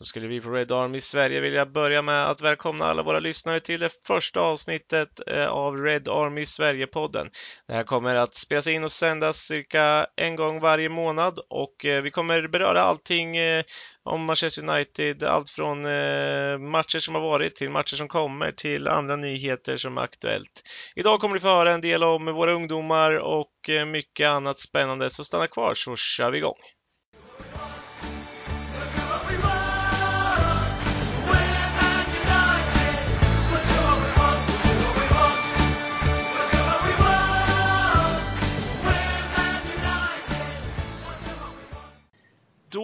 Då skulle vi på Red Army Sverige vilja börja med att välkomna alla våra lyssnare till det första avsnittet eh, av Red Army Sverige-podden. Det här kommer att spelas in och sändas cirka en gång varje månad och eh, vi kommer beröra allting eh, om Manchester United, allt från matcher som har varit till matcher som kommer till andra nyheter som är aktuellt. Idag kommer ni få höra en del om våra ungdomar och mycket annat spännande, så stanna kvar så kör vi igång!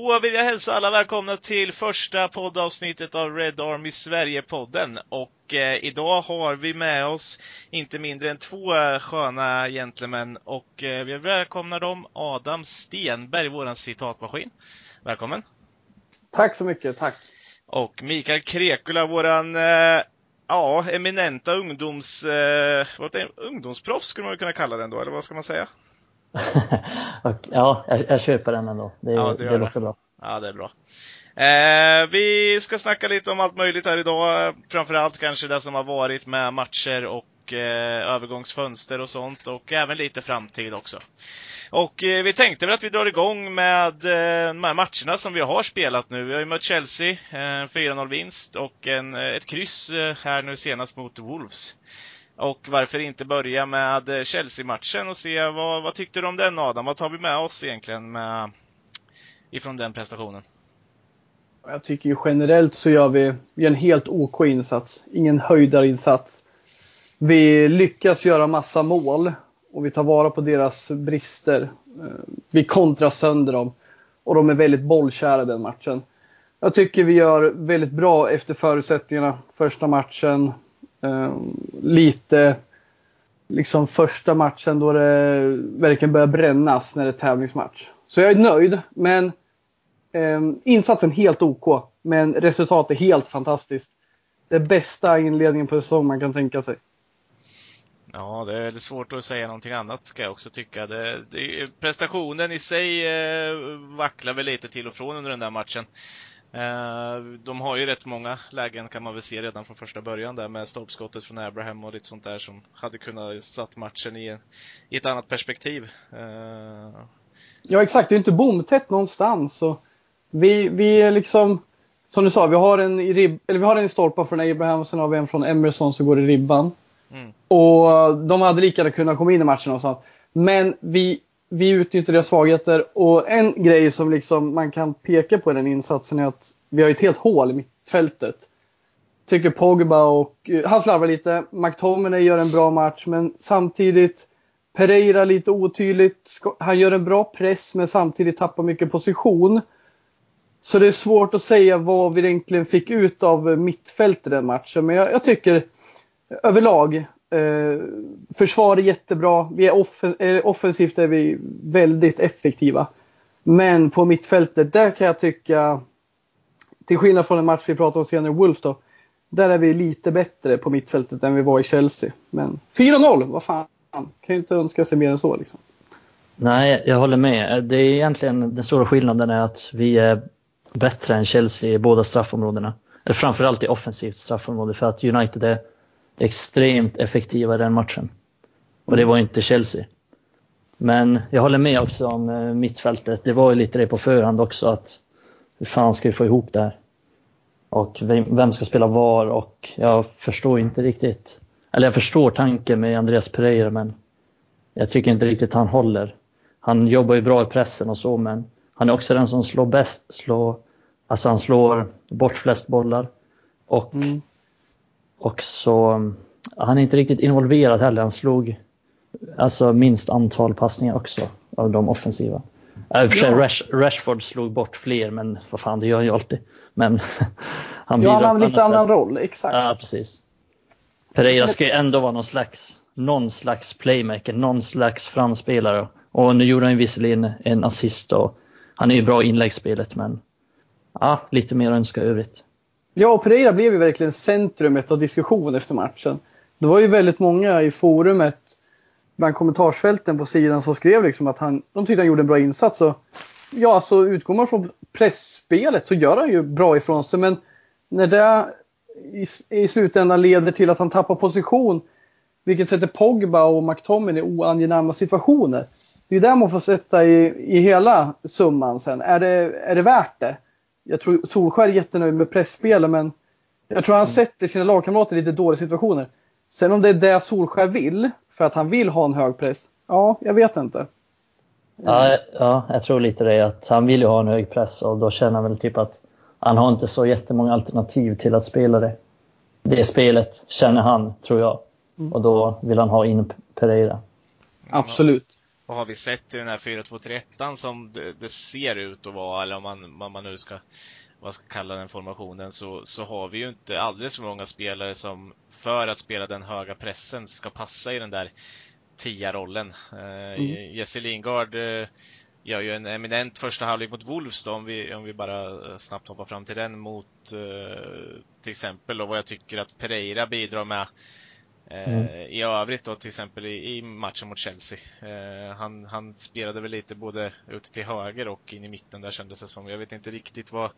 Då vill jag hälsa alla välkomna till första poddavsnittet av Red Army Sverige-podden. Och eh, idag har vi med oss inte mindre än två sköna gentlemän och eh, vi välkomnar dem Adam Stenberg, våran citatmaskin. Välkommen! Tack så mycket, tack! Och Mikael Krekula, våran eh, ja, eminenta ungdoms, eh, vad är, ungdomsproffs skulle man kunna kalla den då, eller vad ska man säga? Ja, jag, jag köper den ändå. Det, ja, det, det låter bra. Ja, det är bra. Eh, vi ska snacka lite om allt möjligt här idag. Framförallt kanske det som har varit med matcher och eh, övergångsfönster och sånt och även lite framtid också. Och eh, vi tänkte väl att vi drar igång med eh, de här matcherna som vi har spelat nu. Vi har ju mött Chelsea, eh, 4-0 vinst och en, eh, ett kryss eh, här nu senast mot Wolves. Och varför inte börja med Chelsea-matchen och se vad, vad tyckte du om den Adam? Vad tar vi med oss egentligen med, ifrån den prestationen? Jag tycker ju generellt så gör vi, vi en helt OK insats. Ingen höjdarinsats. Vi lyckas göra massa mål och vi tar vara på deras brister. Eh, vi kontrar sönder dem och de är väldigt bollkära den matchen. Jag tycker vi gör väldigt bra efter förutsättningarna. Första matchen, Eh, lite liksom första matchen då det verkligen börjar brännas när det är tävlingsmatch. Så jag är nöjd, men eh, insatsen helt OK. Men resultatet helt fantastiskt. Det bästa inledningen på säsongen man kan tänka sig. Ja, det är väldigt svårt att säga någonting annat ska jag också tycka. Det, det, prestationen i sig eh, vacklar väl lite till och från under den där matchen. Eh, de har ju rätt många lägen kan man väl se redan från första början där med stolpskottet från Abraham och lite sånt där som hade kunnat satt matchen i, i ett annat perspektiv. Eh, ja exakt, det är inte bomtätt någonstans. Och vi, vi är liksom, som du sa, vi har en i, rib, eller vi har en i stolpen från Abraham och sen har vi en från Emerson som går i ribban. Mm. Och de hade lika gärna kunnat komma in i matchen och sånt. Men vi vi utnyttjar deras svagheter och en grej som liksom man kan peka på i den insatsen är att vi har ett helt hål i mittfältet. Tycker Pogba och, eh, han slarvar lite, McTominay gör en bra match men samtidigt Pereira lite otydligt. Han gör en bra press men samtidigt tappar mycket position. Så det är svårt att säga vad vi egentligen fick ut av mittfältet i den matchen. Men jag, jag tycker överlag Eh, försvar är jättebra. Vi är offen eh, offensivt är vi väldigt effektiva. Men på mittfältet, där kan jag tycka, till skillnad från en match vi pratade om senare, Wolf då, där är vi lite bättre på mittfältet än vi var i Chelsea. Men 4-0, vad fan, kan ju inte önska sig mer än så liksom. Nej, jag håller med. Det är egentligen den stora skillnaden är att vi är bättre än Chelsea i båda straffområdena. Eller framförallt i offensivt straffområde för att United är extremt effektiva i den matchen. Och det var inte Chelsea. Men jag håller med också om eh, mittfältet. Det var ju lite det på förhand också att hur fan ska vi få ihop det här? Och vem ska spela var? Och jag förstår inte riktigt. Eller jag förstår tanken med Andreas Pereira men jag tycker inte riktigt han håller. Han jobbar ju bra i pressen och så men han är också den som slår bäst, slår, alltså han slår bort flest bollar. Och mm. Och så, han är inte riktigt involverad heller. Han slog alltså minst antal passningar också av de offensiva. I och för sig Rash, Rashford slog bort fler, men vad fan, det gör han ju alltid. Men han ja, han har en lite annan roll, exakt. Ja, precis. Pereira ska ju ändå vara någon slags, någon slags playmaker, någon slags framspelare. Och nu gjorde han ju visserligen en assist och han är ju bra i inläggsspelet, men ja, lite mer att önska övrigt. Ja, och Pereira blev ju verkligen centrumet av diskussion efter matchen. Det var ju väldigt många i forumet bland kommentarsfälten på sidan som skrev liksom att han, de tyckte han gjorde en bra insats. Och ja, alltså utgår man från pressspelet så gör han ju bra ifrån sig. Men när det i, i slutändan leder till att han tappar position, vilket sätter Pogba och McTominay i oangenäma situationer. Det är där man får sätta i, i hela summan sen. Är det, är det värt det? Jag tror Solskär är jättenöjd med pressspelet men jag tror han mm. sätter sina lagkamrater i lite dåliga situationer. Sen om det är det Solskär vill, för att han vill ha en hög press, ja, jag vet inte. Ja, ja, jag tror lite det att han vill ju ha en hög press och då känner han väl typ att han har inte så jättemånga alternativ till att spela det. Det spelet känner han, tror jag. Mm. Och då vill han ha in Pereira. Absolut. Vad har vi sett i den här 4-2-3-1 som det, det, ser ut att vara, eller om man, vad man nu ska, vad ska kalla den formationen, så, så har vi ju inte alldeles för många spelare som för att spela den höga pressen ska passa i den där tia-rollen. Eh, mm. Jesse Lingard eh, gör ju en eminent första halvlek mot Wolves då, om vi, om vi bara eh, snabbt hoppar fram till den mot till exempel och vad jag tycker att Pereira bidrar med mm. i övrigt då till exempel i, i matchen mot Chelsea. han, han spelade väl lite både ut till höger och in i mitten där kändes det som. Jag vet inte riktigt vad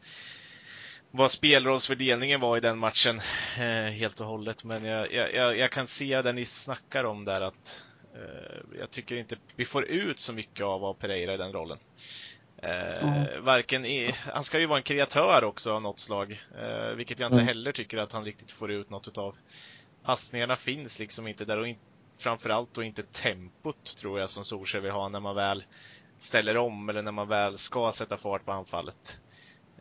vad spelrollsfördelningen var i den matchen eh, helt och hållet. Men jag, jag, jag, kan se det ni snackar om där att eh, jag tycker inte vi får ut så mycket av, av Pereira i den rollen. Eh, mm. Varken i, han ska ju vara en kreatör också av något slag, eh, vilket jag inte mm. heller tycker att han riktigt får ut något utav. Passningarna finns liksom inte där och in, framförallt då inte tempot tror jag som Solskjaer vill ha när man väl ställer om eller när man väl ska sätta fart på anfallet.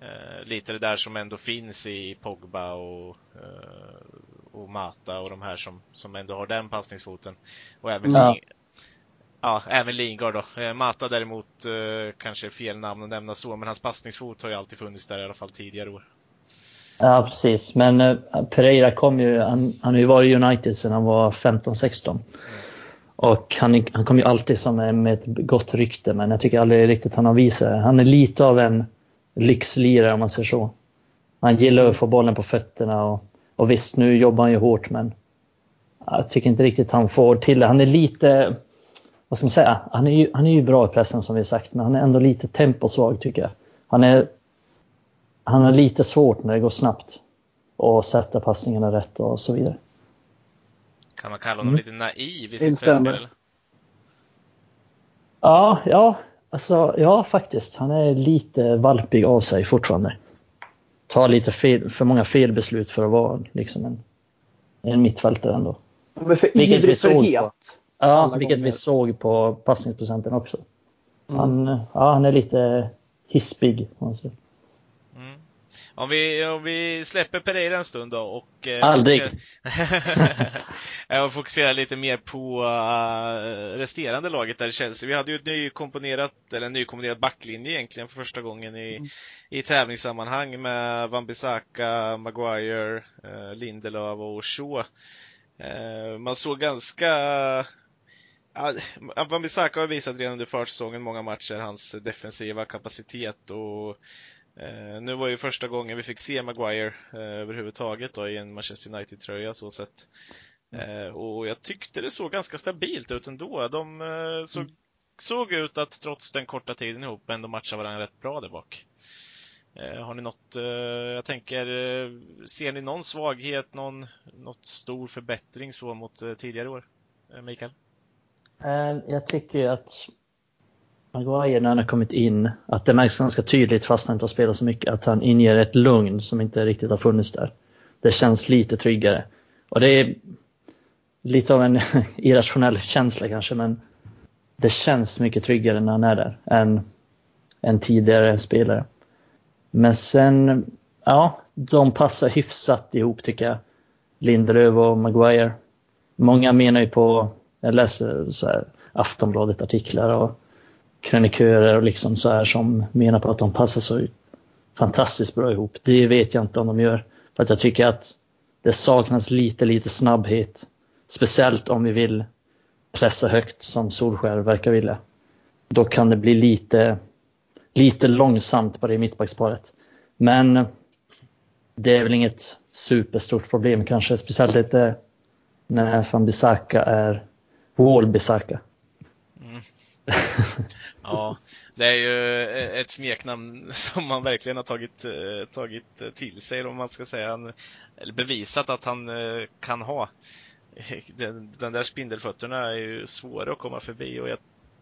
Eh, lite det där som ändå finns i Pogba och, eh, och Mata och de här som, som ändå har den passningsfoten. Och även, ja. Ling, ja, även Lingard då. Eh, Mata däremot eh, kanske är fel namn att nämna så, men hans passningsfot har ju alltid funnits där i alla fall tidigare år. Ja, precis. Men eh, Pereira kom ju, han, han har ju varit i United sedan han var 15-16. Och han, han kom ju alltid som med ett gott rykte, men jag tycker aldrig riktigt han har visat det. Han är lite av en lyxlirare om man säger så. Han gillar att få bollen på fötterna och, och visst, nu jobbar han ju hårt men jag tycker inte riktigt han får till det. Han är lite, vad ska man säga, han är ju, han är ju bra i pressen som vi sagt men han är ändå lite temposvag tycker jag. Han, är, han har lite svårt när det går snabbt och sätta passningarna rätt och så vidare. Kan man kalla honom mm. lite naiv i sitt spel? Ja, ja, Alltså, ja faktiskt. Han är lite valpig av sig fortfarande. Tar lite fel, för många felbeslut för att vara liksom en, en mittfältare ändå. Men för vilket vi såg på, Ja, vilket vi såg på passningsprocenten också. Mm. Han, ja, han är lite hispig. Alltså. Om vi, om vi släpper Pereira en stund då och... Eh, Aldrig! Fokuserar, och fokuserar lite mer på uh, resterande laget där i Chelsea. Vi hade ju ett nykomponerat, eller en nykomponerad backlinje egentligen för första gången i, mm. i tävlingssammanhang med Wan-Bissaka, Maguire, uh, Lindelöf och Shaw. Uh, man såg ganska Wan-Bissaka har visat redan under försäsongen många matcher hans defensiva kapacitet och nu var ju första gången vi fick se Maguire eh, överhuvudtaget då, i en Manchester United-tröja så sett. Eh, och jag tyckte det såg ganska stabilt ut ändå. De eh, såg, mm. såg ut att trots den korta tiden ihop ändå matcha varandra rätt bra där bak. Eh, har ni något, eh, jag tänker, ser ni någon svaghet, någon något stor förbättring så mot tidigare år? Mikael? Jag tycker att Maguire när han har kommit in, att det märks ganska tydligt fast han inte har spelat så mycket, att han inger ett lugn som inte riktigt har funnits där. Det känns lite tryggare. Och det är lite av en irrationell känsla kanske, men det känns mycket tryggare när han är där än, än tidigare spelare. Men sen, ja, de passar hyfsat ihop tycker jag. Lindelöf och Maguire. Många menar ju på, jag läser så här Aftonbladet artiklar och krönikörer och liksom så här som menar på att de passar så fantastiskt bra ihop. Det vet jag inte om de gör. För att jag tycker att det saknas lite, lite snabbhet. Speciellt om vi vill pressa högt som Solskär verkar vilja. Då kan det bli lite, lite långsamt på det mittbacksparet. Men det är väl inget superstort problem kanske. Speciellt inte när van Bissaka är Wall Bissaka. Mm ja, det är ju eh, ett smeknamn som man verkligen har tagit, eh, tagit eh, till sig, om man ska säga. eller bevisat att han kan ha. Den, den där spindelfötterna är ju svåra att komma förbi och jag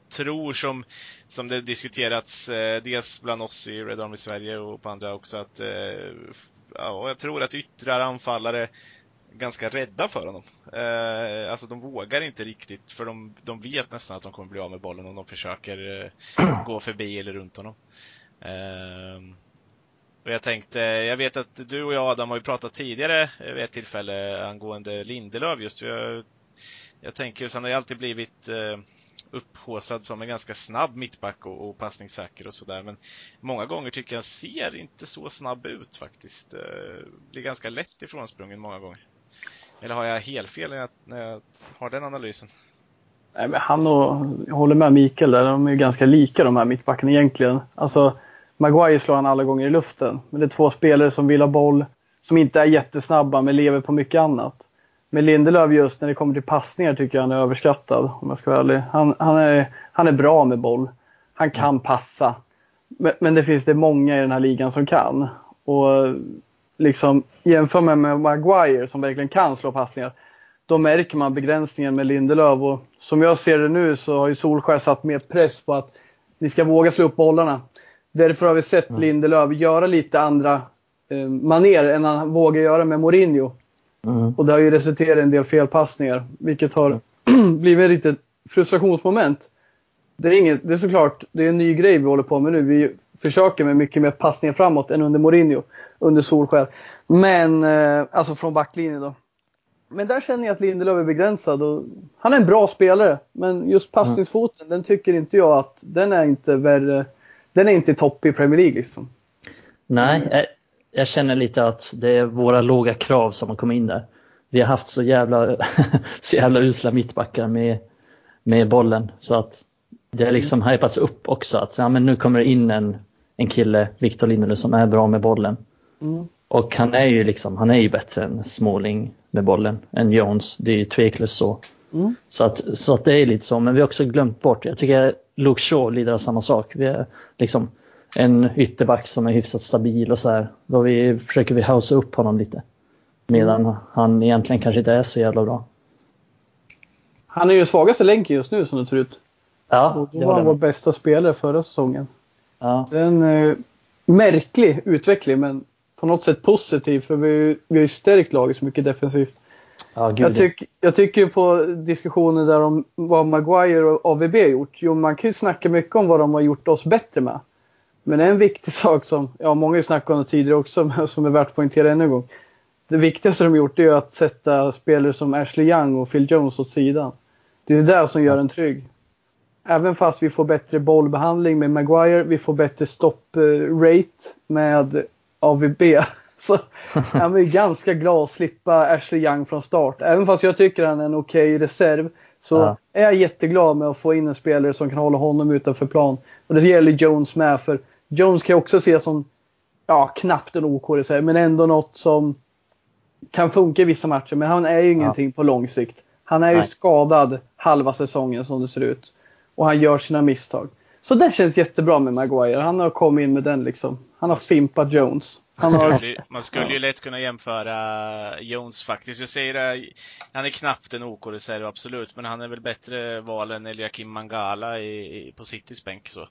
tror som, som det diskuterats eh, dels bland oss i Red Army Sverige och på andra också att eh, ja, jag tror att yttrar anfallare ganska rädda för honom. Eh, alltså de vågar inte riktigt för de, de vet nästan att de kommer bli av med bollen om de försöker eh, gå förbi eller runt honom. Eh, och jag tänkte, jag vet att du och jag Adam har ju pratat tidigare vid ett tillfälle angående Lindelöf just. Jag, jag tänker, han har ju alltid blivit eh, upphåsad som en ganska snabb mittback och, och passningssäker och sådär. Men många gånger tycker jag han ser inte så snabb ut faktiskt. Eh, blir ganska lätt ifrånsprungen många gånger. Eller har jag helt fel när jag, när jag har den analysen? Nej, men han och, jag håller med Mikael där, de är ju ganska lika de här mittbackarna egentligen. Alltså, Maguire slår han alla gånger i luften. Men det är två spelare som vill ha boll, som inte är jättesnabba men lever på mycket annat. Men Lindelöf just när det kommer till passningar tycker jag han är överskattad om jag ska vara ärlig. Han, han, är, han är bra med boll. Han kan passa. Men, men, det finns det många i den här ligan som kan. Och liksom jämför med, med Maguire som verkligen kan slå passningar. Då märker man begränsningen med Lindelöf och som jag ser det nu så har ju Solskär satt mer press på att ni ska våga slå upp bollarna. Därför har vi sett mm. Lindelöf göra lite andra eh, maner än han vågar göra med Mourinho. Mm. Och det har ju resulterat i en del felpassningar, vilket har blivit ett litet frustrationsmoment. Det är, inget, det är såklart, det är en ny grej vi håller på med nu. Vi försöker med mycket mer passningar framåt än under Mourinho, under Solskär. Men, eh, alltså från backlinjen då. Men där känner jag att Lindelöf är begränsad och han är en bra spelare. Men just passningsfoten, mm. den tycker inte jag att den är inte värre. Den är inte topp i Premier League liksom. Nej, jag känner lite att det är våra låga krav som har kommit in där. Vi har haft så jävla, så jävla usla mittbackar med, med bollen så att det har liksom mm. hypats upp också att ja, men nu kommer det in en, en kille, Victor Lindelöf, som är bra med bollen. Mm. Och han är ju liksom, han är ju bättre än Småling med bollen, än Jones. Det är ju tveklöst så. Mm. Så, att, så att det är lite så, men vi har också glömt bort, jag tycker Luke Shaw lider av samma sak. Vi är liksom, en ytterback som är hyfsat stabil och så här. Då vi, försöker vi hausa upp honom lite. Medan mm. han egentligen kanske inte är så jävla bra. Han är ju svagaste länken just nu som det ser ut. Ja, det var han vår bästa spelare förra säsongen. Ja. Det är en eh, märklig utveckling men på något sätt positiv för vi, vi har ju stärkt laget så mycket defensivt. Ja, jag, tyck, jag tycker på diskussioner där om vad Maguire och AVB har gjort. Jo, man kan ju snacka mycket om vad de har gjort oss bättre med. Men en viktig sak som, ja många har snackat om det tidigare också, men som är värt att poängtera ännu en gång. Det viktigaste de gjort är att sätta spelare som Ashley Young och Phil Jones åt sidan. Det är det som gör en trygg. Även fast vi får bättre bollbehandling med Maguire, vi får bättre stopprate med AVB. Så jag är ganska glad att slippa Ashley Young från start. Även fast jag tycker han är en okej okay reserv så ja. är jag jätteglad med att få in en spelare som kan hålla honom utanför plan. Och det gäller Jones med för Jones kan jag också se som, ja knappt en OK reserv, men ändå något som kan funka i vissa matcher. Men han är ju ingenting ja. på lång sikt. Han är Nej. ju skadad halva säsongen som det ser ut. Och han gör sina misstag. Så det känns jättebra med Maguire. Han har kommit in med den liksom. Han har fimpat Jones. Man skulle, man skulle ju lätt kunna jämföra Jones faktiskt. Jag säger det, han är knappt en OK-reserv, absolut, men han är väl bättre val än Eliakim Mangala i, i, på Citys bänk, så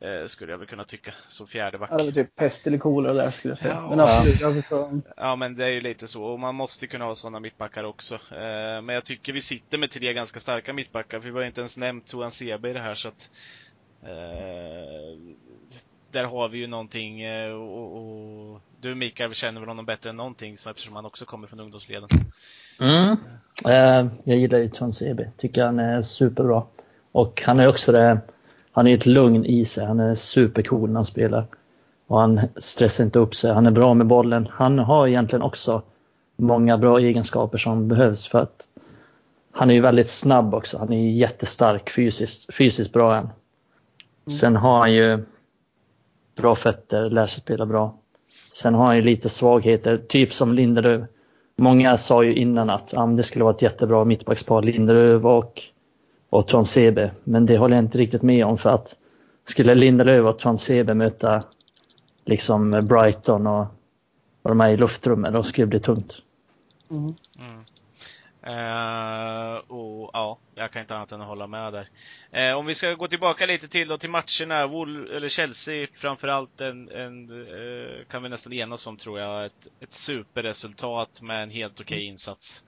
eh, skulle jag väl kunna tycka, som fjärde back. Ja, det var typ pest eller kolera där skulle jag säga. Ja, men absolut, jag förstår. Ja, men det är ju lite så, och man måste kunna ha sådana mittbackar också. Eh, men jag tycker vi sitter med tre ganska starka mittbackar, för vi har inte ens nämnt Toan Sebe i det här, så att eh, där har vi ju någonting eh, och, och du Mikael känner väl honom bättre än någonting så eftersom han också kommer från ungdomsleden. Mm. Eh, jag gillar ju Tonsebe, tycker han är superbra. Och han är också det, han är ett lugn i sig, han är supercool när han spelar. Och han stressar inte upp sig, han är bra med bollen. Han har egentligen också många bra egenskaper som behövs för att han är ju väldigt snabb också, han är jättestark fysiskt, fysiskt bra än. Mm. Sen har han ju bra fötter, lär sig spela bra. Sen har han ju lite svagheter, typ som Lindelöf. Många sa ju innan att ja, det skulle vara ett jättebra mittbackspar, Lindelöf och och Tonsebe. Men det håller jag inte riktigt med om för att skulle Lindelöf och Tonsebe möta liksom Brighton och, och de här i luftrummet, då skulle det bli tungt. Mm. Mm. Uh, och ja, jag kan inte annat än att hålla med där. Uh, om vi ska gå tillbaka lite till då till matcherna. Wool, eller Chelsea framförallt en, en uh, kan vi nästan enas om tror jag, ett, ett superresultat med en helt okej okay insats.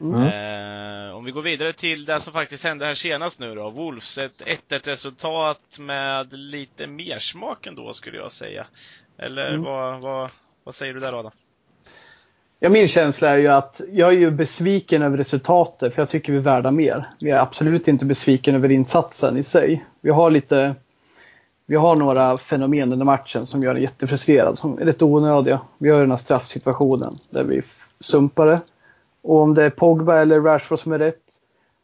Mm. om vi går vidare till det som faktiskt hände här senast nu då. Wolves, ett 1-1 resultat med lite mer smak ändå skulle jag säga. Eller mm. vad, vad, vad säger du där Adam? Ja, min känsla är ju att jag är ju besviken över resultatet för jag tycker vi är värda mer. Vi är absolut inte besviken över insatsen i sig. Vi har lite vi har några fenomen under matchen som gör en jättefrustrerad, som är rätt onödiga. Vi har den här straffsituationen där vi sumpar det. Och om det är Pogba eller Rashford som är rätt.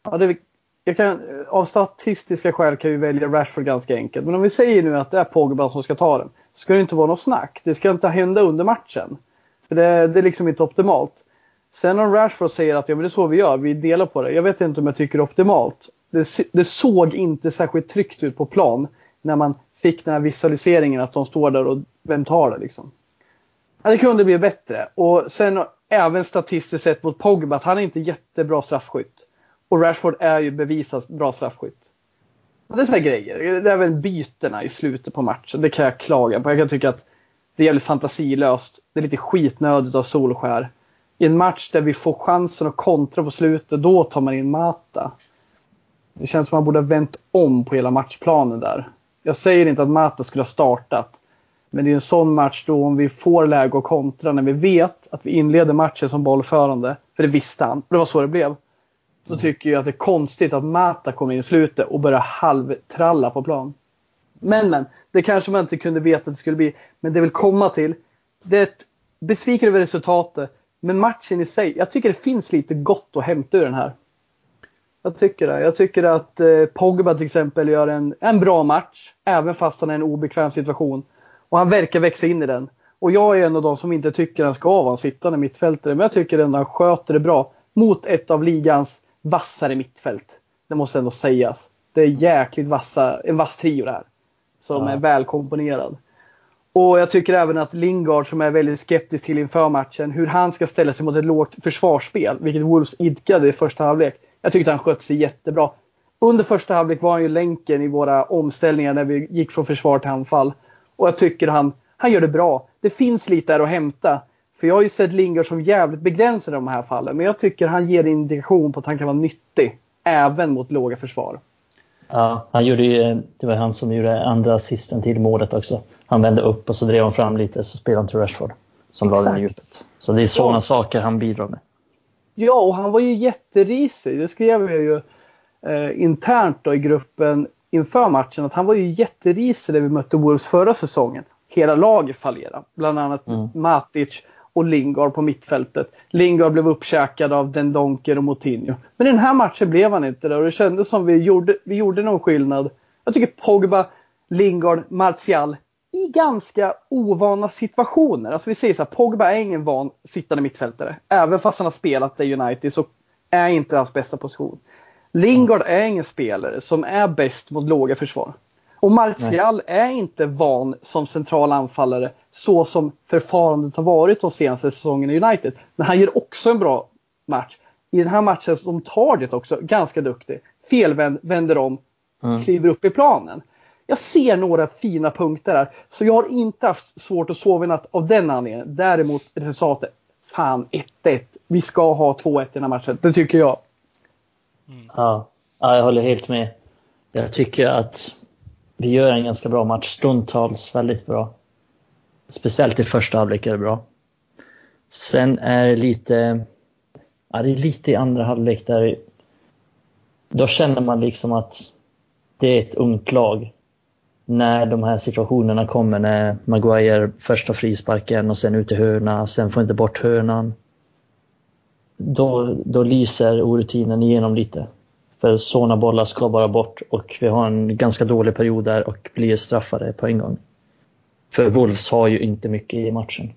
Ja, det, jag kan, av statistiska skäl kan vi välja Rashford ganska enkelt. Men om vi säger nu att det är Pogba som ska ta den. Så ska det inte vara något snack. Det ska inte hända under matchen. För det, det är liksom inte optimalt. Sen om Rashford säger att ja, men det är så vi gör, vi delar på det. Jag vet inte om jag tycker det är optimalt. Det, det såg inte särskilt tryggt ut på plan när man fick den här visualiseringen att de står där och vem tar det liksom. Ja, det kunde bli bättre. Och sen även statistiskt sett mot Pogba att han är inte jättebra straffskytt. Och Rashford är ju bevisat bra straffskytt. det är sådana grejer. Det är väl bytena i slutet på matchen. Det kan jag klaga på. Jag kan tycka att det är jävligt fantasilöst. Det är lite skitnödigt av Solskär. I en match där vi får chansen att kontra på slutet, då tar man in Mata. Det känns som att man borde ha vänt om på hela matchplanen där. Jag säger inte att Mata skulle ha startat. Men det är en sån match då om vi får läge att kontra när vi vet att vi inleder matchen som bollförande. För det visste han. Det var så det blev. Då tycker jag att det är konstigt att Mata kommer in i slutet och börjar halvtralla på plan. Men men, det kanske man inte kunde veta att det skulle bli. Men det vill komma till. Det är ett besviken över resultatet. Men matchen i sig, jag tycker det finns lite gott att hämta ur den här. Jag tycker det. Jag tycker att eh, Pogba till exempel gör en, en bra match. Även fast han är i en obekväm situation. Och han verkar växa in i den. Och jag är en av de som inte tycker han ska vara en sittande mittfältare. Men jag tycker ändå han sköter det bra. Mot ett av ligans vassare mittfält. Det måste ändå sägas. Det är jäkligt vassa, en vass trio det här som ja. är välkomponerad. Och jag tycker även att Lingard som är väldigt skeptisk till inför matchen, hur han ska ställa sig mot ett lågt försvarsspel, vilket Wolves idkade i första halvlek. Jag tyckte han skötte sig jättebra. Under första halvlek var han ju länken i våra omställningar när vi gick från försvar till anfall. Och jag tycker han, han gör det bra. Det finns lite där att hämta. För jag har ju sett Lingard som jävligt begränsad i de här fallen. Men jag tycker han ger indikation på att han kan vara nyttig. Även mot låga försvar. Ja, han gjorde ju, det var han som gjorde andra assisten till målet också. Han vände upp och så drev han fram lite så spelade han till Rashford som la den i djupet. Så det är sådana ja. saker han bidrar med. Ja, och han var ju jätterisig. Det skrev jag ju eh, internt då i gruppen inför matchen att han var ju jätterisig när vi mötte Wolves förra säsongen. Hela laget fallerade. Bland annat mm. Matic och Lingard på mittfältet. Lingard blev uppkäkad av Den Donker och Moutinho. Men i den här matchen blev han inte det och det kändes som vi gjorde, vi gjorde någon skillnad. Jag tycker Pogba, Lingard, Martial i ganska ovana situationer. Alltså vi säger så här, Pogba är ingen van sittande mittfältare. Även fast han har spelat i United så är inte hans bästa position. Lingard är ingen spelare som är bäst mot låga försvar. Och Martial Nej. är inte van som central anfallare så som förfarandet har varit de senaste säsongerna i United. Men han ger också en bra match. I den här matchen som tar det också, ganska duktig. Felvänd, vänder om, mm. kliver upp i planen. Jag ser några fina punkter här. Så jag har inte haft svårt att sova i natt av den anledningen. Däremot resultatet, fan 1-1. Vi ska ha 2-1 i den här matchen. Det tycker jag. Mm. Ja, jag håller helt med. Jag tycker att vi gör en ganska bra match, stundtals väldigt bra. Speciellt i första halvlek är det bra. Sen är det lite, ja, det är lite i andra halvlek där då känner man liksom att det är ett ungt lag. När de här situationerna kommer när Maguire första frisparken och sen ut i hörna, sen får inte bort hörnan. Då, då lyser orutinen igenom lite. För sådana bollar ska bara bort och vi har en ganska dålig period där och blir straffade på en gång. För Wolves har ju inte mycket i matchen.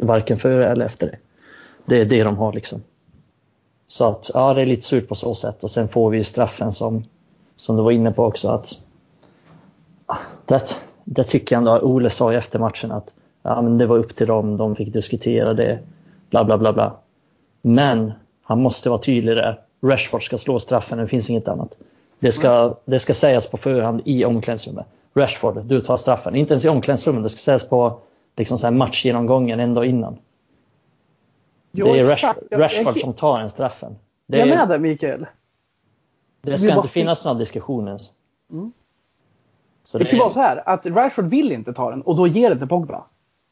varken före eller efter det. Det är det de har liksom. Så att ja, det är lite surt på så sätt och sen får vi straffen som som du var inne på också, att ah, det, det tycker jag ändå, Ole sa ju efter matchen att ja, men det var upp till dem, de fick diskutera det, bla bla bla bla. Men han måste vara tydlig där. Rashford ska slå straffen, det finns inget annat. Det ska, det ska sägas på förhand i omklädningsrummet. Rashford, du tar straffen. Inte ens i omklädningsrummet, det ska sägas på liksom så här matchgenomgången en dag innan. Jo, det är Rashford, Rashford som tar en straffen. Det jag är med dig Mikael. Det ska inte finnas några diskussioner ens. Mm. Så det, det kan är... vara så här att Rashford vill inte ta den och då ger det till Pogba.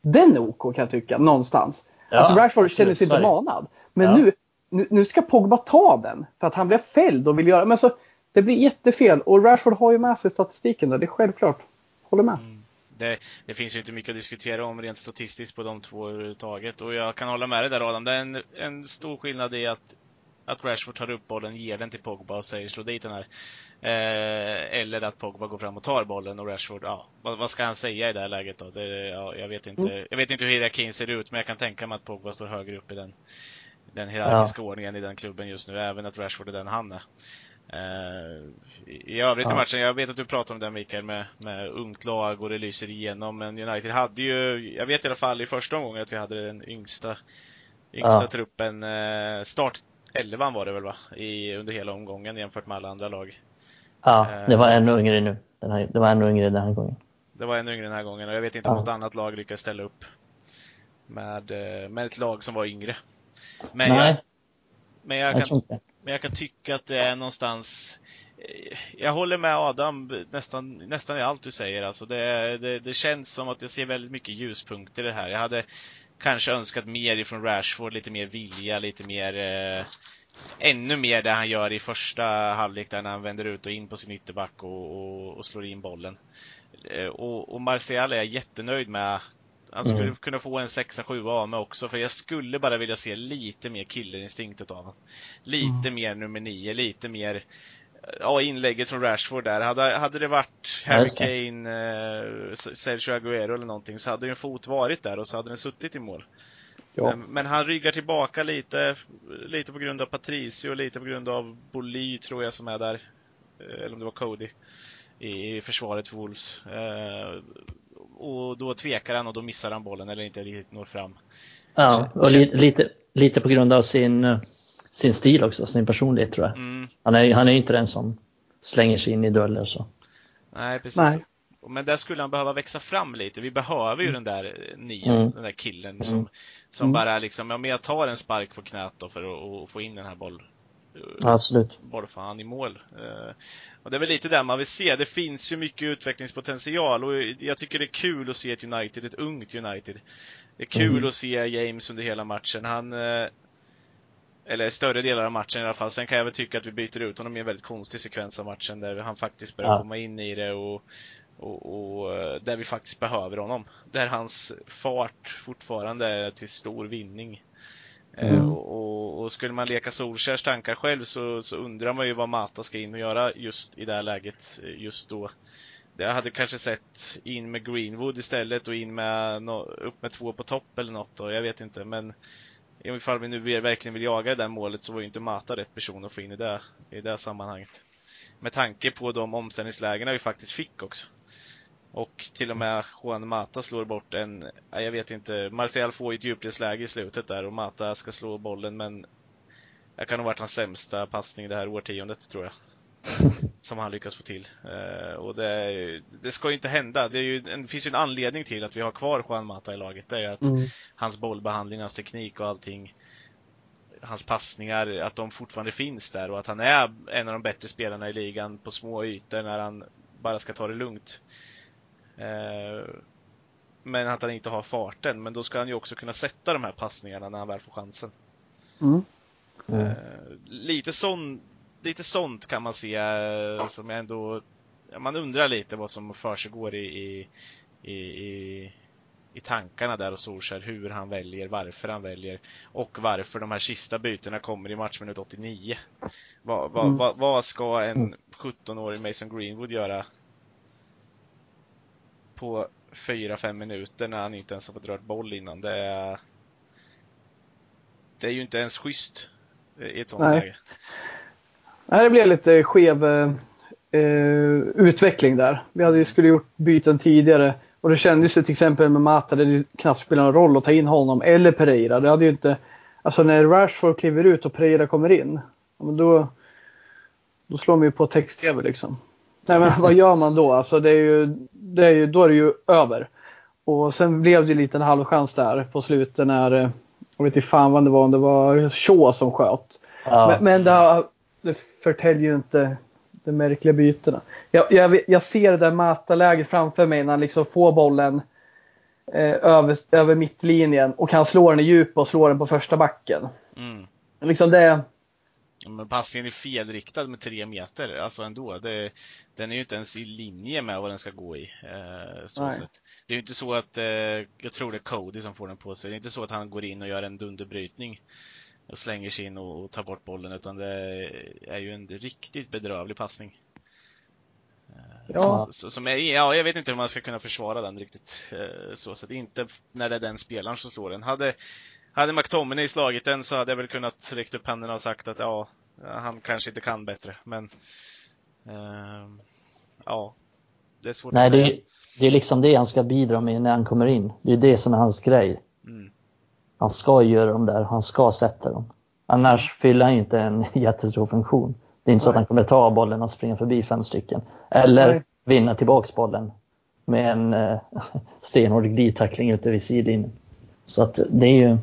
Den är OK kan jag tycka, någonstans. Ja, att Rashford känner sig inte manad. Men ja. nu, nu, nu, ska Pogba ta den för att han blev fälld och vill göra... Men så, det blir jättefel och Rashford har ju med sig statistiken där, det är självklart. Håller med. Mm. Det, det, finns ju inte mycket att diskutera om rent statistiskt på de två överhuvudtaget. Och jag kan hålla med dig där Adam. Det är en, en stor skillnad i att, att Rashford tar upp bollen, ger den till Pogba och säger slå dit den här. Eh, eller att Pogba går fram och tar bollen och Rashford, ja, vad, vad ska han säga i det här läget då? Det, ja, jag, vet inte, mm. jag vet inte hur hierarkin ser ut, men jag kan tänka mig att Pogba står högre upp i den, den hierarkiska ja. ordningen i den klubben just nu, även att Rashford är den han är. Uh, I övrigt ja. i matchen, jag vet att du pratar om det Mikael med, med ungt lag och det lyser igenom, men United hade ju, jag vet i alla fall i första omgången att vi hade den yngsta, yngsta ja. truppen, uh, start 11 var det väl va? I, under hela omgången jämfört med alla andra lag. Ja, det var ännu yngre nu. Den här, det var ännu yngre den här gången. Det var ännu yngre den här gången och jag vet inte om något annat lag lyckades ställa upp med, eh, med ett lag som var yngre. Men Nej, jag, men jag, jag kan, men jag kan tycka att det är någonstans eh, jag håller med Adam nästan, nästan i allt du säger. Alltså det, det, det, känns som att jag ser väldigt mycket ljuspunkter i det här. Jag hade kanske önskat mer ifrån Rashford, lite mer vilja, lite mer eh, ännu mer det han gör i första halvlek där när han vänder ut och in på sin ytterback och, och, och slår in bollen. Eh, och, och Martial är jag jättenöjd med. Han skulle mm. kunna få en 6-7 av mig också, för jag skulle bara vilja se lite mer killerinstinkt utav honom. Lite mm. mer nummer 9, lite mer Ja, inlägget från Rashford där. Hade, hade det varit Harry Kane, eh, Sergio Aguero eller någonting så hade ju en fot varit där och så hade den suttit i mål. Ja. Men han ryggar tillbaka lite, lite på grund av Patricio och lite på grund av Boly tror jag som är där. Eh, eller om det var Cody. I försvaret för Wolves. Eh, och då tvekar han och då missar han bollen eller inte riktigt når fram. Ja, och li lite, lite på grund av sin, sin stil också, sin personlighet tror jag. Mm. Han, är, han är inte den som slänger sig in i dueller och så. Nej, precis. Nej. Men där skulle han behöva växa fram lite. Vi behöver ju mm. den där nian, mm. den där killen som, mm. som mm. bara liksom, ja men jag tar en spark på knät då för att, få in den här bollen. Absolut. Bollfan i mål. Uh, och det är väl lite där man vill se. Det finns ju mycket utvecklingspotential och jag tycker det är kul att se ett United, ett ungt United. Det är kul mm. att se James under hela matchen. Han uh, eller större delar av matchen i alla fall. Sen kan jag väl tycka att vi byter ut honom i en väldigt konstig sekvens av matchen där han faktiskt börjar ja. komma in i det och och, och, eh, där vi faktiskt behöver honom. Där hans fart fortfarande är till stor vinning. Mm. Eh, och, och, skulle man leka Solskjärs tankar själv så, så undrar man ju vad Mata ska in och göra just i det här läget, eh, just då. Jag hade kanske sett in med Greenwood istället och in med no, upp med två på topp eller något då, jag vet inte men ifall vi nu verkligen vill jaga det där målet så var ju inte Mata rätt person att få in i det, i det sammanhanget. Med tanke på de omställningslägena vi faktiskt fick också. Och till och med Juan Mata slår bort en, jag vet inte, Martial får ett djupledsläge i slutet där och Mata ska slå bollen men det kan ha varit hans sämsta passning det här årtiondet tror jag. Som han lyckas få till. Uh, och det, det, ska ju inte hända. Det, ju, det, finns ju en anledning till att vi har kvar Juan Mata i laget. Det är att mm. hans bollbehandling, hans teknik och allting hans passningar, att de fortfarande finns där och att han är en av de bättre spelarna i ligan på små ytor när han bara ska ta det lugnt. Eh, men att han inte har farten. Men då ska han ju också kunna sätta de här passningarna när han väl får chansen. Mm. Mm. Lite, sån, lite sånt kan man se eh, som jag ändå... Man undrar lite vad som försiggår i, i, i, i tankarna där hos Solskjaer, hur han väljer, varför han väljer och varför de här sista bytena kommer i matchminut 89. Vad, vad, mm. vad, vad ska en 17-årig mm. Mason Greenwood göra på 4-5 minuter när han inte ens har fått rört boll innan. Det är, det är ju inte ens schysst i ett sånt Nej. läge. Nej, det blev lite skev, eh, utveckling där. Vi hade ju skulle gjort byten tidigare och det kändes ju till exempel med Mata det knappt spelar någon roll att ta in honom eller Pereira. Det hade ju inte, alltså när Rashford kliver ut och Pereira kommer in, då, då slår man ju på text-tv liksom. Nej men vad gör man då? Alltså det är ju, det är ju, då är det ju över. Och sen blev det lite en halvchans där på slutet när, eh, jag vet inte fan vad det var, om det var Shaw som sköt. Ja. Men, men det, det förtäljer ju inte de märkliga bytena. Jag, jag, jag ser det där Mata-läget framför mig när han liksom får bollen eh, över, över mittlinjen och kan slå den i djup och slå den på första backen. Mm. Liksom det, men passningen är felriktad med tre meter, alltså ändå. Det, den är ju inte ens i linje med vad den ska gå i. Eh, så sätt. Det är ju inte så att, eh, jag tror det är Cody som får den på sig, det är inte så att han går in och gör en dunderbrytning och slänger sig in och, och tar bort bollen, utan det är ju en riktigt bedrövlig passning. Eh, ja. Så, som är, ja, jag vet inte hur man ska kunna försvara den riktigt. Eh, så, så att inte när det är den spelaren som slår den. Hade, hade McTominay slagit den så hade jag väl kunnat räcka upp händerna och sagt att ja, han kanske inte kan bättre. Men eh, ja, det är svårt Nej, att säga. Det, det är liksom det han ska bidra med när han kommer in. Det är det som är hans grej. Mm. Han ska göra dem där, han ska sätta dem. Annars fyller han inte en jättestor funktion. Det är inte så att han kommer ta bollen och springa förbi fem stycken. Eller Nej. vinna tillbaks bollen med en eh, stenhård glidtackling ute vid sidlinjen. Så att det är ju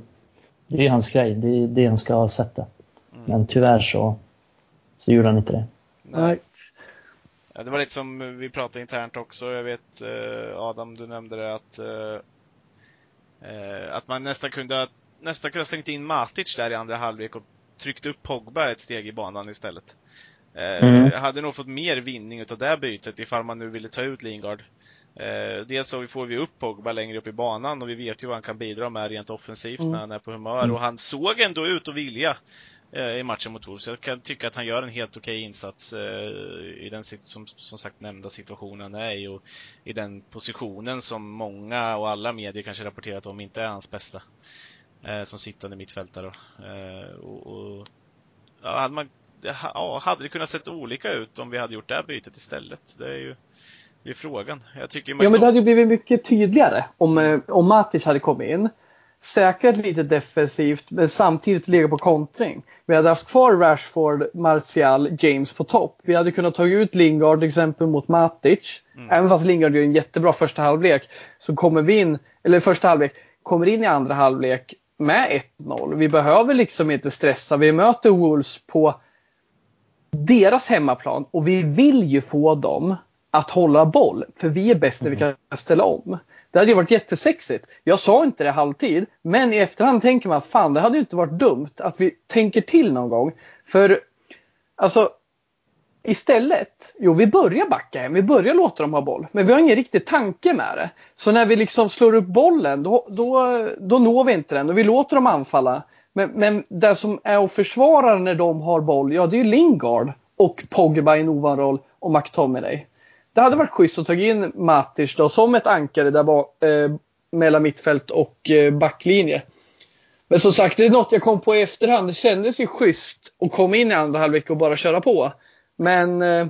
det är hans grej, det är det han ska sätta. Mm. Men tyvärr så, så gjorde han inte det. Nej. Ja, det var lite som vi pratade internt också. Jag vet eh, Adam, du nämnde det att eh, eh, att man nästan kunde nästan kunde ha slängt in Matic där i andra halvlek och tryckt upp Pogba ett steg i banan istället. Mm. Hade nog fått mer vinning utav det bytet ifall man nu ville ta ut Lingard. Eh, dels så får vi upp Pogba längre upp i banan och vi vet ju vad han kan bidra med rent offensivt mm. när han är på humör. Mm. Och han såg ändå ut att vilja eh, i matchen mot Wolves. Jag kan tycka att han gör en helt okej insats eh, i den som, som sagt nämnda situationen han är i och i den positionen som många och alla medier kanske rapporterat om inte är hans bästa. Eh, som sittande mittfältare. Och, och, ja, hade, man, ja, hade det kunnat sett olika ut om vi hade gjort det här bytet istället? Det är ju det är frågan. Jag tycker Ja, men det hade ju blivit mycket tydligare om, eh, om Matic hade kommit in. Säkrat lite defensivt, men samtidigt legat på kontring. Vi hade haft kvar Rashford, Martial, James på topp. Vi hade kunnat ta ut Lingard till exempel mot Matic. Mm. Även fast Lingard gör en jättebra första halvlek så kommer vi in, eller första halvlek, kommer in i andra halvlek med 1-0. Vi behöver liksom inte stressa. Vi möter Wolves på deras hemmaplan och vi vill ju få dem att hålla boll. För vi är bäst när vi mm. kan ställa om. Det hade ju varit jättesexigt. Jag sa inte det halvtid. Men i efterhand tänker man, fan det hade ju inte varit dumt att vi tänker till någon gång. För alltså istället, jo vi börjar backa hem, vi börjar låta dem ha boll. Men vi har ingen riktig tanke med det. Så när vi liksom slår upp bollen då, då, då når vi inte den och vi låter dem anfalla. Men, men det som är att försvara när de har boll, ja det är ju Lingard och Pogba i en ovan roll och McTominay det hade varit schysst att ta in Matic då som ett ankare där bak, eh, mellan mittfält och eh, backlinje. Men som sagt, det är något jag kom på i efterhand. Det kändes ju schysst att komma in i andra halvlek och bara köra på. Men eh,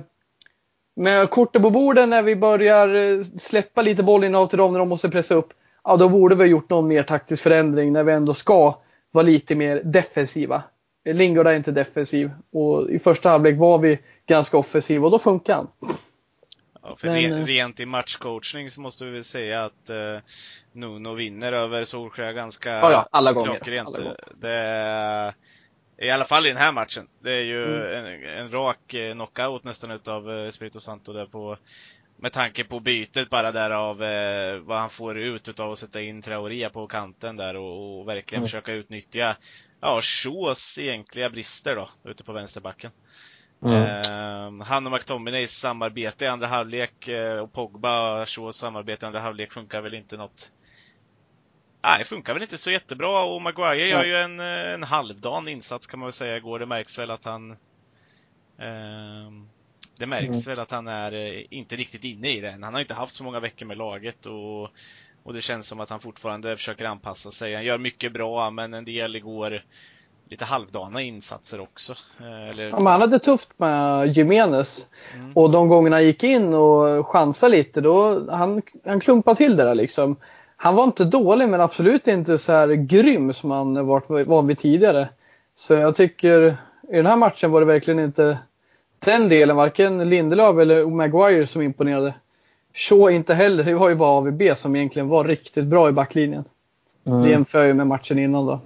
med korten på borden när vi börjar eh, släppa lite bollinnehav till dem när de måste pressa upp. Ja, då borde vi ha gjort någon mer taktisk förändring när vi ändå ska vara lite mer defensiva. Lingard är inte defensiv och i första halvlek var vi ganska offensiva och då funkar han. Ja, för Men, eh, rent i matchcoachning så måste vi väl säga att eh, Nuno vinner över Solskjaer ganska ja, ja, alla gånger. Alla gånger. Det är, I alla fall i den här matchen. Det är ju mm. en, en, rak eh, knockout nästan utav eh, Espirito Santo där på med tanke på bytet bara där av eh, vad han får ut utav att sätta in Traoria på kanten där och, och verkligen mm. försöka utnyttja ja, Shaws egentliga brister då ute på vänsterbacken. Mm. han och McTominays samarbete i andra halvlek eh, och Pogba och Shaws samarbete i andra halvlek funkar väl inte något Nej, funkar väl inte så jättebra och Maguire gör ju en, eh, en halvdan insats kan man väl säga igår. Det märks väl att han eh, Det märks mm. väl att han är eh, inte riktigt inne i den. Han har inte haft så många veckor med laget och, och det känns som att han fortfarande försöker anpassa sig. Han gör mycket bra men en del igår lite halvdana insatser också. Eh, eller... Ja, han hade tufft med Jimenez. Mm. Och de gångerna han gick in och chansade lite, då han, han klumpade till det där liksom. Han var inte dålig men absolut inte så här grym som han varit van vid tidigare. Så jag tycker i den här matchen var det verkligen inte den delen, varken Lindelöf eller Maguire som imponerade. Shaw inte heller, det var ju bara AVB som egentligen var riktigt bra i backlinjen. Mm. Det jämför ju med matchen innan då.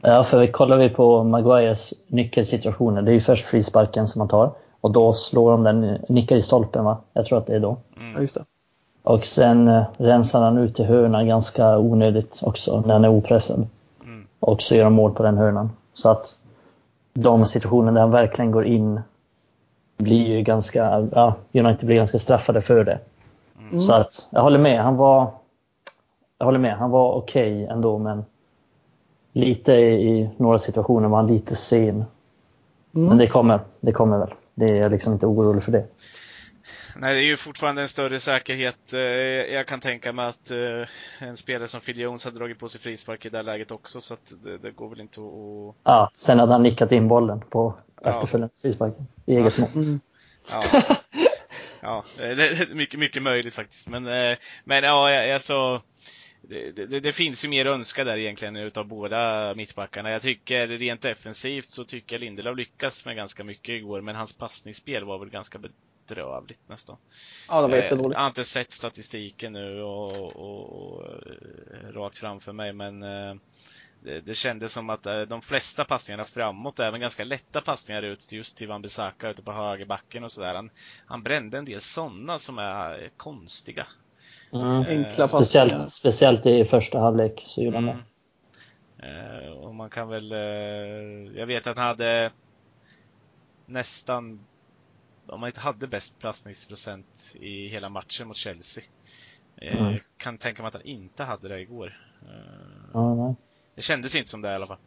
Ja, för kollar vi på Maguires nyckelsituationer, det är ju först frisparken som man tar och då slår de den, nickar i stolpen va? Jag tror att det är då. Mm. Ja, just det. Och sen eh, rensar han ut till hörnan ganska onödigt också när han är opressad. Mm. Och så gör de mål på den hörnan. Så att de situationer där han verkligen går in blir ju ganska, ja, United blir ganska straffade för det. Mm. Så att jag håller med, han var jag håller med, han var okej okay ändå men lite i några situationer var han lite sen. Mm. Men det kommer, det kommer väl. Det är jag liksom inte orolig för det. Nej, det är ju fortfarande en större säkerhet. Eh, jag kan tänka mig att eh, en spelare som Phil Jones hade dragit på sig frispark i det läget också, så att det, det går väl inte att... Ja, sen hade han nickat in bollen på efterföljande ja. frisparken i eget mål. Mm. Ja. ja, det är mycket, mycket möjligt faktiskt. Men, eh, men ja, alltså det, det, det, finns ju mer önska där egentligen utav båda mittbackarna. Jag tycker rent defensivt så tycker jag Lindelöf lyckas med ganska mycket igår, men hans passningsspel var väl ganska bedrövligt nästan. Ja, det var jättedåligt. Jag har inte sett statistiken nu och, och, och rakt framför mig, men eh, det, det kändes som att eh, de flesta passningarna framåt, och även ganska lätta passningar ut just till Wan-Bissaka ute på högerbacken och sådär. Han, han brände en del sådana som är konstiga. Mm. Enkla speciellt, speciellt i första halvlek så gjorde mm. han det. Eh, och man kan väl, eh, jag vet att han hade nästan, om man inte hade bäst passningsprocent i hela matchen mot Chelsea. Eh, mm. Kan tänka mig att han inte hade det igår. Mm. Det kändes inte som det i alla fall.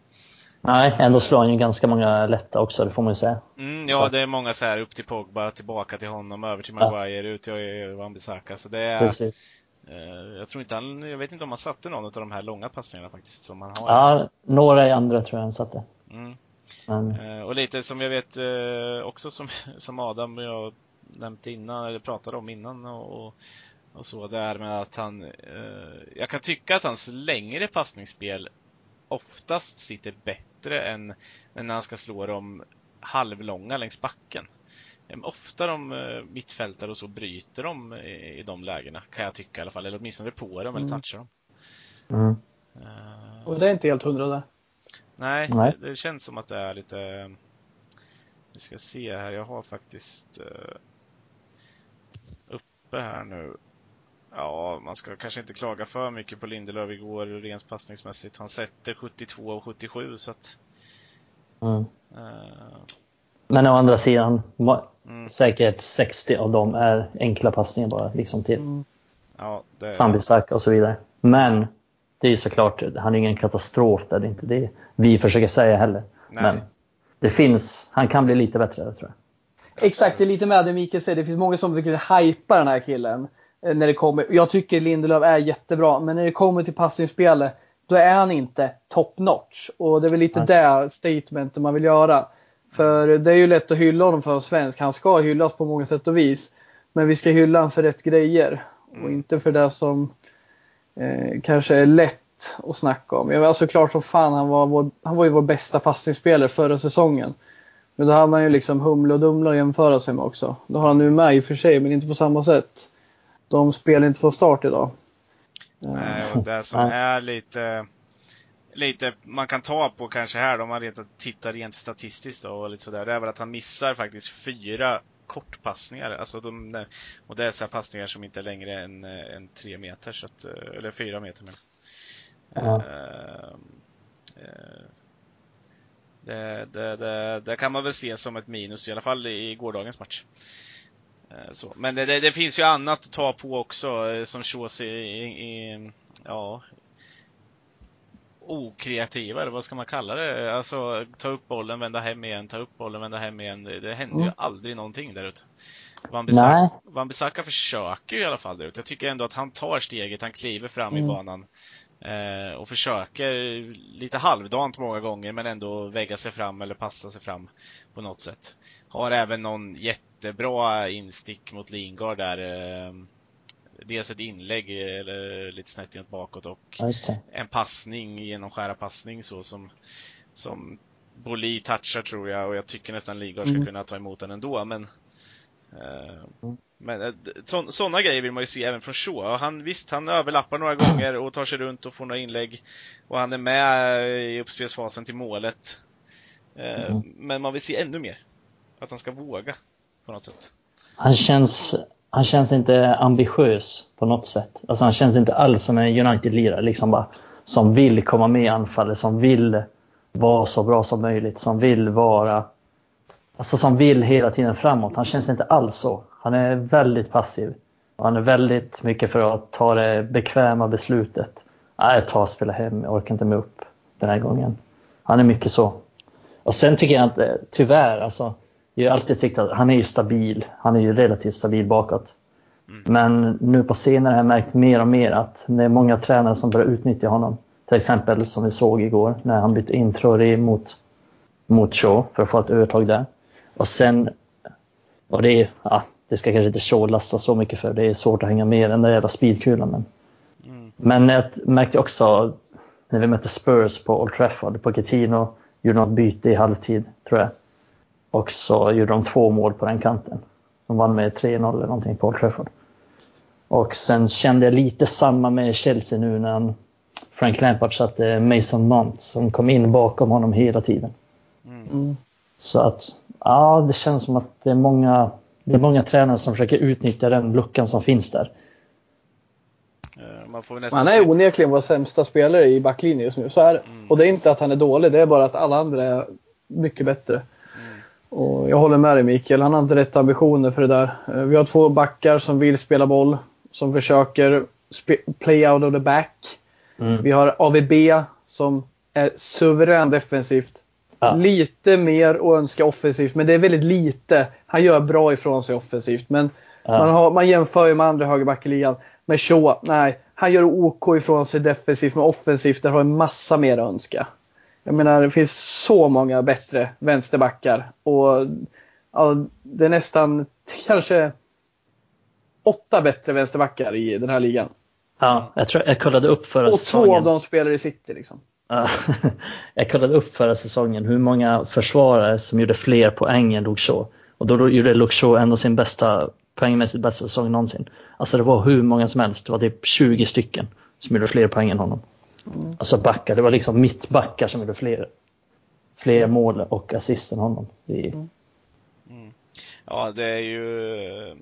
Nej, ändå slår han ju ganska många lätta också, det får man ju säga. Mm, ja, det är många så här upp till Pogba, tillbaka till honom, över till Maguire, ja. ut till Wan-Bissaka. Så det är... Precis. Eh, jag tror inte han, jag vet inte om han satte någon av de här långa passningarna faktiskt som han har. Ja, några i andra tror jag han satte. Mm. Mm. Eh, och lite som jag vet eh, också som, som Adam och jag nämnt innan, eller pratade om innan och, och så, det är med att han, jag kan tycka att hans längre passningsspel oftast sitter bättre än, än när han ska slå dem halvlånga längs backen. Ofta de eh, mittfältare och så bryter de i de lägena, kan jag tycka i alla fall. Eller åtminstone på dem eller mm. touchar dem. Mm. Uh, och det är inte helt hundra där. Nej, nej. Det, det, känns som att det är lite... Vi ska se här, jag har faktiskt uh, uppe här nu Ja, man ska kanske inte klaga för mycket på Lindelöf igår rent passningsmässigt. Han sätter 72 och 77 så att... Mm. Uh... Men å andra sidan, mm. säkert 60 av dem är enkla passningar bara liksom till mm. ja, det... Fambisaka och så vidare. Men det är ju såklart, han är ingen katastrof där, det är inte det vi försöker säga heller. Nej. Men det finns, han kan bli lite bättre tror jag. Exakt, det är lite med det Mikael säger. Det finns många som försöker hypa den här killen. Eh, när det kommer. Jag tycker Lindelöf är jättebra, men när det kommer till passningsspelet då är han inte top notch. Och det är väl lite det statementet man vill göra. För det är ju lätt att hylla honom för att svensk. Han ska hyllas på många sätt och vis. Men vi ska hylla honom för rätt grejer. Och mm. inte för det som eh, kanske är lätt att snacka om. Jag var alltså klart som fan han var, vår, han var ju vår bästa passningsspelare förra säsongen. Men då har man ju liksom Humle och Dumle att jämföra sig med också. Det har han nu med i och för sig, men inte på samma sätt de spelar inte från start idag. Nej, och det som är lite, lite man kan ta på kanske här om man rent, tittar rent statistiskt då, och lite sådär, det är väl att han missar faktiskt fyra kortpassningar. Alltså de, och det är så passningar som inte är längre än, än tre meter, så att, eller fyra meter. Men. Ja. Uh, uh, det, det, det, det, kan man väl se som ett minus, i alla fall i gårdagens match. Eh, så. Men det, det, finns ju annat att ta på också eh, som Chauce i, i, ja, okreativa, eller vad ska man kalla det? Alltså ta upp bollen, vända hem igen, ta upp bollen, vända hem igen. Det, det händer mm. ju aldrig någonting där ute. Wan-Bissaka försöker ju i alla fall där ute. Jag tycker ändå att han tar steget, han kliver fram mm. i banan. Eh, och försöker lite halvdant många gånger men ändå väga sig fram eller passa sig fram på något sätt. Har även någon jättebra instick mot Lingard där. Eh, dels ett inlägg eller lite snett bakåt och en passning, genomskära passning så som, som Boli touchar tror jag och jag tycker nästan Lingard ska mm. kunna ta emot den ändå men eh, mm. Men eh, sådana grejer vill man ju se även från Shaw. Han, visst, han överlappar några gånger och tar sig runt och får några inlägg. Och han är med i uppspelsfasen till målet. Eh, mm. Men man vill se ännu mer. Att han ska våga på något sätt. Han känns, han känns inte ambitiös på något sätt. Alltså han känns inte alls som en United-lirare liksom bara som vill komma med i anfallet, som vill vara så bra som möjligt, som vill vara Alltså som vill hela tiden framåt. Han känns inte alls så. Han är väldigt passiv. Och han är väldigt mycket för att ta det bekväma beslutet. Nej, ta och spela hem. Jag orkar inte med upp den här gången. Han är mycket så. Och sen tycker jag att eh, tyvärr, alltså, jag har alltid tyckt att han är ju stabil. Han är ju relativt stabil bakåt. Mm. Men nu på senare har jag märkt mer och mer att det är många tränare som börjar utnyttja honom. Till exempel som vi såg igår när han bytte in Trori mot, mot Shaw för att få ett övertag där. Och sen, och det är, ja, det ska kanske inte lasta så mycket för, det är svårt att hänga med den där jävla speedkulan. Men, mm. men jag märkte också när vi mötte Spurs på Old Trafford, Pochettino gjorde något byte i halvtid, tror jag. Och så gjorde de två mål på den kanten. De vann med 3-0 eller någonting på Old Trafford. Och sen kände jag lite samma med Chelsea nu när Frank Lampard satte Mason Mount som kom in bakom honom hela tiden. Mm. Så att Ja, det känns som att det är många, det är många tränare som försöker utnyttja den luckan som finns där. Eh, man får nästan han är onekligen vår sämsta spelare i backlinjen just nu, så är det. Mm. Och det är inte att han är dålig, det är bara att alla andra är mycket bättre. Mm. Och jag håller med dig Mikael, han har inte rätt ambitioner för det där. Eh, vi har två backar som vill spela boll, som försöker play out of the back. Mm. Vi har AVB som är suverän defensivt. Ja. Lite mer att önska offensivt, men det är väldigt lite. Han gör bra ifrån sig offensivt, men ja. man, har, man jämför ju med andra högerback i ligan. Med Shaw, nej, han gör OK ifrån sig defensivt, men offensivt där har en massa mer att önska. Jag menar, det finns så många bättre vänsterbackar och ja, det är nästan kanske åtta bättre vänsterbackar i den här ligan. Ja, jag tror jag kollade upp förra och säsongen. Och två av dem spelar i City liksom. jag kollade upp förra säsongen hur många försvarare som gjorde fler poäng än Luke Shaw. Och då gjorde Luke Shaw ändå sin bästa, poängmässigt bästa säsong någonsin. Alltså det var hur många som helst. Det var typ 20 stycken som gjorde fler poäng än honom. Mm. Alltså backar, det var liksom mittbackar som gjorde fler, fler mål och assist än honom. Mm. Mm. Ja, det är ju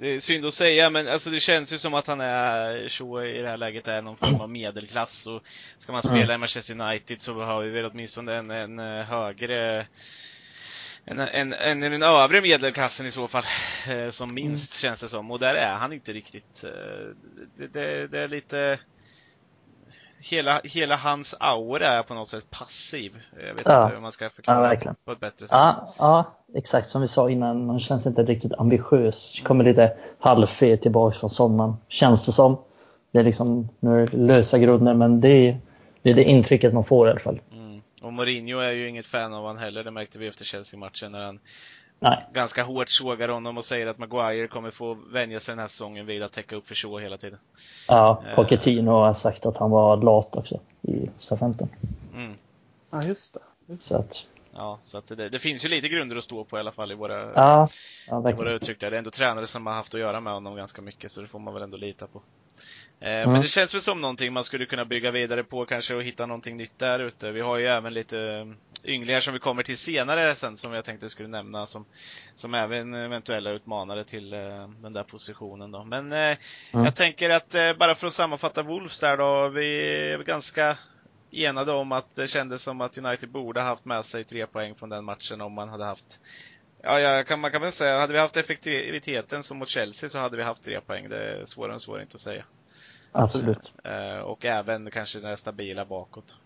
det är synd att säga, men alltså det känns ju som att han är, så i det här läget är någon form av medelklass. Och ska man spela i Manchester United så har vi väl åtminstone en, en eh, högre en, en, en, en övre medelklassen i så fall, eh, som minst mm. känns det som. Och där är han inte riktigt. Eh, det, det, det är lite hela, hela hans aura är på något sätt passiv. Jag vet ja. inte hur man ska förklara ja, på ett bättre sätt. Ja, ja, exakt som vi sa innan. Man känns inte riktigt ambitiös. Kommer lite halvfet tillbaka från sommaren. Känns det som. Det är liksom nu lösa grunder men det är, det är det intrycket man får i alla fall. Mm. Och Mourinho är ju inget fan av han heller. Det märkte vi efter Chelsea-matchen när han Nej. ganska hårt sågar honom och säger att Maguire kommer få vänja sig den här säsongen vid att täcka upp för Shaw hela tiden. Ja, eh. Pochettino har sagt att han var lat också i SA-15. Mm. Ja, just det. Just Så att, Ja, så att det, det, finns ju lite grunder att stå på i alla fall i våra, ja, ja, i våra uttryck där. Det är ändå tränare som har haft att göra med honom ganska mycket, så det får man väl ändå lita på. Eh, mm. Men det känns väl som någonting man skulle kunna bygga vidare på kanske och hitta någonting nytt där ute. Vi har ju även lite eh, ynglingar som vi kommer till senare sen som jag tänkte skulle nämna som, som även eventuella utmanare till uh, den där positionen då. Men mm. jag tänker att bara för att sammanfatta Wolves där då, vi är ganska enade om att det kändes som att United borde haft med sig tre poäng från den matchen om man hade haft Ja, ja kan, man kan väl säga, hade vi haft effektiviteten som mot Chelsea så hade vi haft tre poäng. Det är svårare än svårare inte att säga. Absolut. Eh, och även kanske det stabila bakåt.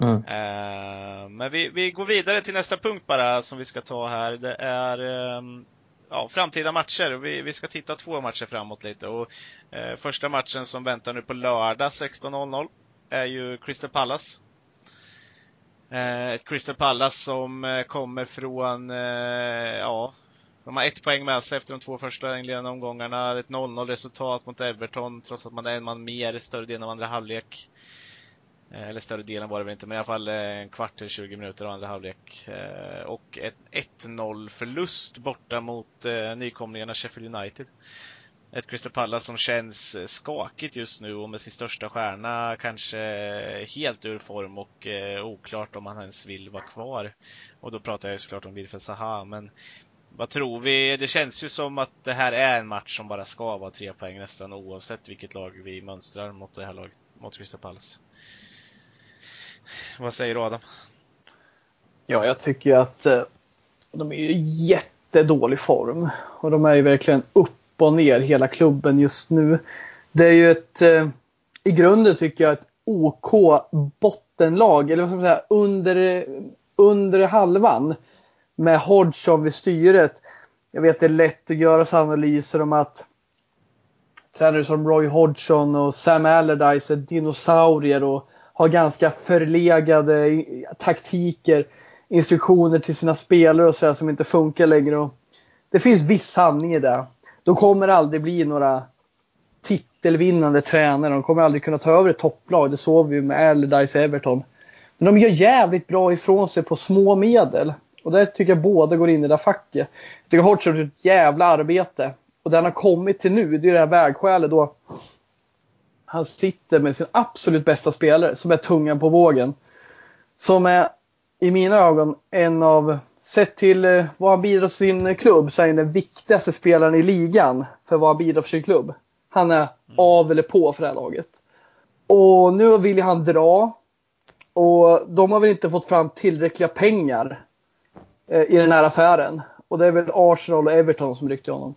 Mm. Eh, men vi, vi går vidare till nästa punkt bara som vi ska ta här. Det är ehm, ja, framtida matcher. Vi, vi ska titta två matcher framåt lite. Och, eh, första matchen som väntar nu på lördag 16.00 är ju Crystal Palace. Eh, ett Crystal Palace som eh, kommer från, eh, ja, de har ett poäng med sig efter de två första inledande omgångarna. Ett 0-0 resultat mot Everton trots att man är en man mer större delen av andra halvlek. Eh, eller större delen var det väl inte, men i alla fall eh, en kvart till 20 minuter av andra halvlek. Och ett 1-0 förlust borta mot nykomlingarna Sheffield United. Ett Crystal Palace som känns eh, skakigt just nu och med sin största stjärna kanske eh, helt ur form och eh, oklart om han ens vill vara kvar. Och då pratar jag såklart om Wilfred Zaha, men vad tror vi? Det känns ju som att det här är en match som bara ska vara tre poäng nästan oavsett vilket lag vi mönstrar mot det här laget, mot Crystal Palace. Vad säger du Adam? Ja, jag tycker att eh, de är i jättedålig form. Och de är ju verkligen upp upp och ner hela klubben just nu. Det är ju ett, eh, i grunden tycker jag, ett OK bottenlag, eller vad ska man säga, under, under halvan. Med Hodgson vid styret. Jag vet det är lätt att göra analyser om att tränare som Roy Hodgson och Sam Allardyce är dinosaurier och har ganska förlegade taktiker, instruktioner till sina spelare och sådär som inte funkar längre. Och det finns viss sanning i det. De kommer aldrig bli några titelvinnande tränare. De kommer aldrig kunna ta över ett topplag. Det såg vi med Allardyce Everton. Men de gör jävligt bra ifrån sig på små medel. Och där tycker jag båda går in i det där facket. Jag tycker Hodgson har gjort ett jävla arbete. Och den har kommit till nu, det är det här vägskälet då han sitter med sin absolut bästa spelare som är tungan på vågen. Som är i mina ögon en av, sett till eh, vad han bidrar till sin klubb, så är han den viktigaste spelaren i ligan för vad han bidrar för sin klubb. Han är mm. av eller på för det här laget. Och nu vill han dra. Och de har väl inte fått fram tillräckliga pengar eh, i den här affären. Och det är väl Arsenal och Everton som ryckte honom.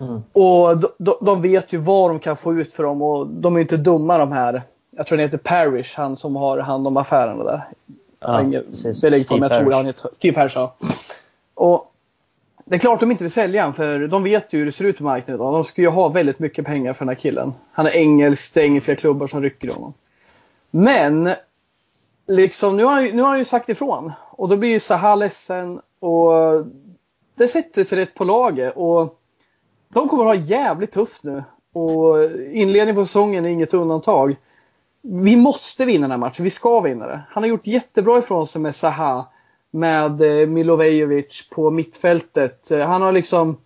Mm. Och de, de, vet ju vad de kan få ut för dem och de är inte dumma de här. Jag tror det heter Parrish, han som har hand om affärerna där. Ja, inget belägg på men jag tror han heter Steve Parrish, ja. Och det är klart de inte vill sälja honom för de vet ju hur det ser ut på marknaden idag. De ska ju ha väldigt mycket pengar för den här killen. Han är engelsk, det är engelska klubbar som rycker i honom. Men liksom, nu har, nu har han ju sagt ifrån. Och då blir ju Zaha ledsen och det sätter sig rätt på laget. Och de kommer att ha jävligt tufft nu. Och inledningen på säsongen är inget undantag. Vi måste vinna den här matchen. Vi ska vinna det. Han har gjort jättebra ifrån sig med Zaha. Med Milovejevic Milovejovic på mittfältet. Eh, han har liksom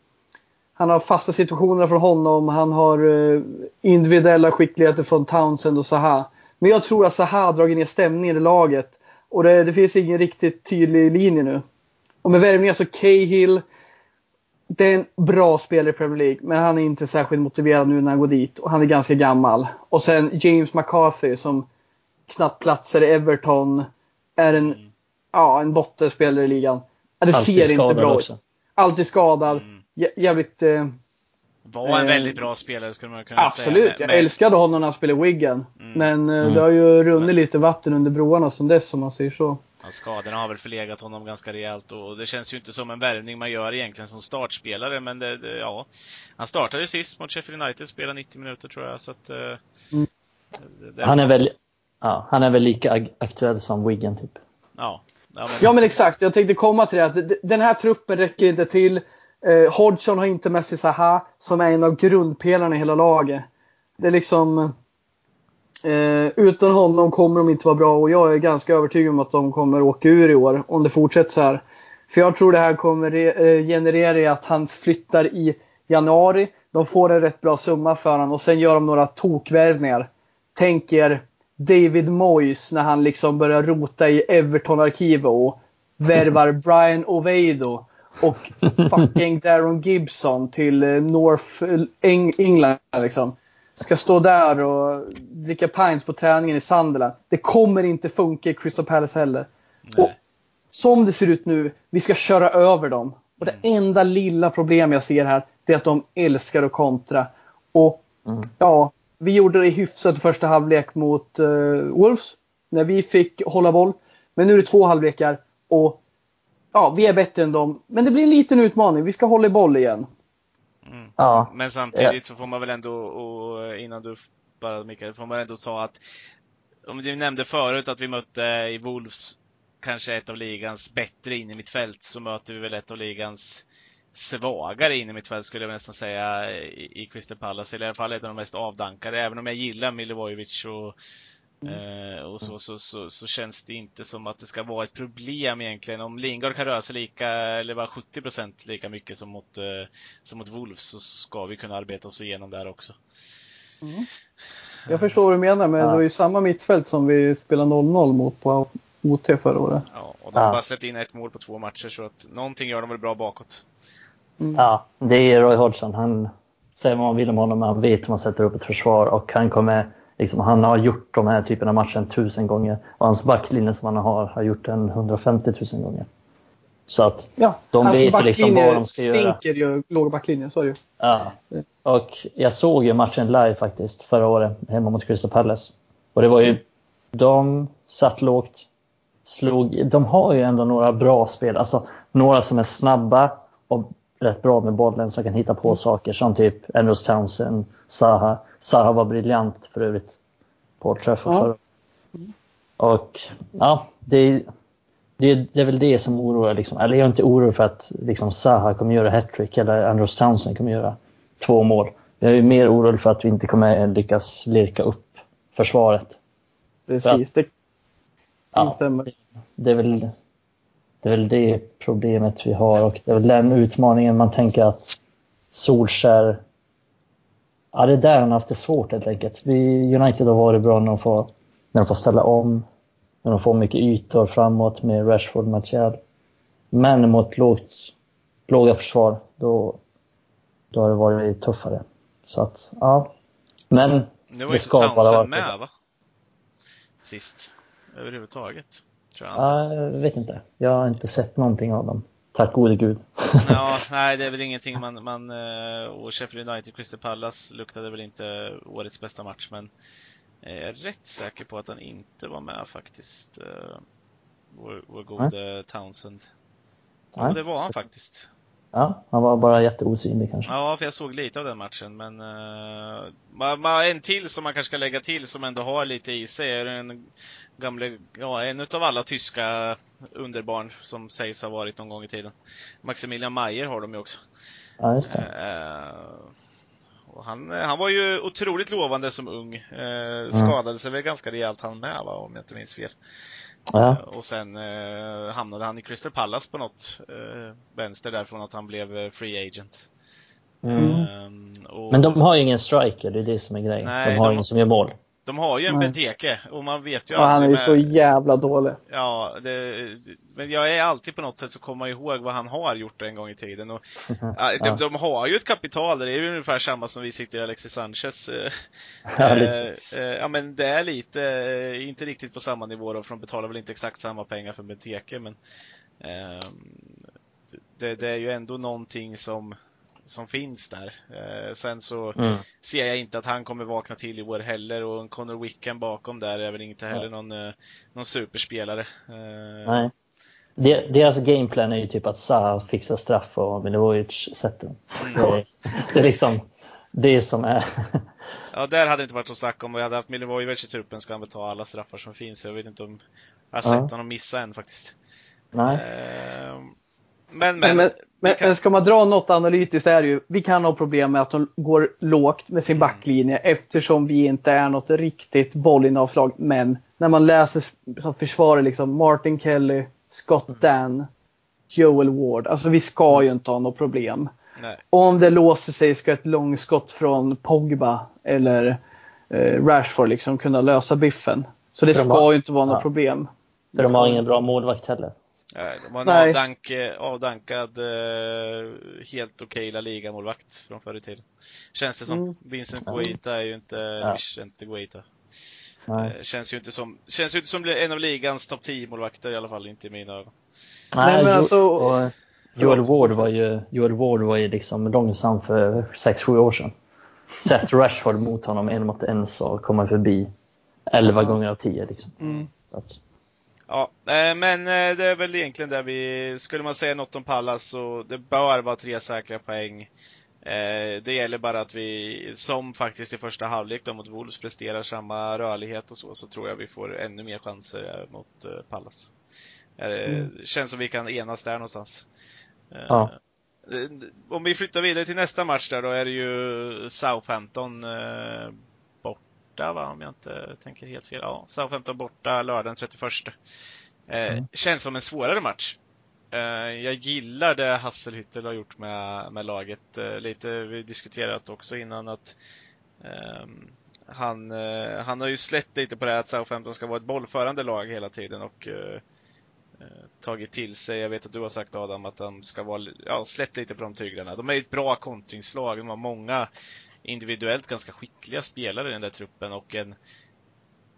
han har fasta situationer från honom. Han har eh, individuella skickligheter från Townsend och Zaha. Men jag tror att Zaha har dragit ner stämningen i laget. Och det, det finns ingen riktigt tydlig linje nu. Och med värvningar så Cahill, det är en bra spelare i Premier League, men han är inte särskilt motiverad nu när han går dit. Och han är ganska gammal. Och sen James McCarthy som knappt platsar i Everton. Är en, mm. ja, en bottenspelare i ligan. Det Alltid ser inte bra ut. Alltid skadad. Mm. Jävligt... Eh, var en väldigt bra spelare skulle man kunna absolut, säga. Absolut, jag älskade honom när han spelade Wiggen. Mm. Men eh, mm. det har ju runnit lite vatten under broarna som dess om man säger så. Ja, skadorna har väl förlegat honom ganska rejält och det känns ju inte som en värvning man gör egentligen som startspelare men det, det, ja. Han startade sist mot Sheffield United, spelade 90 minuter tror jag så att eh, det, han är väl ja, han är väl lika aktuell som Wiggen typ. Ja. Ja men... ja men exakt, jag tänkte komma till det att den här truppen räcker inte till. Eh, Hodgson har inte med sig Zaha som är en av grundpelarna i hela laget. Det är liksom Eh, utan honom kommer de inte vara bra och jag är ganska övertygad om att de kommer åka ur i år om det fortsätter så här. För jag tror det här kommer eh, generera att han flyttar i januari. De får en rätt bra summa för honom och sen gör de några tokvärvningar. Tänk er David Moyes när han liksom börjar rota i Everton-arkivet och värvar Brian Oviedo och fucking Darren Gibson till eh, North England liksom ska stå där och dricka pints på träningen i Sunderland. Det kommer inte funka i Crystal Palace heller. Och som det ser ut nu, vi ska köra över dem. Och det mm. enda lilla problem jag ser här, det är att de älskar att kontra. Och mm. ja, vi gjorde det hyfsat första halvlek mot uh, Wolves. När vi fick hålla boll. Men nu är det två halvlekar och ja, vi är bättre än dem. Men det blir en liten utmaning. Vi ska hålla i boll igen. Mm. Ja. Men samtidigt så får man väl ändå, och innan du bara Mikael, får man ändå ta att om du nämnde förut att vi mötte i Wolves kanske ett av ligans bättre in i mitt fält så möter vi väl ett av ligans svagare in i mitt fält skulle jag nästan säga i Crystal Palace. Eller i alla fall ett av de mest avdankade. Även om jag gillar Milivojevic och, mm. och så, så, så, så, känns det inte som att det ska vara ett problem egentligen. Om Lingard kan röra sig lika, eller bara 70 procent lika mycket som mot, som mot Wolves så ska vi kunna arbeta oss igenom där också. Mm. Jag förstår vad du menar, men ja. det var ju samma mittfält som vi spelade 0-0 mot på OT förra året. Ja, och de har ja. bara släppt in ett mål på två matcher så att någonting gör de väl bra bakåt. Mm. Ja, det är Roy Hodgson. Han säger vad man vill om honom, men han vet hur man sätter upp ett försvar och han kommer Liksom, han har gjort de här typerna av matcher tusen gånger och hans backlinje som han har har gjort den 150 000 gånger. Så att ja, de vet liksom vad de ska göra. stinker ju låga backlinjen, så är det ju. Ja. Och jag såg ju matchen live faktiskt förra året hemma mot Crystal Palace. Och det var ju, de satt lågt, slog, de har ju ändå några bra spel, alltså några som är snabba och rätt bra med bollen som kan hitta på mm. saker som typ Andrews Townsend, Saha. Saha var briljant för övrigt på Trafford ja. förra mm. Och ja, det, det, det är väl det som oroar. Liksom. Eller jag är inte orolig för att liksom, Saha kommer göra hattrick eller Andrews Townsend kommer göra två mål. Jag är mer orolig för att vi inte kommer lyckas lirka upp försvaret. Precis, det instämmer. Ja, det, är väl, det är väl det problemet vi har och det är väl den utmaningen man tänker att Solskär Ja, det är där han har haft det svårt helt enkelt. Vi, United har varit bra när de, får, när de får ställa om, när de får mycket ytor framåt med Rashford, Martial. Men mot lågt, låga försvar, då, då har det varit tuffare. Så att, ja. Men nu var det ska inte Townsend med va? Sist. Överhuvudtaget. Tror jag, ja, jag vet inte. Jag har inte sett någonting av dem. Tack gode gud. ja, nej det är väl ingenting man, man eh, och Sheffield United Crystal Palace luktade väl inte årets bästa match men jag är rätt säker på att han inte var med faktiskt. Eh, vår, vår gode Townsend. Ja, det var han faktiskt. Ja, han var bara jätteosynlig kanske. Ja, för jag såg lite av den matchen. Men uh, en till som man kanske ska lägga till som ändå har lite i sig är en gamle, ja, en utav alla tyska underbarn som sägs ha varit någon gång i tiden. Maximilian Mayer har de ju också. Ja, just det. Uh, och han, han var ju otroligt lovande som ung. Uh, skadade sig väl ganska rejält han med va, om jag inte minns fel. Ja. Eh, och sen eh, hamnade han i Crystal Palace på något eh, vänster därifrån att han blev eh, free agent. Mm. Um, och... Men de har ju ingen striker, det är det som är grejen. Nej, de har de... ingen som gör mål. De har ju en Benteke och man vet ju ja, Han är ju med... så jävla dålig. Ja, det... men jag är alltid på något sätt så kommer ihåg vad han har gjort en gång i tiden. Och, de, de, har ju ett kapital, det är ju ungefär samma som vi sitter i Alexis Sanchez. Eh, ja, lite. Eh, ja, men det är lite, eh, inte riktigt på samma nivå då, för de betalar väl inte exakt samma pengar för Benteke, men eh, det, det är ju ändå någonting som som finns där. Eh, sen så mm. ser jag inte att han kommer vakna till i år heller och en Connor Wickham bakom där är väl inte heller någon, eh, någon superspelare. Eh, Nej. Deras gameplan är ju typ att Zaha fixar straff och Milivojevic sätter dem. Mm. Det, det, är liksom det som är... ja, där hade det inte varit att snacka om. Vi hade haft Milivojevic i truppen ska han väl ta alla straffar som finns. Jag vet inte om jag har sett ja. honom missa än faktiskt. Nej. Men, men, men, men kan... ska man dra något analytiskt är det ju, vi kan ha problem med att de går lågt med sin backlinje eftersom vi inte är något riktigt bollinavslag. Men när man läser som försvarar liksom Martin Kelly, Scott mm. Dan, Joel Ward. Alltså vi ska ju inte ha något problem. Nej. Och om det låser sig ska ett långskott från Pogba eller eh, Rashford liksom kunna lösa biffen. Så det ska har, ju inte vara något ja. problem. För de har ingen bra målvakt heller. De var en avdank, avdankad, eh, helt okej La Liga-målvakt från förr i tiden. Känns det som. Mm. Vincent Guaita är ju inte ja. Guaita. Nej. Känns ju inte som, känns ju inte som en av ligans topp 10-målvakter i alla fall, inte i mina ögon. Nej, men alltså... Joel Ward var ju, Joel Ward var ju liksom långsam för 6-7 år sedan. Sett Rashford mot honom en mot en så kommer förbi 11 gånger av 10 liksom. Mm. Ja, men det är väl egentligen där vi, skulle man säga något om Pallas så det bör vara tre säkra poäng. Det gäller bara att vi, som faktiskt i första halvlek då mot Wolves, presterar samma rörlighet och så, så tror jag vi får ännu mer chanser mot Pallas. Mm. Känns som vi kan enas där någonstans. Ja. Om vi flyttar vidare till nästa match där då är det ju Southampton borta va, om jag inte tänker helt fel. Ja, Southampton borta lördagen 31. Eh, mm. Känns som en svårare match. Eh, jag gillar det Hasselhüttel har gjort med, med laget. Eh, lite, vi diskuterat också innan att ehm, han, eh, han har ju släppt lite på det att Southampton ska vara ett bollförande lag hela tiden och eh, tagit till sig. Jag vet att du har sagt Adam att de ska vara, ja, släppt lite på de tyglarna. De är ett bra kontringslag. De har många individuellt ganska skickliga spelare i den där truppen och en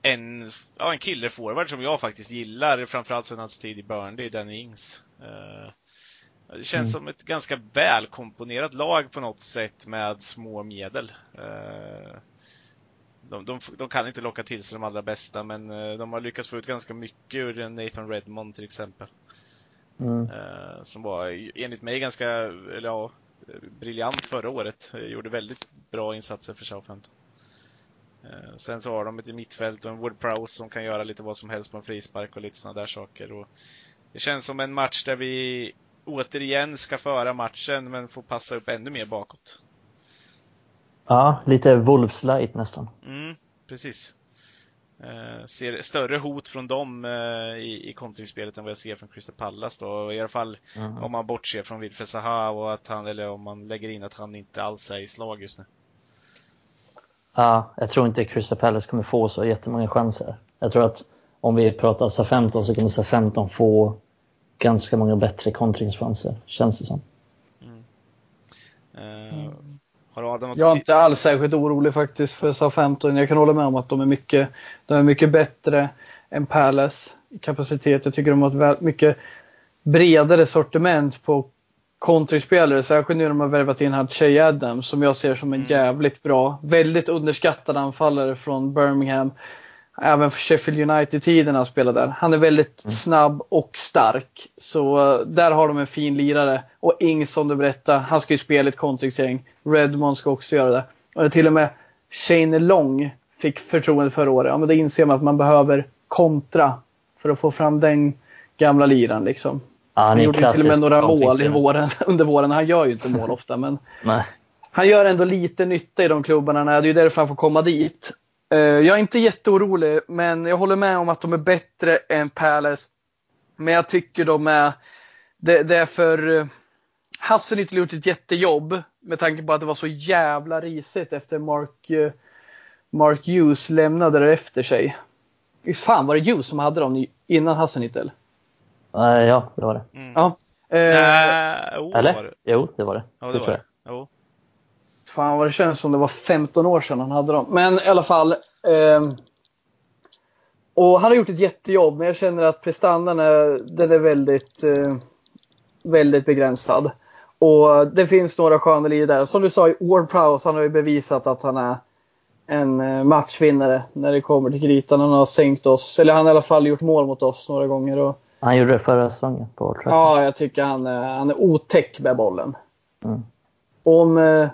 en, ja, en killerforward som jag faktiskt gillar, framförallt sedan hans tid i Burnley, Danny Ings. Uh, det känns mm. som ett ganska välkomponerat lag på något sätt med små medel. Uh, de, de, de, kan inte locka till sig de allra bästa, men uh, de har lyckats få ut ganska mycket ur Nathan Redmond till exempel. Mm. Som var enligt mig ganska, eller ja, briljant förra året. Gjorde väldigt bra insatser för Southampton. Eh, sen så har de ett mittfält och en Wood Prowse som kan göra lite vad som helst på en frispark och lite sådana där saker. Och det känns som en match där vi återigen ska föra matchen men får passa upp ännu mer bakåt. Ja, lite Wolves light nästan. Mm, precis. Eh, ser större hot från dem eh, i, i kontringsspelet än vad jag ser från Crystal Palace då. I alla fall mm. om man bortser från Wilfred Zaha och att han, eller om man lägger in att han inte alls är i slag just nu. Ja, jag tror inte Crystal Palace kommer få så jättemånga chanser. Jag tror att om vi pratar SA-15 så kommer SA-15 få ganska många bättre kontringschanser, känns det som. Mm. Uh, har Adam något Jag är inte alls särskilt orolig faktiskt för SA-15. Jag kan hålla med om att de är mycket, de är mycket bättre än Palace i kapacitet. Jag tycker de har ett mycket bredare sortiment på kontringsspelare, särskilt nu när de har värvat in här Che Adams som jag ser som en mm. jävligt bra, väldigt underskattad anfallare från Birmingham. Även för Sheffield United-tiden han spelade där. Han är väldigt mm. snabb och stark. Så uh, där har de en fin lirare. Och Ings som du berättade, han ska ju spela ett kontringsgäng. Redmond ska också göra det. Och det till och med Shane Long fick förtroende förra året. Ja men då inser man att man behöver kontra för att få fram den gamla liran liksom. Ja, han, han gjorde till och med några mål i våren, under våren. Han gör ju inte mål ofta men Nej. han gör ändå lite nytta i de klubbarna. Det är ju därför han får komma dit. Eh, jag är inte jätteorolig men jag håller med om att de är bättre än Palace. Men jag tycker de är, det, det är för eh, Hassen inte gjort ett jättejobb med tanke på att det var så jävla risigt efter Mark, eh, Mark Hughes lämnade det efter sig. Visst fan var det Hughes som hade dem innan Hassenittel? Uh, ja, det var det. Mm. Ja. Uh, oh, Eller? Det. Jo, det var det. Ja, det, det var det. Jo. Fan vad det känns som det var 15 år sedan han hade dem. Men i alla fall. Eh, och han har gjort ett jättejobb men jag känner att prestandan är, den är väldigt, eh, väldigt begränsad. Och det finns några sköna lir där. Som du sa, Ward Prowse han har ju bevisat att han är en eh, matchvinnare när det kommer till kritan. Han har sänkt oss, eller han har i alla fall gjort mål mot oss några gånger. Och han gjorde det förra säsongen på Old Ja, jag tycker han, han är otäck med bollen. Mm. Om eh,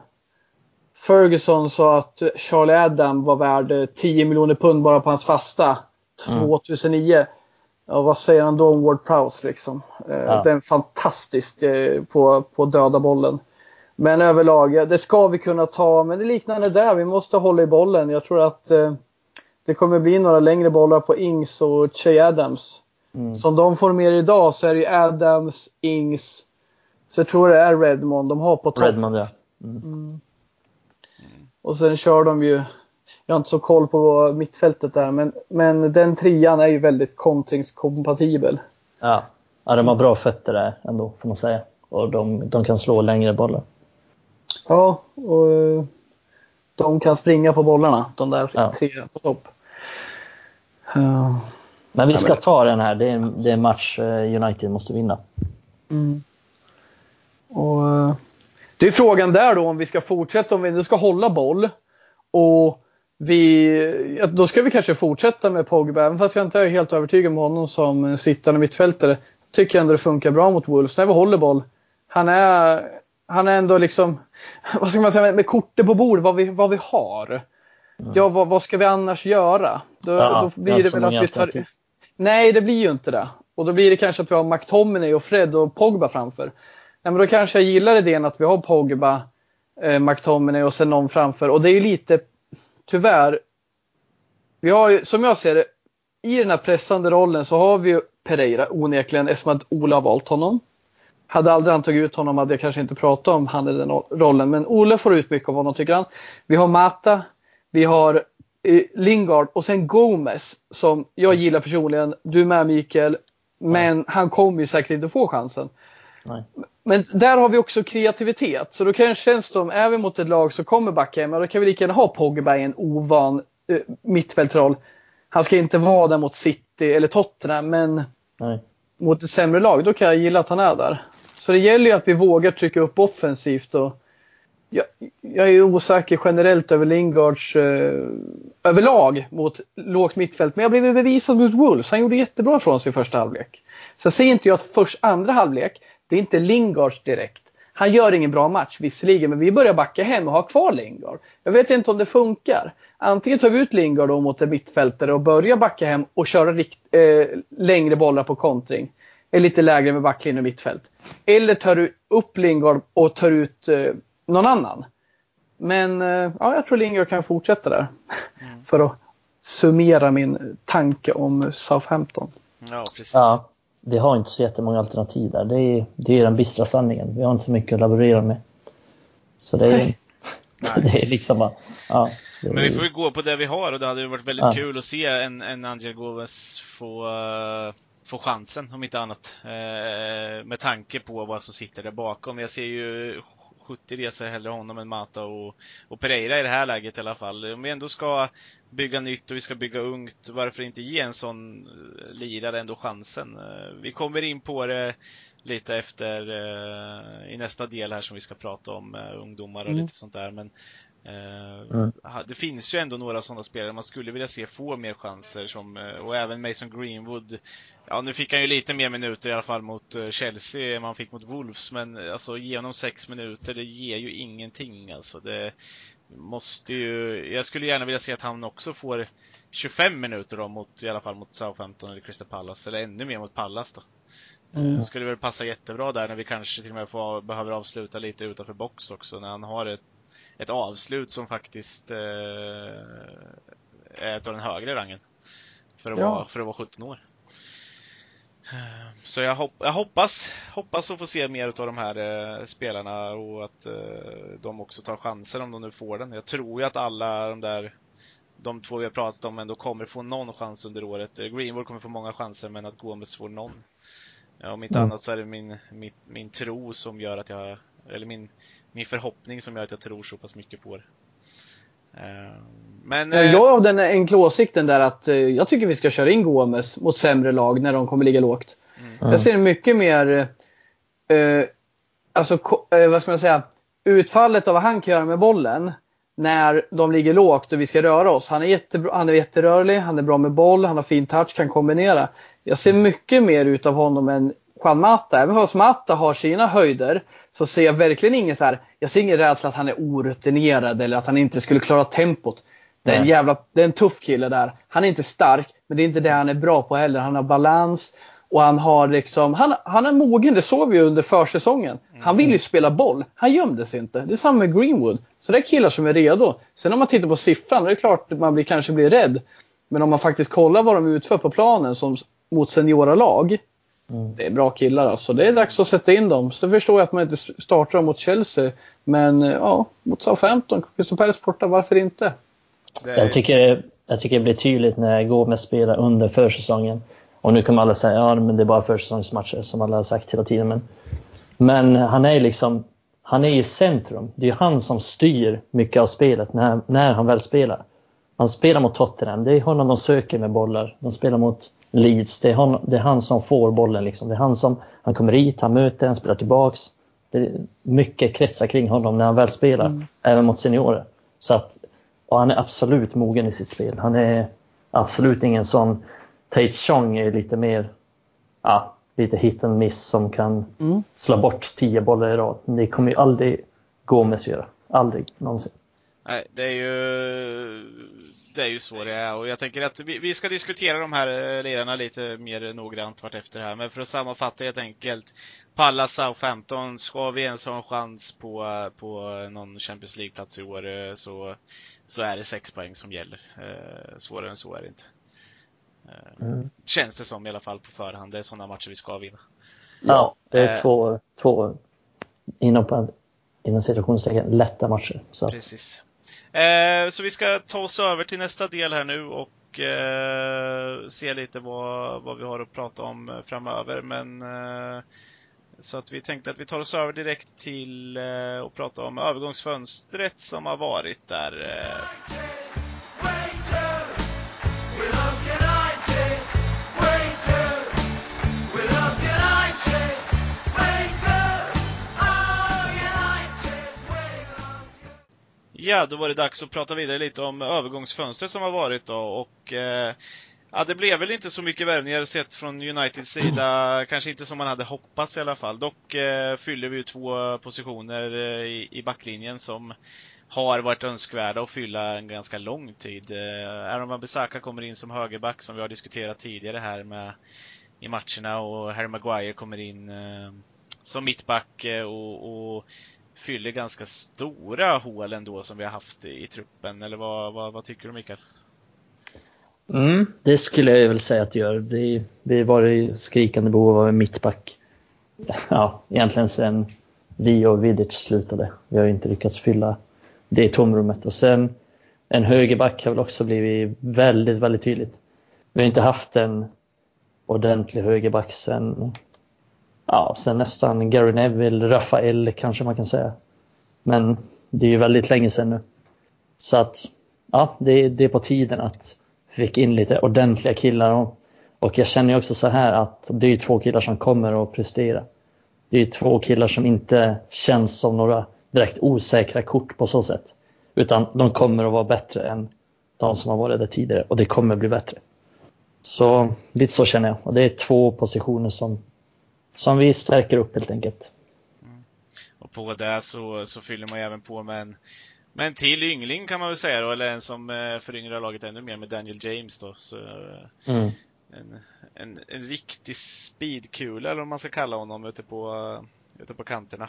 Ferguson sa att Charlie Adam var värd 10 miljoner pund bara på hans fasta 2009. Mm. Ja, vad säger han då om Ward Prowse liksom? Eh, ja. Den är fantastisk eh, på, på döda bollen. Men överlag, det ska vi kunna ta, men det liknande där. Vi måste hålla i bollen. Jag tror att eh, det kommer bli några längre bollar på Ings och Che Adams. Mm. Som de får mer idag så är det ju Adams, Ings, så jag tror det är Redmond de har på topp. Redmond ja. Mm. Mm. Och sen kör de ju, jag har inte så koll på mittfältet där, men, men den trian är ju väldigt kontringskompatibel. Ja. ja, de har bra fötter där ändå får man säga. Och de, de kan slå längre bollar. Ja, och de kan springa på bollarna, de där ja. tre på topp. Uh, men vi ska ta den här. Det är, det är en match eh, United måste vinna. Mm. Och, eh, det är frågan där då om vi ska fortsätta, om vi inte ska hålla boll och vi, då ska vi kanske fortsätta med Pogba, även fast jag inte är helt övertygad med honom som sittande mittfältare. Tycker jag ändå det funkar bra mot Wolves när vi håller boll. Han är, han är ändå liksom, vad ska man säga, med kortet på bordet, vad vi, vad vi har. Mm. Ja, vad, vad, ska vi annars göra? Då, ja, då blir det väl att vi tar... Nej, det blir ju inte det. Och då blir det kanske att vi har McTominay och Fred och Pogba framför. Nej, men då kanske jag gillar idén att vi har Pogba, eh, McTominay och sen någon framför. Och det är ju lite, tyvärr, vi har ju, som jag ser det, i den här pressande rollen så har vi ju Pereira onekligen eftersom att Ola har valt honom. Hade aldrig han tagit ut honom hade jag kanske inte pratat om han i den rollen. Men Ola får ut mycket av honom tycker han. Vi har Mata, vi har eh, Lingard och sen Gomez som jag gillar personligen. Du med Mikael. Men ja. han kommer ju säkert inte få chansen. Nej. Men där har vi också kreativitet. Så då känns det om, är vi mot ett lag som kommer backa hem, då kan vi lika gärna ha Pogba i en ovan eh, mittfältroll. Han ska inte vara där mot City eller Tottenham, men Nej. mot ett sämre lag, då kan jag gilla att han är där. Så det gäller ju att vi vågar trycka upp offensivt. Och jag, jag är osäker generellt över Lingards eh, överlag mot lågt mittfält. Men jag blev bevisad mot Wolves. Han gjorde jättebra från sig i första halvlek. Sen säger inte jag att först andra halvlek, det är inte Lingards direkt. Han gör ingen bra match visserligen, men vi börjar backa hem och ha kvar Lingard. Jag vet inte om det funkar. Antingen tar vi ut Lingard då mot en mittfältare och börjar backa hem och köra rikt, eh, längre bollar på kontring. Är lite lägre med backlinje och mittfält. Eller tar du upp Lingard och tar ut eh, någon annan. Men eh, ja, jag tror Lingard kan fortsätta där. Mm. För att summera min tanke om Southampton. Ja, precis. Ja, vi har inte så jättemånga alternativ där. Det är, det är den bistra sanningen. Vi har inte så mycket att laborera med. Så det är, det är liksom bara, ja. Men vi får ju gå på det vi har och det hade ju varit väldigt ja. kul att se en, en Angel Gomes få, uh, få chansen om inte annat. Uh, med tanke på vad som sitter där bakom. Jag ser ju 70 resor hellre honom än Mata och, och Pereira i det här läget i alla fall. Om vi ändå ska bygga nytt och vi ska bygga ungt, varför inte ge en sån lirare ändå chansen? Vi kommer in på det lite efter i nästa del här som vi ska prata om ungdomar och mm. lite sånt där. Men Mm. Det finns ju ändå några sådana spelare man skulle vilja se få mer chanser som, eh, och även Mason Greenwood. Ja, nu fick han ju lite mer minuter i alla fall mot eh, Chelsea än man fick mot Wolves, men alltså ge honom sex minuter, det ger ju ingenting alltså. Det måste ju, jag skulle gärna vilja se att han också får 25 minuter då mot, i alla fall mot Southampton eller Crystal Palace, eller ännu mer mot Palace då. Mm. Skulle väl passa jättebra där när vi kanske till och med får, behöver avsluta lite utanför box också, när han har ett ett avslut som faktiskt eh, är av den högre rangen. För att, ja. vara, för att vara 17 år. Så jag, hopp, jag, hoppas, hoppas att få se mer av de här eh, spelarna och att eh, de också tar chanser om de nu får den. Jag tror ju att alla de där de två vi har pratat om ändå kommer få någon chans under året. Greenwood kommer få många chanser men att Gomes får någon. Om inte mm. annat så är det min, min, min tro som gör att jag, eller min, min förhoppning som gör att jag tror så pass mycket på det. Eh, men, jag är av den enkla åsikten där att eh, jag tycker vi ska köra in Gomes mot sämre lag när de kommer ligga lågt. Mm. Jag ser mycket mer, eh, alltså eh, vad ska man säga, utfallet av vad han kan göra med bollen när de ligger lågt och vi ska röra oss. Han är, jättebra, han är jätterörlig, han är bra med boll, han har fin touch, kan kombinera. Jag ser mycket mer ut av honom än Juan Mata. Även fast Mata har sina höjder så ser jag verkligen ingen så här, jag ser ingen rädsla att han är orutinerad eller att han inte skulle klara tempot. Det är en jävla, det är en tuff kille där. Han är inte stark, men det är inte det han är bra på heller. Han har balans och han har liksom, han, han är mogen, det såg vi under försäsongen. Han vill ju spela boll, han gömde sig inte. Det är samma med Greenwood. Så det är killar som är redo. Sen om man tittar på siffran, det är klart att man blir, kanske blir rädd. Men om man faktiskt kollar vad de utför på planen som, mot seniora lag Mm. Det är bra killar alltså. Det är dags att sätta in dem. Så förstår jag att man inte startar mot Chelsea. Men eh, ja, mot Southampton, Crystal Palace borta, varför inte? Är... Jag, tycker, jag tycker det blir tydligt när Gomes spelar under försäsongen. Och nu kommer alla säga ja men det är bara försäsongsmatcher som alla har sagt hela tiden. Men, men han är liksom han är i centrum. Det är han som styr mycket av spelet när, när han väl spelar. Han spelar mot Tottenham. Det är honom de söker med bollar. De spelar mot Leeds. Det är, han, det är han som får bollen. Liksom. Det är han som han kommer hit, han möter, han spelar tillbaks. Det är mycket kretsar kring honom när han väl spelar, mm. även mot seniorer. Så att och han är absolut mogen i sitt spel. Han är absolut ingen sån Tate Chong är lite mer ja, lite hit and miss som kan mm. slå bort tio bollar i rad. Det kommer ju aldrig Gomes göra. Aldrig någonsin. Nej, det är ju det är ju så det är och jag tänker att vi, vi ska diskutera de här lirarna lite mer noggrant vartefter här. Men för att sammanfatta helt enkelt. Pallas Southampton, ska vi ens ha en chans på, på någon Champions League-plats i år så, så är det sex poäng som gäller. Eh, svårare än så är det inte. Eh, mm. Känns det som i alla fall på förhand. Det är sådana matcher vi ska vinna. Ja, det är eh, två, två inom, inom situationstecken lätta matcher. Så. Precis. Eh, så vi ska ta oss över till nästa del här nu och eh, se lite vad, vad vi har att prata om framöver. Men eh, så att vi tänkte att vi tar oss över direkt till eh, prata om övergångsfönstret som har varit där. Eh. Ja, då var det dags att prata vidare lite om övergångsfönstret som har varit då och eh, Ja, det blev väl inte så mycket värvningar sett från Uniteds sida. Kanske inte som man hade hoppats i alla fall. Dock eh, fyller vi ju två positioner eh, i, i, backlinjen som har varit önskvärda att fylla en ganska lång tid. Eh, Aaron Wan-Bissaka kommer in som högerback som vi har diskuterat tidigare här med i matcherna och Harry Maguire kommer in eh, som mittback eh, och, och fyller ganska stora hål ändå som vi har haft i truppen. Eller vad, vad, vad tycker du Mikael? Mm, det skulle jag väl säga att det gör. Vi, vi var i skrikande behov av en mittback. Ja, egentligen sen vi och Vidic slutade. Vi har inte lyckats fylla det tomrummet. Och sen en högerback har väl också blivit väldigt, väldigt tydligt. Vi har inte haft en ordentlig högerback sen ja, sen nästan Gary Neville, Rafael kanske man kan säga. Men det är ju väldigt länge sedan nu. Så att ja, det, det är på tiden att vi fick in lite ordentliga killar. Och, och jag känner ju också så här att det är två killar som kommer att prestera. Det är två killar som inte känns som några direkt osäkra kort på så sätt. Utan de kommer att vara bättre än de som har varit där tidigare och det kommer bli bättre. Så lite så känner jag. Och det är två positioner som som vi stärker upp helt enkelt. Mm. Och på det så, så fyller man även på med en, med en till yngling kan man väl säga då, eller en som eh, föryngrar laget ännu mer med Daniel James då. Så, eh, mm. en, en, en riktig speedkula eller vad man ska kalla honom ute på, eh, ute på kanterna.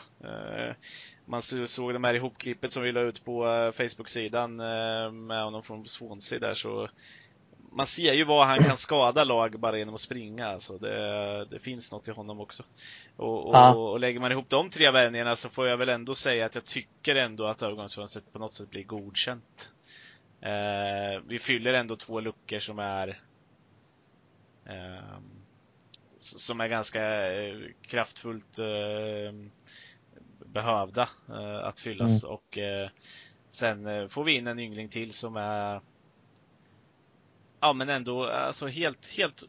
Man såg de här ihopklippet som vi la ut på Facebook-sidan med honom från Swansea där så man ser ju vad han kan skada lag bara genom att springa. Alltså det, det finns något i honom också. Och, och, ja. och lägger man ihop de tre värvningarna så får jag väl ändå säga att jag tycker ändå att övergångsfönstret på något sätt blir godkänt. Eh, vi fyller ändå två luckor som är eh, som är ganska eh, kraftfullt eh, behövda eh, att fyllas mm. och eh, sen får vi in en yngling till som är ja men ändå alltså helt, helt,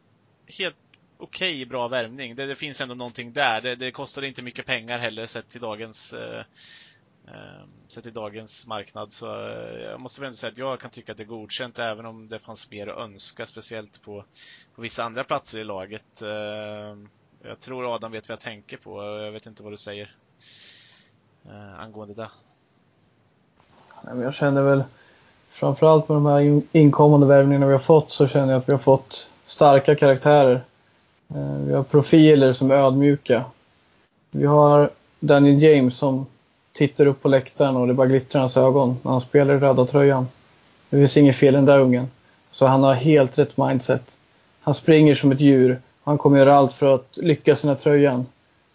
helt okej okay, bra värvning. Det, det, finns ändå någonting där. Det, det kostar inte mycket pengar heller sett till dagens eh, ehm, sett till dagens marknad. Så eh, jag måste väl ändå säga att jag kan tycka att det är godkänt även om det fanns mer att önska, speciellt på, på vissa andra platser i laget. Eh, jag tror Adam vet vad jag tänker på. Jag vet inte vad du säger eh, angående det. Jag känner väl framförallt med de här inkommande värvningarna vi har fått så känner jag att vi har fått starka karaktärer. Eh, vi har profiler som är ödmjuka. Vi har Daniel James som tittar upp på läktaren och det bara glittrar i hans ögon när han spelar i röda tröjan. Det finns inget fel i den där ungen. Så han har helt rätt mindset. Han springer som ett djur. Han kommer göra allt för att lyckas i den här tröjan.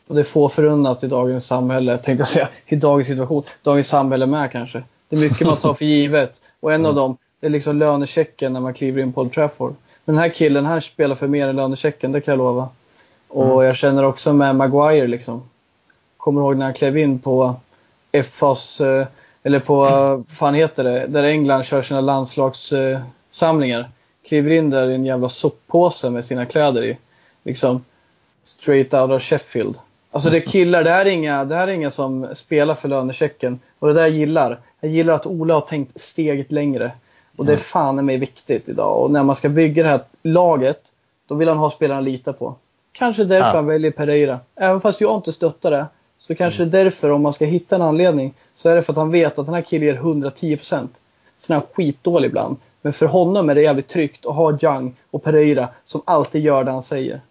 Och det är få förunnat i dagens samhälle, tänkte jag säga. I dagens situation. Dagens samhälle med kanske. Det är mycket man tar för givet. Och en mm. av dem, det är liksom lönechecken när man kliver in på Old Trafford. Men den här killen här spelar för mer än lönechecken, det kan jag lova. Och mm. jag känner också med Maguire liksom. Kommer ihåg när han klev in på FAs, eh, eller på, vad fan heter det, där England kör sina landslagssamlingar. Kliver in där i en jävla soppåse med sina kläder i. Liksom straight out of Sheffield. Alltså det är killar, det här är inga, det här är inga som spelar för lönechecken. Och det där jag gillar. Jag gillar att Ola har tänkt steget längre. Och det är fan i mig viktigt idag. Och när man ska bygga det här laget, då vill han ha spelarna att lita på. Kanske därför ja. han väljer Pereira. Även fast jag inte stöttar det, så kanske mm. därför om man ska hitta en anledning, så är det för att han vet att den här killen ger 110%. Sen är han skitdålig ibland. Men för honom är det jävligt tryggt att ha Jung och Pereira som alltid gör det han säger.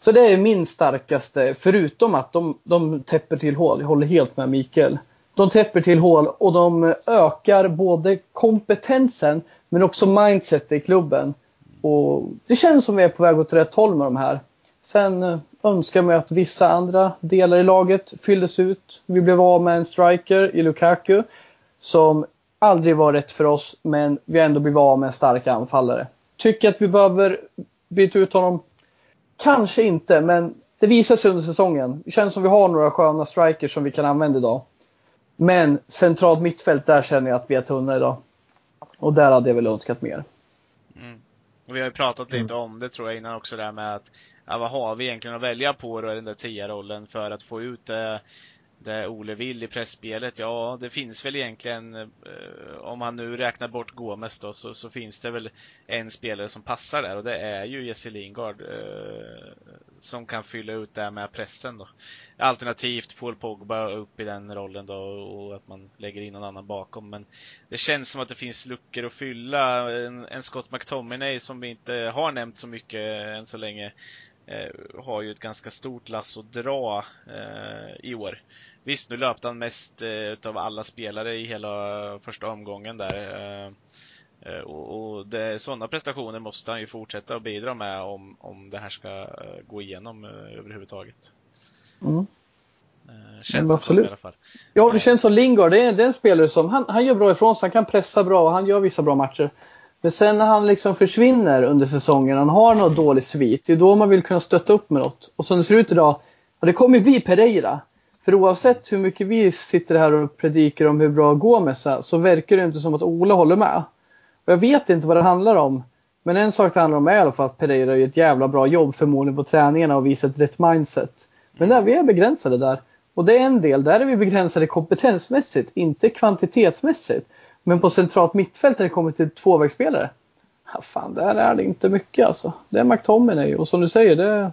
Så det är min starkaste, förutom att de, de täpper till hål. Jag håller helt med Mikael. De täpper till hål och de ökar både kompetensen men också mindset i klubben. Och det känns som vi är på väg åt rätt håll med de här. Sen eh, önskar man att vissa andra delar i laget fylldes ut. Vi blev av med en striker i Lukaku som aldrig var rätt för oss, men vi har ändå blivit av med en stark anfallare. Tycker att vi behöver byta ut honom? Kanske inte, men det visar sig under säsongen. Det känns som vi har några sköna strikers som vi kan använda idag. Men centralt mittfält, där känner jag att vi är tunna idag. Och där hade jag väl önskat mer. Mm. Och vi har ju pratat lite mm. om det tror jag innan också det här med att ja, vad har vi egentligen att välja på då i den där tia rollen för att få ut det det Ole vill i pressspelet, ja det finns väl egentligen, eh, om man nu räknar bort Gomes då, så, så, finns det väl en spelare som passar där och det är ju Jesse Lingard eh, som kan fylla ut det med pressen då. Alternativt Paul Pogba upp i den rollen då och att man lägger in någon annan bakom. Men det känns som att det finns luckor att fylla. En, en Scott McTominay som vi inte har nämnt så mycket än så länge eh, har ju ett ganska stort lass att dra eh, i år. Visst, nu löpte han mest eh, utav alla spelare i hela första omgången där. Eh, eh och, och det, sådana prestationer måste han ju fortsätta att bidra med om, om det här ska eh, gå igenom eh, överhuvudtaget. Mm. Känns det som i alla fall. Ja, det känns som Lingard. Det är, det är en spelare som han, han gör bra ifrån sig. Han kan pressa bra och han gör vissa bra matcher. Men sen när han liksom försvinner under säsongen, han har något dåligt svit, det är då man vill kunna stötta upp med något. Och som det ser ut idag, och det kommer bli Pereira. För oavsett hur mycket vi sitter här och predikar om hur bra Gomes är, så verkar det inte som att Ola håller med. Och jag vet inte vad det handlar om. Men en sak det handlar om är i alla fall att Pereira gör ett jävla bra jobb förmodligen på träningarna och visar ett rätt mindset. Men där, vi är begränsade där. Och det är en del, där är vi begränsade kompetensmässigt, inte kvantitetsmässigt. Men på centralt mittfält när det kommer till tvåvägsspelare. Ja, fan, där är det inte mycket alltså. Det är McTominay och som du säger, det...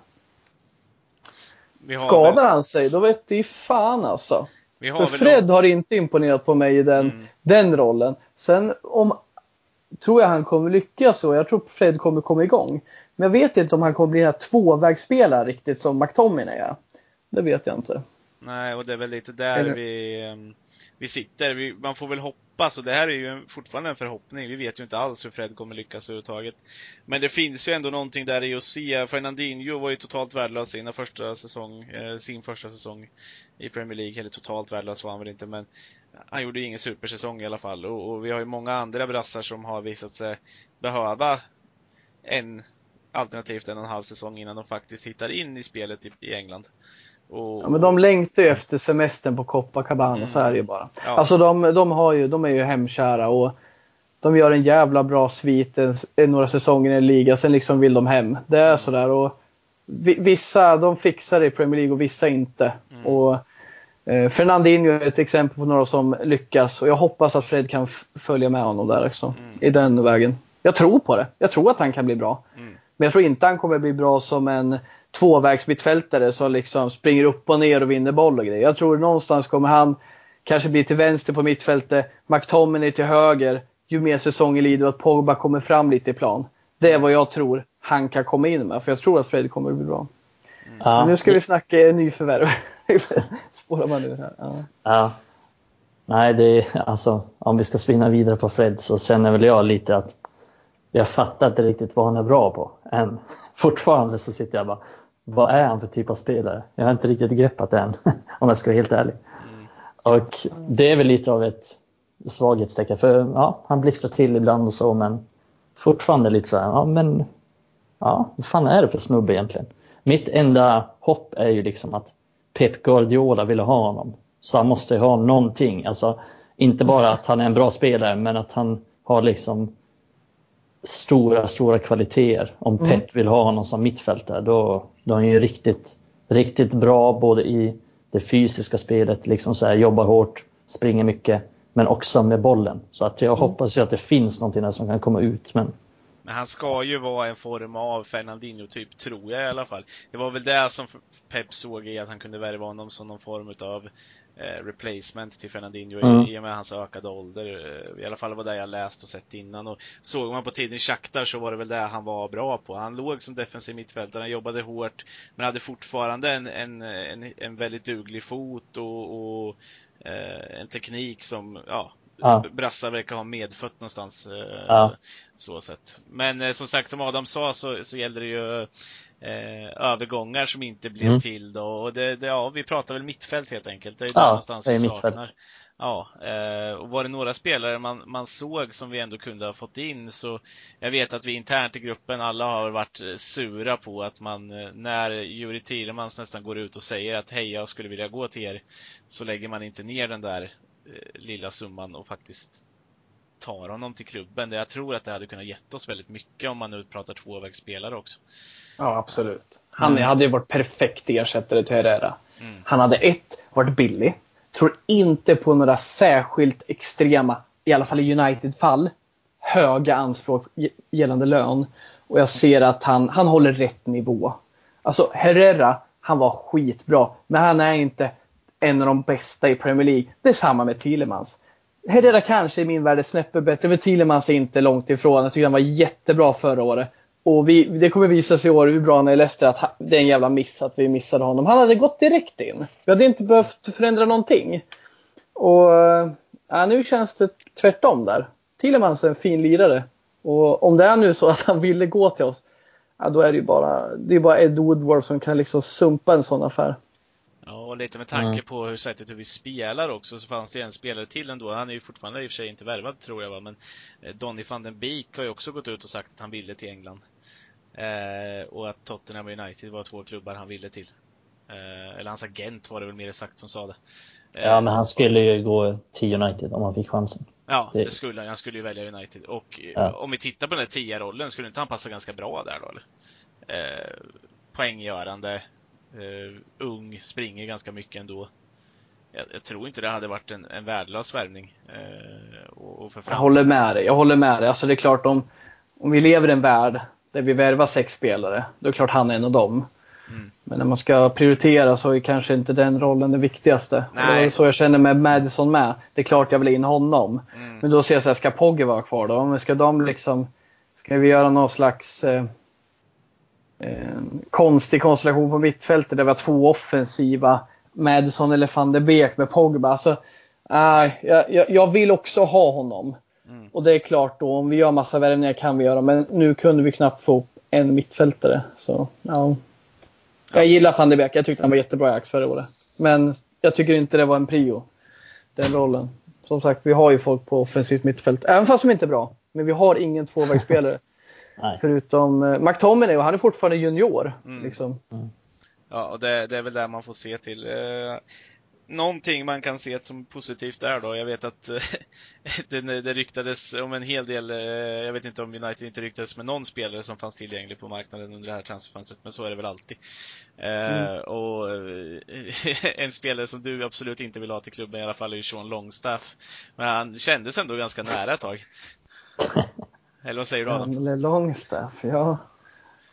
Skadar väl... han sig, då vet det fan alltså. För Fred någon... har inte imponerat på mig i den, mm. den rollen. Sen om tror jag han kommer lyckas så. Jag tror Fred kommer komma igång. Men jag vet inte om han kommer bli den här tvåvägsspelaren riktigt som McTominay är. Det vet jag inte. Nej, och det är väl lite där Eller... vi, ehm, vi sitter. Vi, man får väl hoppas, och det här är ju fortfarande en förhoppning. Vi vet ju inte alls hur Fred kommer lyckas överhuvudtaget. Men det finns ju ändå någonting där i att se. Fernandinho var ju totalt värdelös sina första säsong, eh, sin första säsong i Premier League. Eller totalt värdelös var han väl inte, men han gjorde ju ingen supersäsong i alla fall. Och, och vi har ju många andra brassar som har visat sig behöva en alternativt en och en halv säsong innan de faktiskt hittar in i spelet i, i England. Och... Ja, men de längtar ju efter semestern på Copacabana, mm. så är det ju bara. Ja. Alltså de, de, har ju, de är ju hemkära och de gör en jävla bra svit några säsonger i en liga, sen liksom vill de hem. Det är sådär och vissa de fixar det i Premier League och vissa inte. Mm. Och eh, Fernandinho är ett exempel på några som lyckas och jag hoppas att Fred kan följa med honom där också. Mm. I den vägen. Jag tror på det. Jag tror att han kan bli bra. Mm. Men jag tror inte han kommer bli bra som en tvåvägsmittfältare som liksom springer upp och ner och vinner boll och grejer. Jag tror någonstans kommer han kanske bli till vänster på mittfältet, McTominay till höger ju mer säsongen lider och att Pogba kommer fram lite i plan. Det är vad jag tror han kan komma in med, för jag tror att Fred kommer att bli bra. Mm. Ja. Nu ska vi snacka nyförvärv. Spårar man nu här. Ja. ja. Nej, det är alltså om vi ska spinna vidare på Fred så känner väl jag lite att jag fattar inte riktigt vad han är bra på än. Fortfarande så sitter jag bara, vad är han för typ av spelare? Jag har inte riktigt greppat det än, om jag ska vara helt ärlig. Mm. Och det är väl lite av ett svaghetstecken, för ja, han blixtrar till ibland och så, men fortfarande lite så här, ja men, ja, vad fan är det för snubbe egentligen? Mitt enda hopp är ju liksom att Pep Guardiola ville ha honom, så han måste ha någonting, alltså inte bara att han är en bra spelare, men att han har liksom stora, stora kvaliteter. Om mm. Pep vill ha honom som mittfältare, då, då är ju riktigt riktigt bra både i det fysiska spelet, liksom så här, jobbar hårt, springer mycket, men också med bollen. Så att jag mm. hoppas ju att det finns någonting där som kan komma ut. Men men han ska ju vara en form av Fernandinho-typ, tror jag i alla fall. Det var väl det som Pep såg i att han kunde värva honom som någon form av eh, replacement till Fernandinho mm. i och med hans ökade ålder. Eh, I alla fall var det jag läst och sett innan. Och såg man på tiden Shakhtar så var det väl det han var bra på. Han låg som defensiv mittfältare, han jobbade hårt, men hade fortfarande en, en, en, en väldigt duglig fot och, och eh, en teknik som, ja, ja. Brassa verkar ha medfött någonstans. Ja. Så sett. Men eh, som sagt, som Adam sa så, så gäller det ju eh, övergångar som inte blev mm. till då. Och det, det, ja, vi pratar väl mittfält helt enkelt. Det är ja, någonstans vi saknar. Ja, eh, och var det några spelare man, man såg som vi ändå kunde ha fått in så jag vet att vi internt i gruppen alla har varit sura på att man när Juri Thielemans nästan går ut och säger att hej jag skulle vilja gå till er så lägger man inte ner den där lilla summan och faktiskt tar honom till klubben. Jag tror att det hade kunnat gett oss väldigt mycket om man nu pratar tvåvägsspelare också. Ja, absolut. Han mm. hade ju varit perfekt ersättare till Herrera. Mm. Han hade ett, varit billig. Tror inte på några särskilt extrema, i alla fall i United-fall, höga anspråk gällande lön. Och jag ser att han, han håller rätt nivå. Alltså Herrera, han var skitbra. Men han är inte en av de bästa i Premier League. Det är samma med Thielemans. Herrera kanske i min värld är snäppet bättre, men Thielemans är inte långt ifrån. Jag tycker han var jättebra förra året. Och vi, det kommer visa sig i år hur bra han är i Leicester att det är en jävla miss att vi missade honom. Han hade gått direkt in. Vi hade inte behövt förändra någonting. Och eh, ja, nu känns det tvärtom där. Thielemans är en fin lirare. Och om det är nu så att han ville gå till oss, ja, då är det ju bara, det är bara Ed Woodward som kan liksom sumpa en sån affär. Ja, och lite med tanke mm. på hur sättet hur vi spelar också så fanns det en spelare till ändå. Han är ju fortfarande i och för sig inte värvad tror jag va, men eh, Donny van den Beek har ju också gått ut och sagt att han ville till England. Eh, och att Tottenham och United var två klubbar han ville till. Eh, eller hans agent var det väl mer sagt som sa det. Eh, ja, men han skulle ju gå till United om han fick chansen. Ja, det skulle han. Han skulle ju välja United. Och ja. om vi tittar på den här tia-rollen, skulle inte han passa ganska bra där då eller? Eh, poänggörande, Uh, ung, springer ganska mycket ändå. Jag, jag, tror inte det hade varit en, en värdelös värvning. Uh, och, och för jag håller med dig. Jag håller med dig. Alltså det är klart om, om vi lever i en värld där vi värvar sex spelare, då är det klart han är en av dem. Mm. Men när man ska prioritera så är kanske inte den rollen den viktigaste. Nej. Det är så jag känner med Madison med. Det är klart jag vill in honom. Mm. Men då ser jag så här, ska Pogge vara kvar då? Ska de liksom, ska vi göra någon slags eh, konstig konstellation på mittfältet där vi har två offensiva. Madison eller van de Beek med Pogba. Alltså, äh, jag, jag vill också ha honom. Mm. Och det är klart då, om vi gör massa värvningar kan vi göra. Men nu kunde vi knappt få en mittfältare. Så, ja. Jag gillar van de Beek. Jag tyckte han var jättebra i Ajax förra året. Men jag tycker inte det var en prio. Den rollen. Som sagt, vi har ju folk på offensivt mittfält. Även fast de inte är bra. Men vi har ingen tvåvägsspelare. Nej. Förutom eh, McTominay och han är fortfarande junior. Mm. Liksom. Mm. Ja, och det, det, är väl där man får se till. Eh, någonting man kan se som positivt där då. Jag vet att eh, det, det ryktades om en hel del, eh, jag vet inte om United inte ryktades med någon spelare som fanns tillgänglig på marknaden under det här transferfönstret, men så är det väl alltid. Eh, mm. Och en spelare som du absolut inte vill ha till klubben i alla fall är ju Sean Longstaff. Men han kändes ändå ganska nära ett tag. Eller vad säger du Adam? Gamle Longstaff, ja.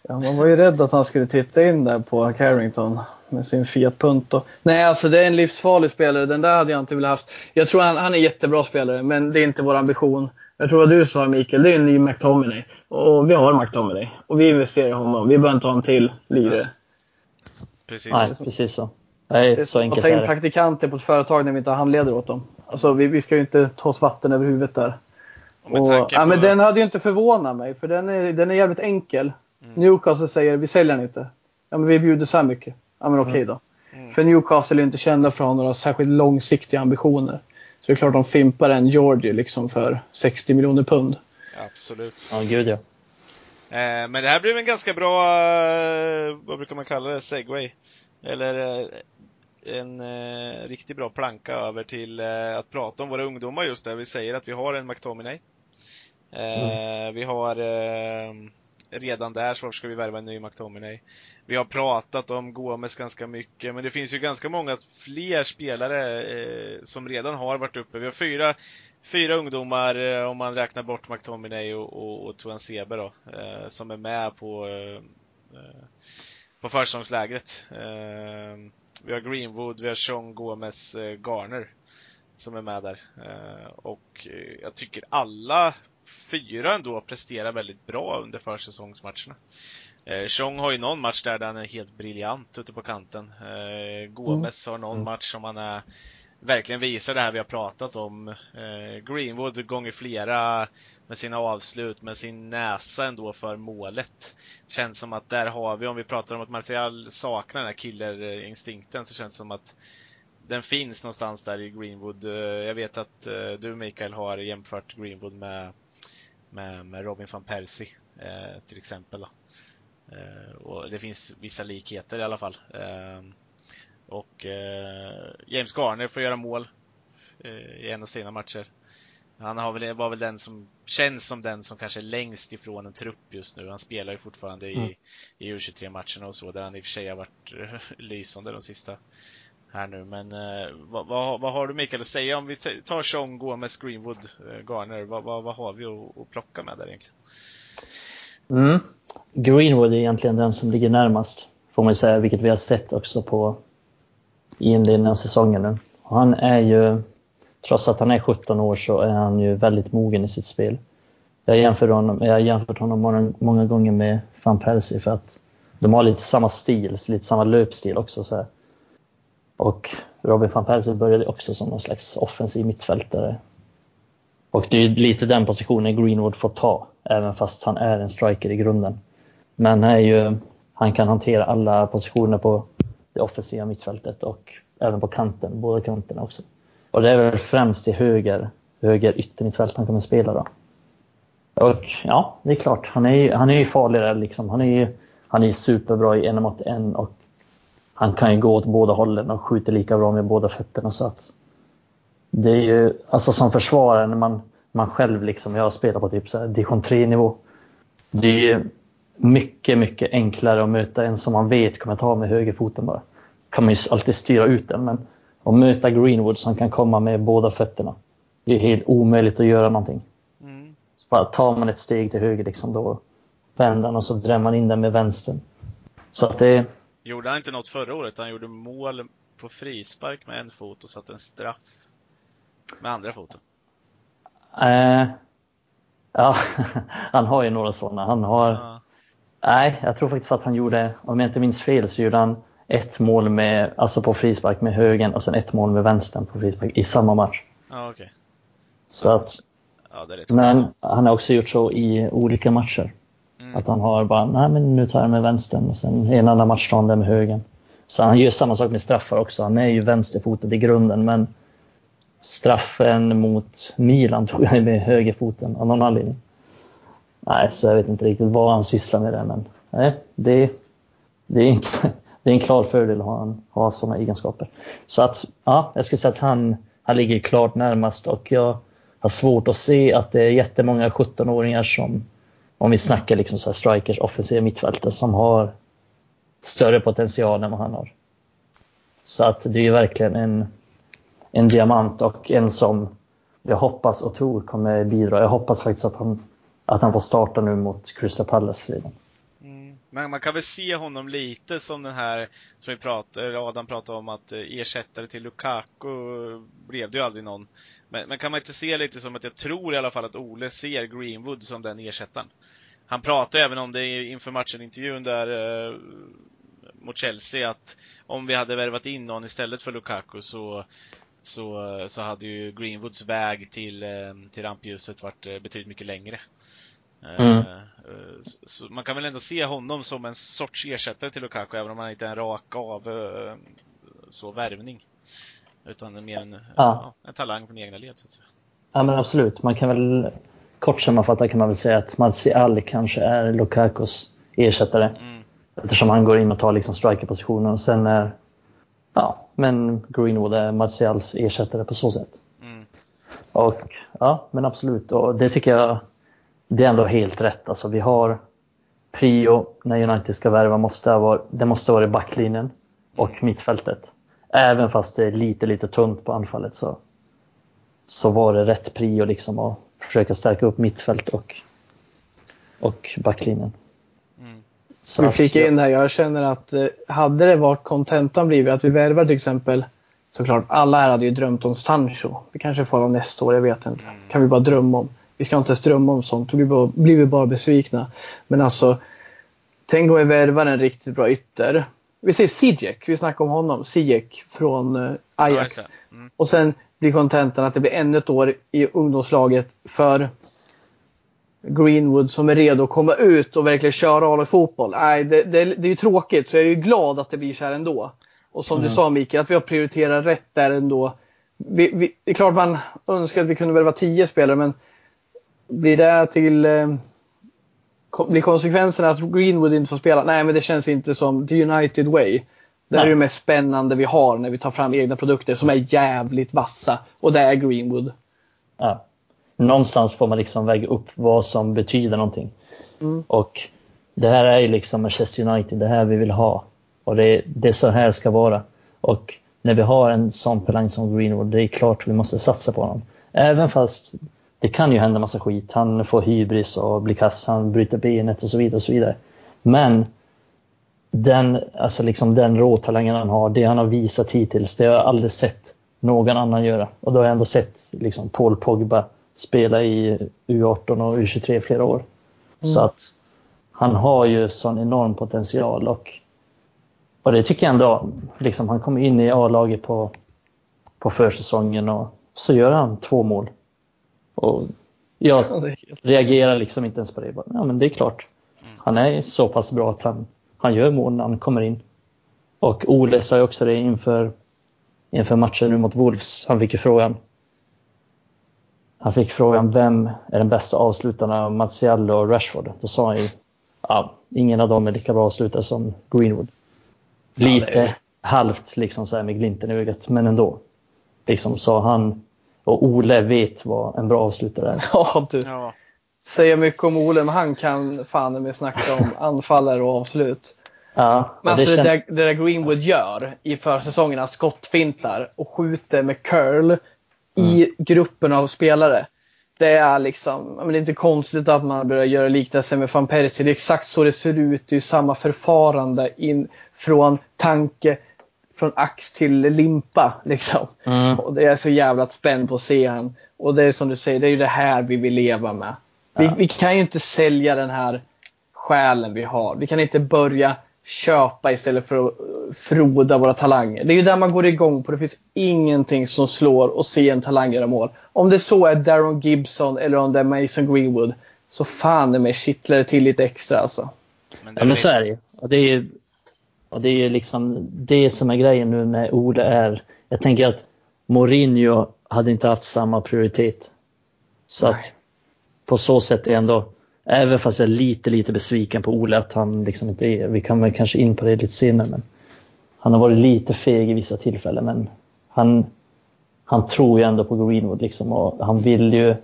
ja. Man var ju rädd att han skulle titta in där på Carrington med sin Fiat Punto. Nej, alltså det är en livsfarlig spelare. Den där hade jag inte velat haft. Jag tror han, han är jättebra spelare, men det är inte vår ambition. Jag tror vad du sa Mikael, det är en ny McTominay. Och vi har McTominay. Och vi investerar i honom. Vi behöver inte ha en till lirare. Precis. Nej, precis så. Nej, det är så enkelt att ta in praktikanter på ett företag när vi inte har handledare åt dem. Alltså, vi, vi ska ju inte ta oss vatten över huvudet där. Och, ja, men den hade ju inte förvånat mig för den är, den är jävligt enkel. Mm. Newcastle säger vi säljer den inte. Ja men vi bjuder så här mycket. Ja men okej okay då. Mm. mm. För Newcastle är inte kända för att ha några särskilt långsiktiga ambitioner. Så det är klart de fimpar en Georgie liksom för 60 miljoner pund. Absolut. Ja gud ja. Eh, men det här blev en ganska bra, eh, vad brukar man kalla det, segway. Eller eh, en eh, riktigt bra planka över till eh, att prata om våra ungdomar just där. Vi säger att vi har en McTominay. Mm. Eh, vi har ehm, redan där, så varför ska vi värva en ny McTominay? Vi har pratat om Gomes ganska mycket, men det finns ju ganska många fler spelare eh, som redan har varit uppe. Vi har fyra, fyra ungdomar, eh, om man räknar bort McTominay och, och, och Tuan Sebe då, eh, som är med på, eh, eh, på försäsongslägret. Ehm, vi har Greenwood, vi har Sean Gomes, Garner som är med där. Och jag tycker alla fyra ändå presterar väldigt bra under försäsongsmatcherna. Eh, Chong har ju någon match där, där han är helt briljant ute på kanten. Eh, Gomes har någon mm. match som han är verkligen visar det här vi har pratat om. Eh, Greenwood gånger flera med sina avslut, med sin näsa ändå för målet. Känns som att där har vi, om vi pratar om att Martial saknar den här killerinstinkten, så känns det som att den finns någonstans där i Greenwood. Eh, jag vet att eh, du Mikael har jämfört Greenwood med med, med Robin van Persie eh, till exempel. Eh, och det finns vissa likheter i alla fall. Eh, och eh, James Garner får göra mål eh, i en av sina matcher. Han har väl, var väl den som känns som den som kanske är längst ifrån en trupp just nu. Han spelar ju fortfarande i, mm. i U23-matcherna och så, där han i och för sig har varit lysande de sista här nu. Men eh, vad, vad, vad, har du Mikael att säga om vi tar Sean Gomez, Greenwood, eh, Garner. Vad, vad, vad, har vi att, att plocka med där egentligen? Mm. Greenwood är egentligen den som ligger närmast, får man säga, vilket vi har sett också på i inledningen av säsongen nu. Och han är ju, trots att han är 17 år så är han ju väldigt mogen i sitt spel. Jag jämför honom, jag har jämfört honom många, många gånger med van Persie för att de har lite samma stil, lite samma löpstil också. Så här. Och Robin van Persie började också som någon slags offensiv mittfältare. Och det är lite den positionen Greenwood får ta, även fast han är en striker i grunden. Men är ju, han kan hantera alla positioner på det offensiva mittfältet och även på kanten, båda kanterna också. Och det är väl främst i höger, höger yttermittfält han kommer spela då. Och ja, det är klart, han är ju, han är ju farligare liksom. Han är ju han är superbra i en mot en och han kan ju gå åt båda hållen och skjuter lika bra med båda fötterna. Så att det är ju, alltså som försvarare när man, man själv liksom, jag spelar på typ så här division 3 nivå. Det är ju mycket, mycket enklare att möta en som man vet kommer ta med högerfoten bara. Kan man ju alltid styra ut den, men att möta Greenwood som kan komma med båda fötterna. Det är helt omöjligt att göra någonting. Mm. Så bara tar man ett steg till höger liksom, då vänder han och så drämmer man in den med vänstern. Så att det, Gjorde han inte något förra året? Han gjorde mål på frispark med en fot och satte en straff med andra foten. Eh, ja, han har ju några sådana. Han har... Ja. Nej, jag tror faktiskt att han gjorde, om jag inte minns fel, så gjorde han ett mål med, alltså på frispark med högen och sen ett mål med vänstern på frispark i samma match. Ja, okej. Okay. Så att, ja, men han har också gjort så i olika matcher. Mm. Att han har bara, nej men nu tar jag med vänstern och sen en annan match tar han med högen. Så han gör samma sak med straffar också. Han är ju vänsterfotad i grunden men straffen mot Milan tog han med högerfoten av någon anledning. Nej, så jag vet inte riktigt vad han sysslar med det men nej, det, det, är, en, det är en klar fördel att ha, ha sådana egenskaper. Så att, ja, jag skulle säga att han, han ligger klart närmast och jag har svårt att se att det är jättemånga 17-åringar som om vi snackar liksom så strikers, offensiva mittfältare som har större potential än vad han har. Så att det är verkligen en, en diamant och en som jag hoppas och tror kommer bidra. Jag hoppas faktiskt att han, att han får starta nu mot Crystal Palace redan. Men man kan väl se honom lite som den här, som vi pratade, Adam pratade om, att eh, ersättare till Lukaku blev det ju aldrig någon. Men, men, kan man inte se lite som att jag tror i alla fall att Ole ser Greenwood som den ersättaren. Han pratade även om det inför matchen-intervjun där eh, mot Chelsea att om vi hade värvat in någon istället för Lukaku så så, så hade ju Greenwoods väg till, eh, till rampljuset varit eh, betydligt mycket längre. Mm. Eh, så man kan väl ändå se honom som en sorts ersättare till Lukaku, även om han inte är en rak av så värvning. Utan mer en, ja. Ja, en talang på egna led. Så att säga. Ja men absolut, man kan väl kort sammanfattat kan man väl säga att Martial kanske är Lukakos ersättare. Mm. Eftersom han går in och tar liksom strikerpositionen och sen är ja, men Greenwood är Martials ersättare på så sätt. Mm. Och ja, men absolut, och det tycker jag det är ändå helt rätt. Alltså vi har prio när United ska värva måste vara, det måste vara backlinjen och mittfältet. Även fast det är lite, lite tunt på anfallet så, så var det rätt prio liksom att försöka stärka upp mittfält och, och backlinjen. Mm. Så vi flika in här, jag känner att eh, hade det varit kontentan blivit att vi värvar till exempel såklart, alla här hade ju drömt om Sancho. Vi kanske får honom nästa år, jag vet inte. Mm. kan vi bara drömma om. Vi ska inte ens drömma om sånt, då blir vi bara besvikna. Men alltså, tänk om vi värvar en riktigt bra ytter. Vi säger Sijek, vi snackar om honom. Sijek från eh, Ajax. Mm. Och sen blir kontentan att det blir ännu ett år i ungdomslaget för Greenwood som är redo att komma ut och verkligen köra A-fotboll. Nej, det, det, det är ju tråkigt så jag är ju glad att det blir så här ändå. Och som mm. du sa Mikael, att vi har prioriterat rätt där ändå. Vi, vi, det är klart man önskar att vi kunde värva tio spelare men blir det till eh, blir konsekvenserna att Greenwood inte får spela? Nej, men det känns inte som the United way. Det här är det mest spännande vi har när vi tar fram egna produkter som är jävligt vassa. Och det är Greenwood. Ja. Någonstans får man liksom väga upp vad som betyder någonting. Mm. Och det här är ju liksom Manchester United, det här vi vill ha. Och det, det är så här det ska vara. Och när vi har en sån pelang som Greenwood, det är klart vi måste satsa på honom. Även fast det kan ju hända massa skit. Han får hybris och blir kass, han bryter benet och så vidare. och så vidare. Men den, alltså liksom den råtalangen han har, det han har visat hittills, det har jag aldrig sett någon annan göra. Och då har jag ändå sett liksom Paul Pogba spela i U18 och U23 flera år. Mm. Så att han har ju sån enorm potential och, och det tycker jag ändå, liksom, han kommer in i A-laget på, på försäsongen och så gör han två mål. Och jag reagerar liksom inte ens på det. Ja, men det är klart. Mm. Han är så pass bra att han, han gör mål när han kommer in. Och Ole sa ju också det inför, inför matchen nu mot Wolves. Han fick ju frågan. Han fick frågan vem är den bästa avslutarna av Martial och Rashford? Då sa han ju ja, ingen av dem är lika bra avslutare som Greenwood. Lite ja, är... halvt liksom så här med glimten i ögat, men ändå. Liksom sa han och Ole vet vad en bra avslutare är. Ja, du. Ja. Säger mycket om Ole, men han kan fan med snacka om anfallare och avslut. Ja, men alltså det, det, där, det där Greenwood gör i försäsongen, skottfintar och skjuter med curl mm. i gruppen av spelare. Det är liksom, men det är inte konstigt att man börjar göra liknelser med van Persie. Det är exakt så det ser ut. Det är samma förfarande in från tanke från ax till limpa. Liksom. Mm. Och det är så jävla spänd på att se han. Och det är som du säger, det är ju det här vi vill leva med. Vi, ja. vi kan ju inte sälja den här själen vi har. Vi kan inte börja köpa istället för att froda våra talanger. Det är ju där man går igång på. Det finns ingenting som slår att se en talang göra mål. Om det så är Daron Gibson eller om det är Mason Greenwood så fan är mig kittlar det till lite extra alltså. Men ja men så är det ju. Det är och det är liksom det som är grejen nu med Ole är, jag tänker att Mourinho hade inte haft samma prioritet. Så Nej. att på så sätt är ändå, även fast jag är lite, lite besviken på Ole att han liksom inte är, vi väl kanske in på det lite senare, men han har varit lite feg i vissa tillfällen, men han, han tror ju ändå på Greenwood liksom och han vill ju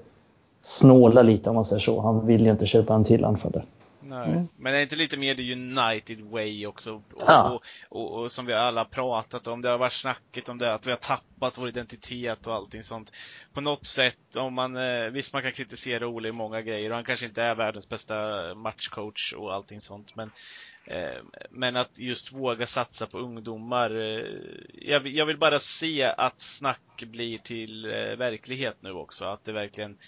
snåla lite om man säger så. Han vill ju inte köpa en till anfallare. Nej. Mm. Men är inte lite mer the United way också? Och, ja. och, och, och, som vi alla pratat om, det har varit snacket om det, att vi har tappat vår identitet och allting sånt. På något sätt, om man, eh, visst man kan kritisera Ole i många grejer och han kanske inte är världens bästa matchcoach och allting sånt, men eh, men att just våga satsa på ungdomar. Eh, jag, jag vill bara se att snack blir till verklighet nu också. Att det verkligen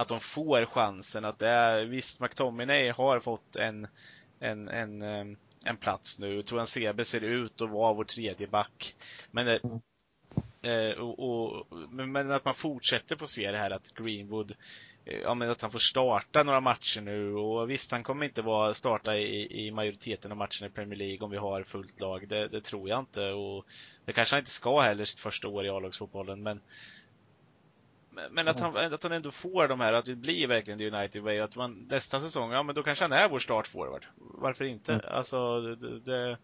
att de får chansen. Att det är, visst, McTominay har fått en, en, en, eh, en plats nu. Tror han CB ser ut att vara vår tredje back. Men, eh, och, och, men att man fortsätter få se det här att Greenwood eh, Ja men att han får starta några matcher nu och visst han kommer inte vara starta i, i majoriteten av matcherna i Premier League om vi har fullt lag. Det, det tror jag inte och det kanske han inte ska heller sitt första år i A-lagsfotbollen men men att han, att han ändå får de här, att det blir verkligen the United way. Att man nästa säsong, ja men då kanske han är vår startforward. Varför inte? Mm. Alltså, det, det,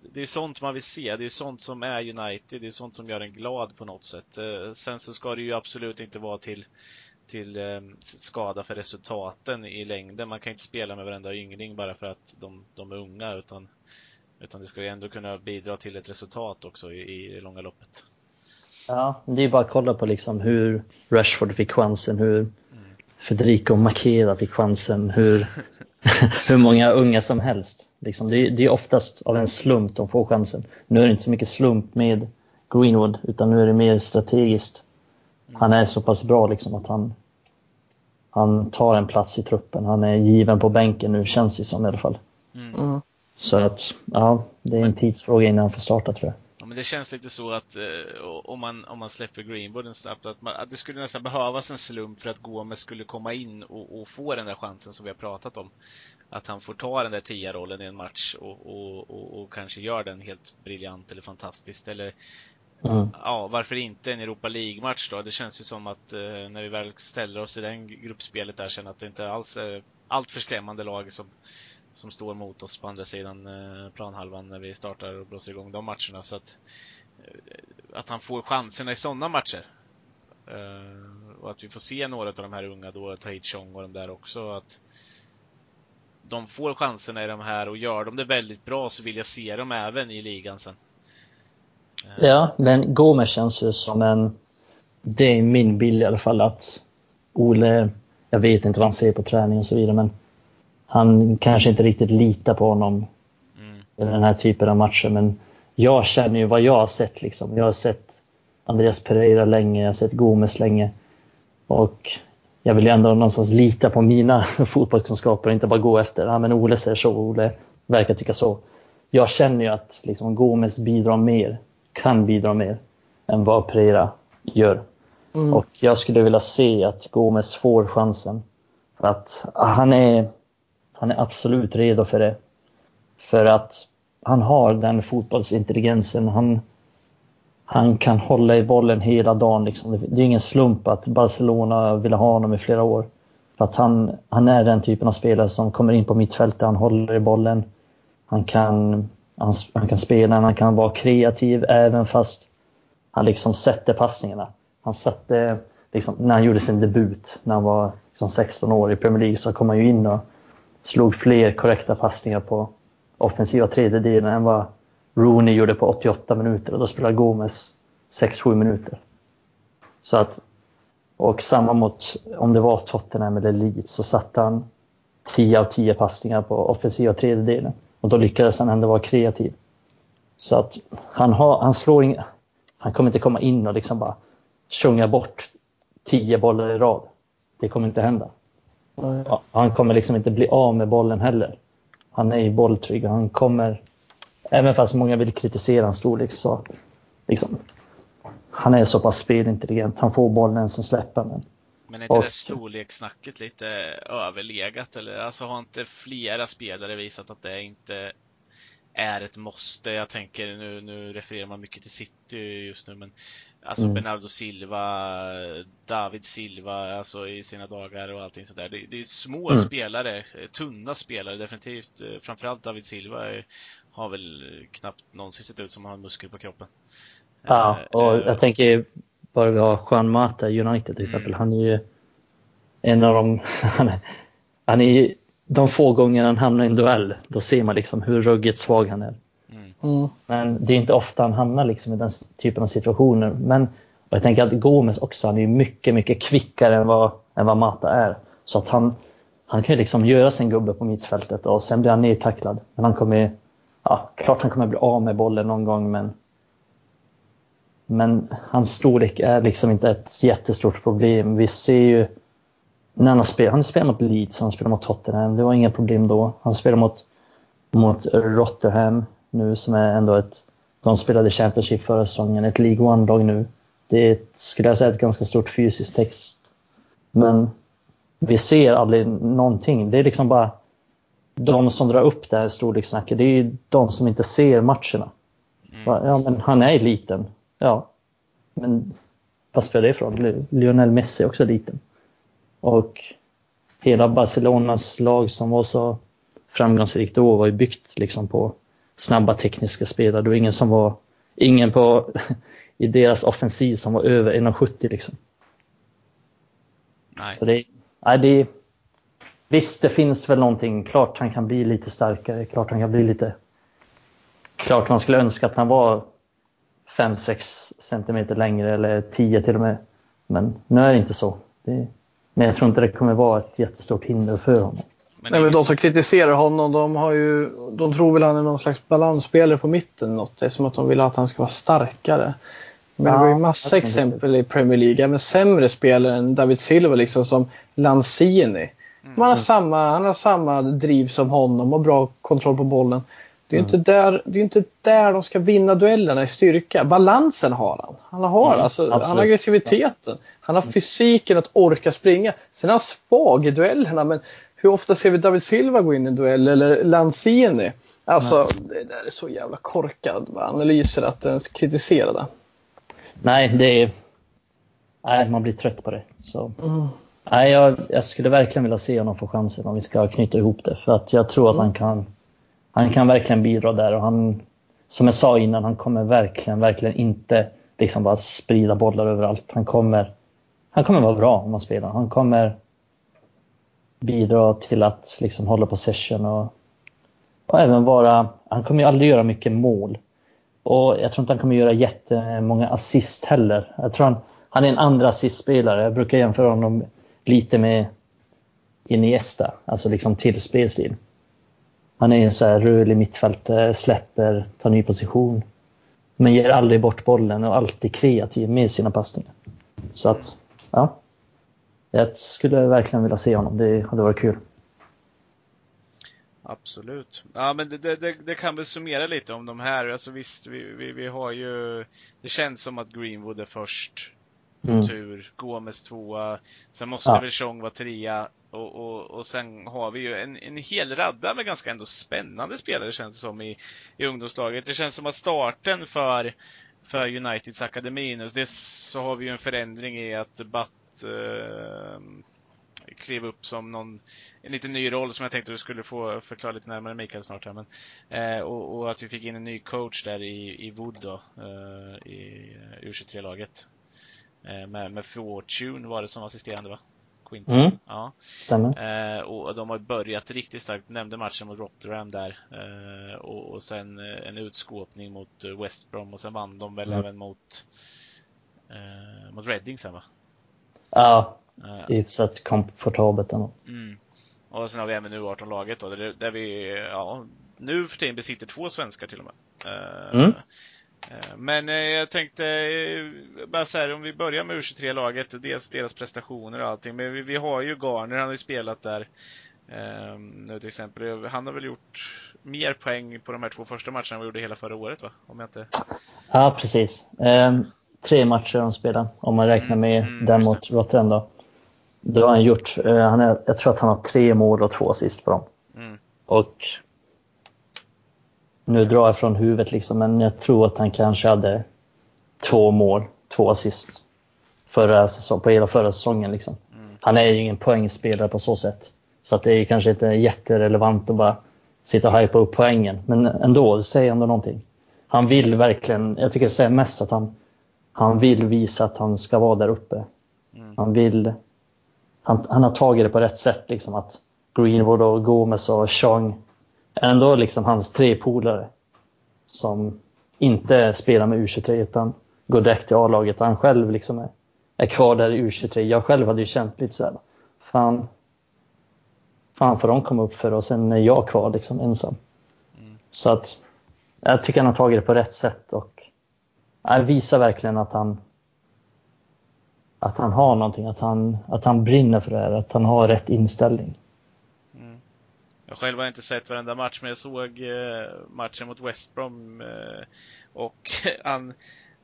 det, är sånt man vill se. Det är sånt som är United. Det är sånt som gör en glad på något sätt. Eh, sen så ska det ju absolut inte vara till till eh, skada för resultaten i längden. Man kan inte spela med varenda yngling bara för att de, de är unga utan, utan det ska ju ändå kunna bidra till ett resultat också i, i det långa loppet. Ja, det är bara att kolla på liksom hur Rashford fick chansen, hur. Federico Makeda fick chansen, hur, hur många unga som helst. Liksom, det, det, är oftast av en slump de får chansen. Nu är det inte så mycket slump med Greenwood, utan nu är det mer strategiskt. Han är så pass bra liksom att han, han tar en plats i truppen. Han är given på bänken nu, känns det som i alla fall. Mm. mm. Så att, ja, det är en tidsfråga innan han får starta tror jag. Men det känns lite så att eh, om, man, om man släpper Greenwood snabbt, att, man, att det skulle nästan behövas en slump för att Gomes skulle komma in och, och, få den där chansen som vi har pratat om. Att han får ta den där tia rollen i en match och, och, och, kanske gör den helt briljant eller fantastiskt. Eller mm. ja, varför inte en Europa League-match då? Det känns ju som att eh, när vi väl ställer oss i den gruppspelet där, känner att det inte alls är allt för skrämmande lag som som står mot oss på andra sidan eh, planhalvan när vi startar och blåser igång de matcherna. Så att, eh, att han får chanserna i sådana matcher. Eh, och att vi får se några av de här unga då, Tahit Chong och de där också. Att de får chanserna i de här och gör de det väldigt bra så vill jag se dem även i ligan sen. Ja, men Gomes känns ju som en... Det är min bild i alla fall att Ole, jag vet inte vad han ser på träning och så vidare, men han kanske inte riktigt litar på honom mm. i den här typen av matcher. Men jag känner ju vad jag har sett. Liksom. Jag har sett Andreas Pereira länge, jag har sett Gomes länge. Och jag vill ju ändå någonstans lita på mina fotbollskunskaper och inte bara gå efter, ja men Ole säger så, Ole verkar tycka så. Jag känner ju att liksom, Gomes bidrar mer, kan bidra mer än vad Pereira gör. Mm. Och jag skulle vilja se att Gomes får chansen. För att han är, han är absolut redo för det. För att han har den fotbollsintelligensen. Han, han kan hålla i bollen hela dagen. Liksom. Det är ingen slump att Barcelona ville ha honom i flera år. För att han, han är den typen av spelare som kommer in på mittfältet, han håller i bollen. Han kan, han, han kan spela, han kan vara kreativ även fast han liksom sätter passningarna. Han satte, liksom, när han gjorde sin debut, när han var liksom 16 år i Premier League, så kom han ju in och slog fler korrekta passningar på offensiva tredjedelen än vad Rooney gjorde på 88 minuter och då spelade Gomes 6-7 minuter. Så att, och samma mot, om det var Tottenham eller Leeds, så satte han 10 av 10 passningar på offensiva tredjedelen och då lyckades han ändå vara kreativ. Så att han, har, han slår inga, han kommer inte komma in och liksom bara tjunga bort 10 bollar i rad. Det kommer inte hända. Han kommer liksom inte bli av med bollen heller. Han är ju bolltrygg och han kommer, även fast många vill kritisera hans storlek så liksom, han är så pass spelintelligent. Han får bollen som släpper den. Men är inte och, det storlekssnacket lite överlegat eller? Alltså har inte flera spelare visat att det inte är ett måste? Jag tänker nu, nu refererar man mycket till City just nu men Alltså mm. Bernardo Silva, David Silva, alltså i sina dagar och allting sådär. Det, det är små mm. spelare, tunna spelare definitivt. Framförallt David Silva har väl knappt någonsin sett ut som han har muskel på kroppen. Ja, eh, och jag tänker bara vi har Juan Mata United till exempel. Mm. Han är ju en av de, han är, han är de få gånger han hamnar i en duell, då ser man liksom hur ruggigt svag han är. Mm. Men det är inte ofta han hamnar liksom i den typen av situationer. Men jag tänker att Gomes också, han är mycket, mycket kvickare än vad, än vad Mata är. Så att han, han kan ju liksom göra sin gubbe på mittfältet och sen blir han nedtacklad. Men han kommer, ja, klart han kommer bli av med bollen någon gång men men hans storlek är liksom inte ett jättestort problem. Vi ser ju när han spelar, han spelar mot Leeds, han spelar mot Tottenham, det var inga problem då. Han spelar mot, mot Rotherham, nu som är ändå ett, de spelade Championship förra säsongen, ett League One-lag nu. Det är, skulle jag säga, ett ganska stort fysiskt text. Men vi ser aldrig någonting. Det är liksom bara de som drar upp det här storlekssnacket, det är de som inte ser matcherna. Mm. Ja, men han är liten. Ja, men vad spelar det ifrån? Lionel Messi är också liten. Och hela Barcelonas lag som var så framgångsrikt då var ju byggt liksom på snabba tekniska spelare. Det var ingen som var, ingen på, i deras offensiv som var över 1,70 liksom. Nej. Så det, nej, det, visst, det finns väl någonting. Klart han kan bli lite starkare. Klart han kan bli lite... Klart man skulle önska att han var 5-6 centimeter längre eller 10 till och med. Men nu är det inte så. Det, men jag tror inte det kommer vara ett jättestort hinder för honom. Men, Nej, men de som kritiserar honom, de, har ju, de tror väl att han är någon slags balansspelare på mitten. Något. Det är som att de vill att han ska vara starkare. Men ja, det var ju massa exempel i Premier League, även sämre spelare än David Silva liksom som Lanzini. Mm. Han, har samma, han har samma driv som honom och bra kontroll på bollen. Det är, mm. inte där, det är inte där de ska vinna duellerna i styrka. Balansen har han. Han har, mm, alltså, han har aggressiviteten. Han har fysiken att orka springa. Sen är han svag i duellerna men hur ofta ser vi David Silva gå in i en duell eller Lanzini? Alltså Nej. det där är så jävla korkad analyser att ens kritisera det. Nej, det är... Nej, man blir trött på det. Så. Mm. Nej, jag, jag, skulle verkligen vilja se honom få chansen om vi ska knyta ihop det. För att jag tror att mm. han kan han kan verkligen bidra där och han, som jag sa innan, han kommer verkligen, verkligen inte liksom bara sprida bollar överallt. Han kommer, han kommer vara bra om han spelar. Han kommer bidra till att liksom hålla possession och, och även vara, han kommer ju aldrig göra mycket mål. Och jag tror inte han kommer göra jättemånga assist heller. Jag tror han, han är en andra assistspelare. Jag brukar jämföra honom lite med Iniesta, alltså liksom till spelstil. Han är en så här rörlig mittfältare, släpper, tar ny position. Men ger aldrig bort bollen och alltid kreativ med sina passningar. Så att, ja. Jag skulle verkligen vilja se honom. Det hade varit kul. Absolut. Ja men det, det, det, kan väl summera lite om de här. Alltså visst, vi, vi, vi har ju... Det känns som att Greenwood är först på mm. tur. Gomes tvåa. Sen måste ja. väl Chong vara trea. Och, och, och sen har vi ju en, en hel radda med ganska ändå spännande spelare känns det som i, i ungdomslaget. Det känns som att starten för, för Uniteds akademi nu, det så har vi ju en förändring i att Batt eh, klev upp som någon, en liten ny roll som jag tänkte du skulle få förklara lite närmare Mikael snart här. Men, eh, och, och, att vi fick in en ny coach där i, i Wood då, eh, i U23-laget. Eh, med, med Fortune var det som assisterande va? Quinton. Mm. Ja. Eh, och de har börjat riktigt starkt. Nämnde matchen mot Rotterdam där. Eh, och, och sen eh, en utskåpning mot eh, West Brom och sen vann de väl mm. även mot, eh, mot Reading sen va? Ja, hyfsat komfortabelt ändå. Mm. Och sen har vi även U18-laget då, där, där vi ja, nu för tiden besitter två svenskar till och med. Mm. Eh, men eh, jag tänkte eh, bara så här, om vi börjar med U23-laget, dels deras prestationer och allting. Men vi, vi har ju Garner, han har ju spelat där nu till exempel. Han har väl gjort mer poäng på de här två första matcherna än vad gjorde hela förra året va? Om jag inte... Ja, precis. Um, tre matcher de spelar, om man räknar mm, med mm, den mot Rotterdam då. Då har han gjort, han är, jag tror att han har tre mål och två assist på dem. Mm. Och nu drar jag från huvudet liksom, men jag tror att han kanske hade två mål, två assist förra säsong, på hela förra säsongen. Liksom. Mm. Han är ju ingen poängspelare på så sätt. Så att det är kanske inte jätterelevant att bara sitta och hypa upp poängen. Men ändå, det säger ändå någonting. Han vill verkligen, jag tycker det säger mest att han, han vill visa att han ska vara där uppe. Mm. Han vill, han, han har tagit det på rätt sätt liksom att Greenwood och Gomes och Chong ändå liksom hans tre polare som inte spelar med U23 utan går direkt till A-laget. Han själv liksom är, är kvar där i U23. Jag själv hade ju känt lite så här, fan, fan får de komma upp för och sen är jag kvar liksom ensam. Mm. Så att jag tycker han har tagit det på rätt sätt och jag visar verkligen att han att han har någonting, att han, att han brinner för det här, att han har rätt inställning. Jag själv har inte sett varenda match, men jag såg eh, matchen mot West Brom eh, och han,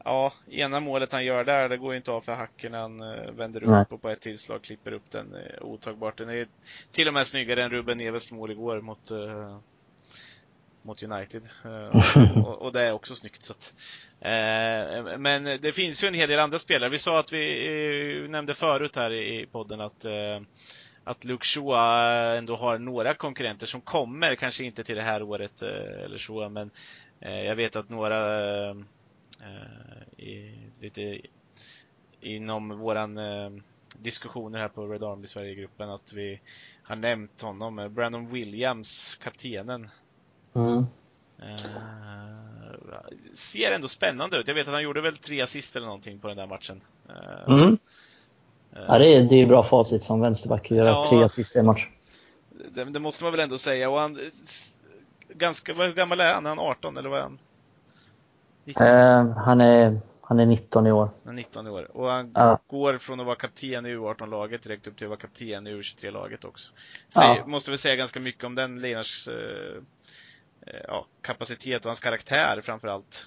ja, ena målet han gör där, det går ju inte av för hacken han eh, vänder upp Nej. och på ett tillslag klipper upp den otagbart. Den är till och med snyggare än Ruben Neves mål igår mot mot United. och, och, det är också snyggt. Så att, eh, men det finns ju en hel del andra spelare. Vi sa att vi eh, nämnde förut här i podden att eh, att Luke Shaw ändå har några konkurrenter som kommer, kanske inte till det här året eh, eller så, men eh, jag vet att några eh, i, lite inom våran diskussioner här på Red Army Sverige-gruppen att vi har nämnt honom. Brandon Williams, kaptenen. Mm. Uh, ser ändå spännande ut. Jag vet att han gjorde väl tre assist eller någonting på den där matchen. Uh, mm. Ja, det är, det är bra facit som vänsterback att göra ja, tre assist i en match. Det, det, måste man väl ändå säga. Och han, ganska, hur gammal är han? Är han 18 eller vad är han? Uh, han, är, han är 19 i år. Han är 19 i år. Och han ja. går från att vara kapten i U18-laget direkt upp till att vara kapten i U23-laget också. Säg, ja. Måste väl säga ganska mycket om den Lenars uh, ja, kapacitet och hans karaktär framförallt.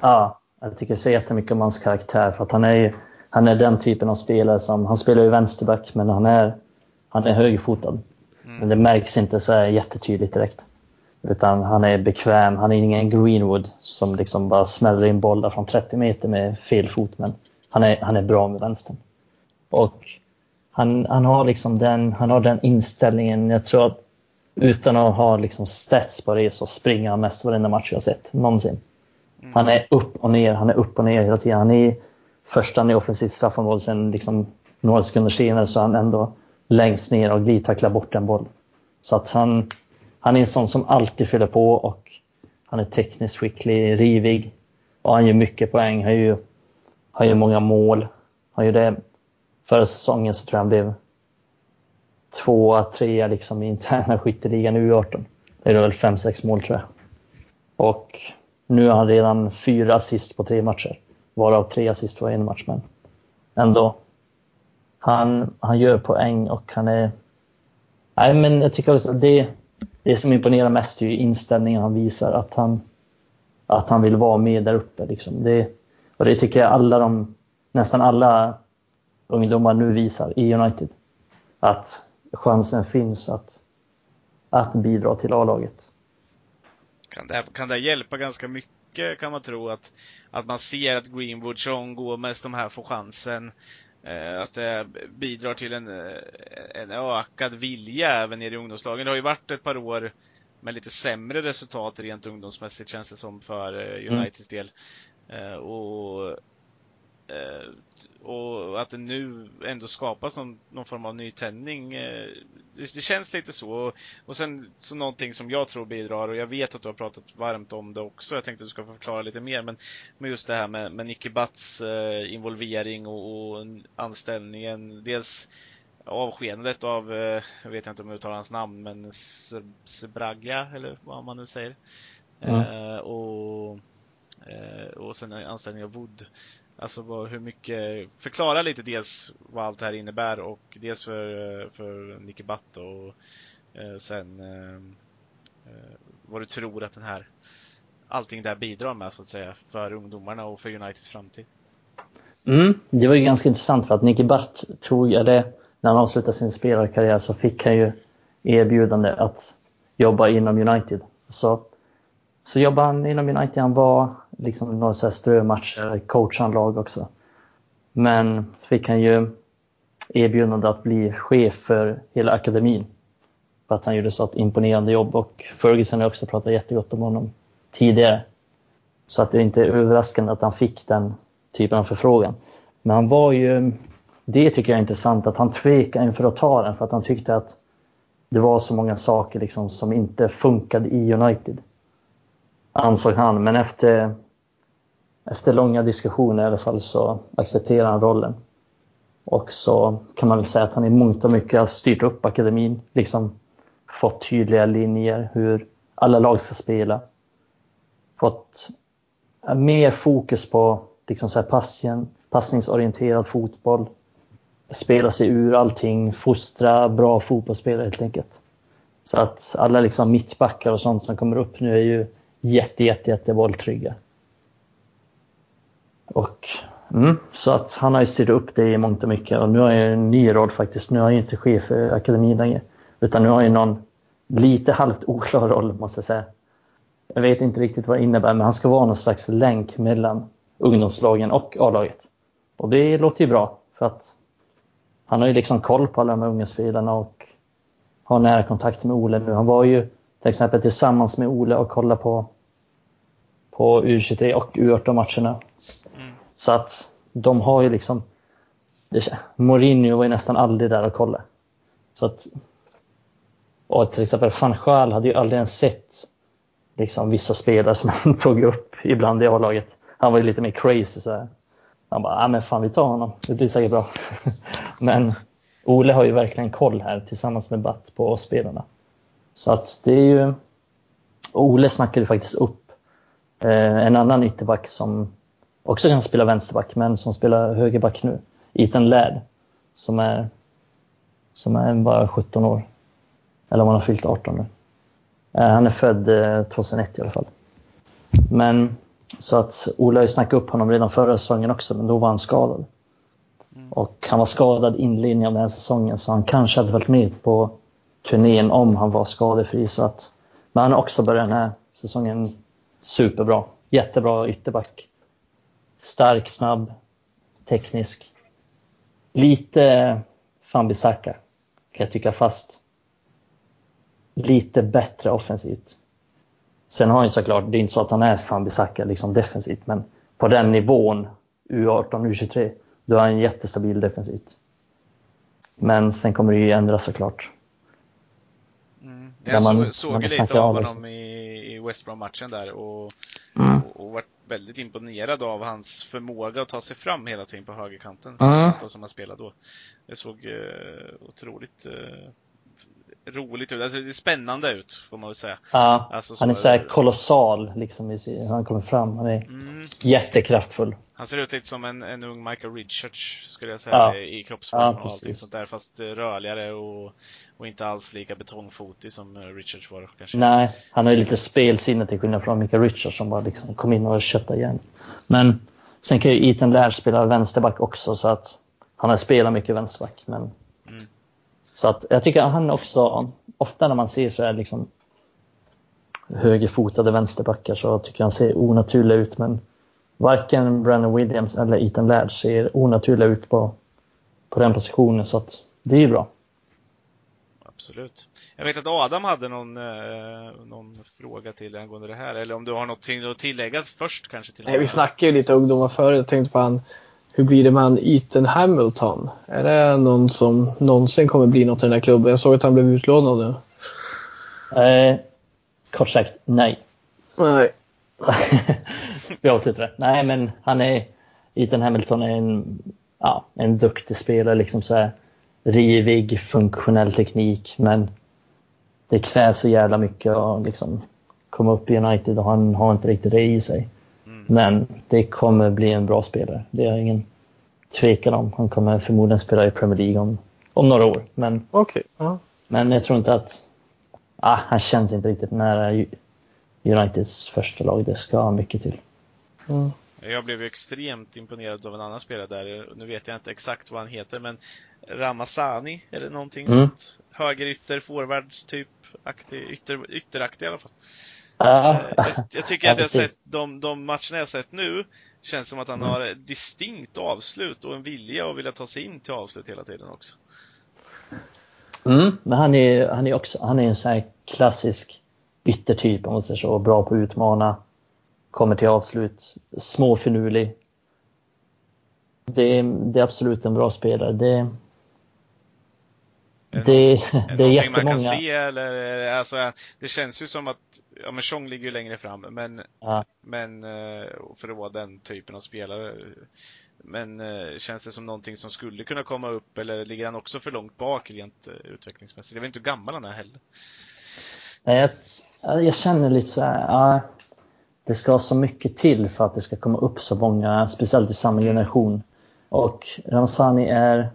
Ja, jag tycker så jättemycket om hans karaktär för att han är ju han är den typen av spelare som, han spelar ju vänsterback men han är, han är högerfotad. Mm. Men det märks inte så här jättetydligt direkt. Utan han är bekväm, han är ingen Greenwood som liksom bara smäller in bollar från 30 meter med fel fot. Men han är, han är bra med vänstern. Och han, han, har liksom den, han har den inställningen, jag tror att utan att ha liksom stats på det så springer han mest varenda match jag sett någonsin. Mm. Han är upp och ner, han är upp och ner hela tiden. Han är första i offensivt straffområde, sen liksom några sekunder senare så är han ändå längst ner och glidtacklar bort en boll. Så att han, han är en sån som alltid fyller på och han är tekniskt skicklig, rivig och han gör mycket poäng. Han gör, han gör många mål. Han gjorde förra säsongen så tror jag han blev tvåa, trea liksom i interna skytteligan U18. Det är väl fem, sex mål tror jag. Och nu har han redan fyra assist på tre matcher. Varav tre assist var en match, men ändå. Han, han gör poäng och han är... Nej, men jag tycker också att det, det som imponerar mest är inställningen han visar. Att han, att han vill vara med där uppe. Liksom. Det, och det tycker jag alla de, nästan alla ungdomar nu visar i United. Att chansen finns att, att bidra till A-laget. Kan det, kan det hjälpa ganska mycket mycket kan man tro att, att man ser att Greenwood, Sean Gomez, de här får chansen. Eh, att det bidrar till en, eh, en ökad vilja även i ungdomslagen. Det har ju varit ett par år med lite sämre resultat rent ungdomsmässigt känns det som för eh, mm. Uniteds del. Och och att det nu ändå skapas någon, någon form av nytändning. Eh, det, det, känns lite så. Och, och sen så någonting som jag tror bidrar och jag vet att du har pratat varmt om det också. Jag tänkte att du ska få förklara lite mer. Men, men just det här med, med Nicky Butts eh, involvering och, och, anställningen. Dels avskedandet av, eh, jag vet inte om jag uttalar hans namn, men Sbraglia eller vad man nu säger. Mm. och, och sen anställningen av Wood. Alltså vad, hur mycket, förklara lite dels vad allt det här innebär och dels för, eh, för Nicky Butt och eh, sen eh, eh, vad du tror att den här allting där bidrar med så att säga för ungdomarna och för Uniteds framtid. Mm, det var ju ganska intressant för att Nicky Butt tog, eller när han avslutade sin spelarkarriär så fick han ju erbjudande att jobba inom United. Så, så jobbade han inom United, han var liksom några så här strömatcher, coachade lag också. Men fick han ju erbjudande att bli chef för hela akademin. För att han gjorde så ett imponerande jobb och Ferguson har också pratat jättegott om honom tidigare. Så att det är inte överraskande att han fick den typen av förfrågan. Men han var ju, det tycker jag är intressant, att han tvekade inför att ta den för att han tyckte att det var så många saker liksom som inte funkade i United. Ansåg han, men efter efter långa diskussioner i alla fall så accepterar han rollen. Och så kan man väl säga att han i mångt och mycket har styrt upp akademin, liksom fått tydliga linjer hur alla lag ska spela. Fått mer fokus på liksom så här passningsorienterad fotboll. Spela sig ur allting, fostra bra fotbollsspelare helt enkelt. Så att alla liksom mittbackar och sånt som kommer upp nu är ju jätte, jätte, jätte bolltrygga. Och, mm, så att han har ju styrt upp det i mångt och mycket och nu har jag en ny roll faktiskt. Nu är jag inte chef för akademin längre. Utan nu har jag någon lite halvt oklar roll måste jag säga. Jag vet inte riktigt vad det innebär men han ska vara någon slags länk mellan ungdomslagen och A-laget. Och det låter ju bra för att han har ju liksom koll på alla de här unga spelarna och har nära kontakt med Ole nu. Han var ju till exempel tillsammans med Ole och kollade på, på U23 och U18 matcherna så att de har ju liksom Mourinho var ju nästan aldrig där och kollade. Så att, och till exempel van Schaal hade ju aldrig ens sett liksom, vissa spelare som han tog upp ibland i A-laget. Han var ju lite mer crazy så här. Han bara, ja men fan vi tar honom, det blir säkert bra. men Ole har ju verkligen koll här tillsammans med Batt på spelarna. Så att det är ju... Ole snackade faktiskt upp en annan ytterback som också kan spela vänsterback men som spelar högerback nu. Ethan Laird som är, som är bara 17 år. Eller om han har fyllt 18 nu. Eh, han är född 2001 eh, i alla fall. Men så att Ola har snackat upp honom redan förra säsongen också, men då var han skadad. Mm. Och han var skadad inledningen av den här säsongen, så han kanske hade varit med på turnén om han var skadefri. Så att, men han har också börjat den här säsongen superbra. Jättebra ytterback. Stark, snabb, teknisk. Lite Fambisaka kan jag tycka, fast lite bättre offensivt. Sen har han såklart, det är inte så att han är Fambisaka liksom defensivt, men på den nivån, U18, U23, då är han jättestabil defensivt. Men sen kommer det ju ändras såklart. Mm. Jag man, såg, såg lite av honom i West Brom-matchen där och, mm. och, och varit väldigt imponerad av hans förmåga att ta sig fram hela tiden på högerkanten. Mm. Som han spelade då. Det såg eh, otroligt eh, roligt ut. Alltså, det är spännande ut, får man väl säga. Ja, alltså, han är så här kolossal liksom, hur han kommer fram. Han är mm. jättekraftfull. Han ser ut lite som en, en ung Michael Richards, skulle jag säga, ja. i kroppsform ja, och allting sånt där. Fast eh, rörligare och, och inte alls lika betongfotig som eh, Richards var kanske. Nej, han har ju lite spelsinne till skillnad från Michael Richards som bara liksom kom in och köttade igen. Men sen kan ju Ethan Laird spela vänsterback också, så att han har spelat mycket vänsterback. Men mm. Så att jag tycker att han också, ofta när man ser så här liksom högerfotade vänsterbackar så tycker jag han ser onaturlig ut. Men varken Brandon Williams eller Ethan Laird ser onaturliga ut på, på den positionen. Så att det är ju bra. Absolut. Jag vet att Adam hade någon, eh, någon fråga till dig angående det här. Eller om du har något att tillägga först kanske? Till Nej, vi snackade ju lite ungdomar förut. Jag tänkte på han hur blir det med han Ethan Hamilton? Är det någon som någonsin kommer bli något i den här klubben? Jag såg att han blev utlånad nu. Eh, kort sagt, nej. Nej. Vi avslutar det. Nej, men han är, Ethan Hamilton är en, ja, en duktig spelare, liksom så här rivig, funktionell teknik, men det krävs så jävla mycket att liksom komma upp i United och han har inte riktigt det i sig. Men det kommer bli en bra spelare. Det är ingen tvekan om. Han kommer förmodligen spela i Premier League om, om några år. Men, okay. uh. men jag tror inte att... Ah, han känns inte riktigt nära Uniteds första lag. Det ska mycket till. Mm. Jag blev extremt imponerad av en annan spelare där. Nu vet jag inte exakt vad han heter, men Ramazani eller någonting mm. sånt. Högerytter, forward typ, aktig, ytter, ytteraktig i alla fall. Ja. Jag, jag, tycker att jag sett de, de matcherna jag sett nu känns som att han mm. har distinkt avslut och en vilja att vilja ta sig in till avslut hela tiden också. Mm, men han är, han är också han är en sån här klassisk yttertyp om man säger så. Bra på att utmana, kommer till avslut, småfinurlig. Det, det är absolut en bra spelare. Det, är det, det, det är jättemånga. man kan se eller, alltså, det känns ju som att, ja men Chong ligger ju längre fram, men, ja. men eh, för att vara den typen av spelare. Men eh, känns det som någonting som skulle kunna komma upp eller ligger han också för långt bak rent eh, utvecklingsmässigt? Jag vet inte hur gammal han är heller. Nej, jag, jag känner lite så här, ja, det ska så mycket till för att det ska komma upp så många, speciellt i samma generation. Och Ramsani är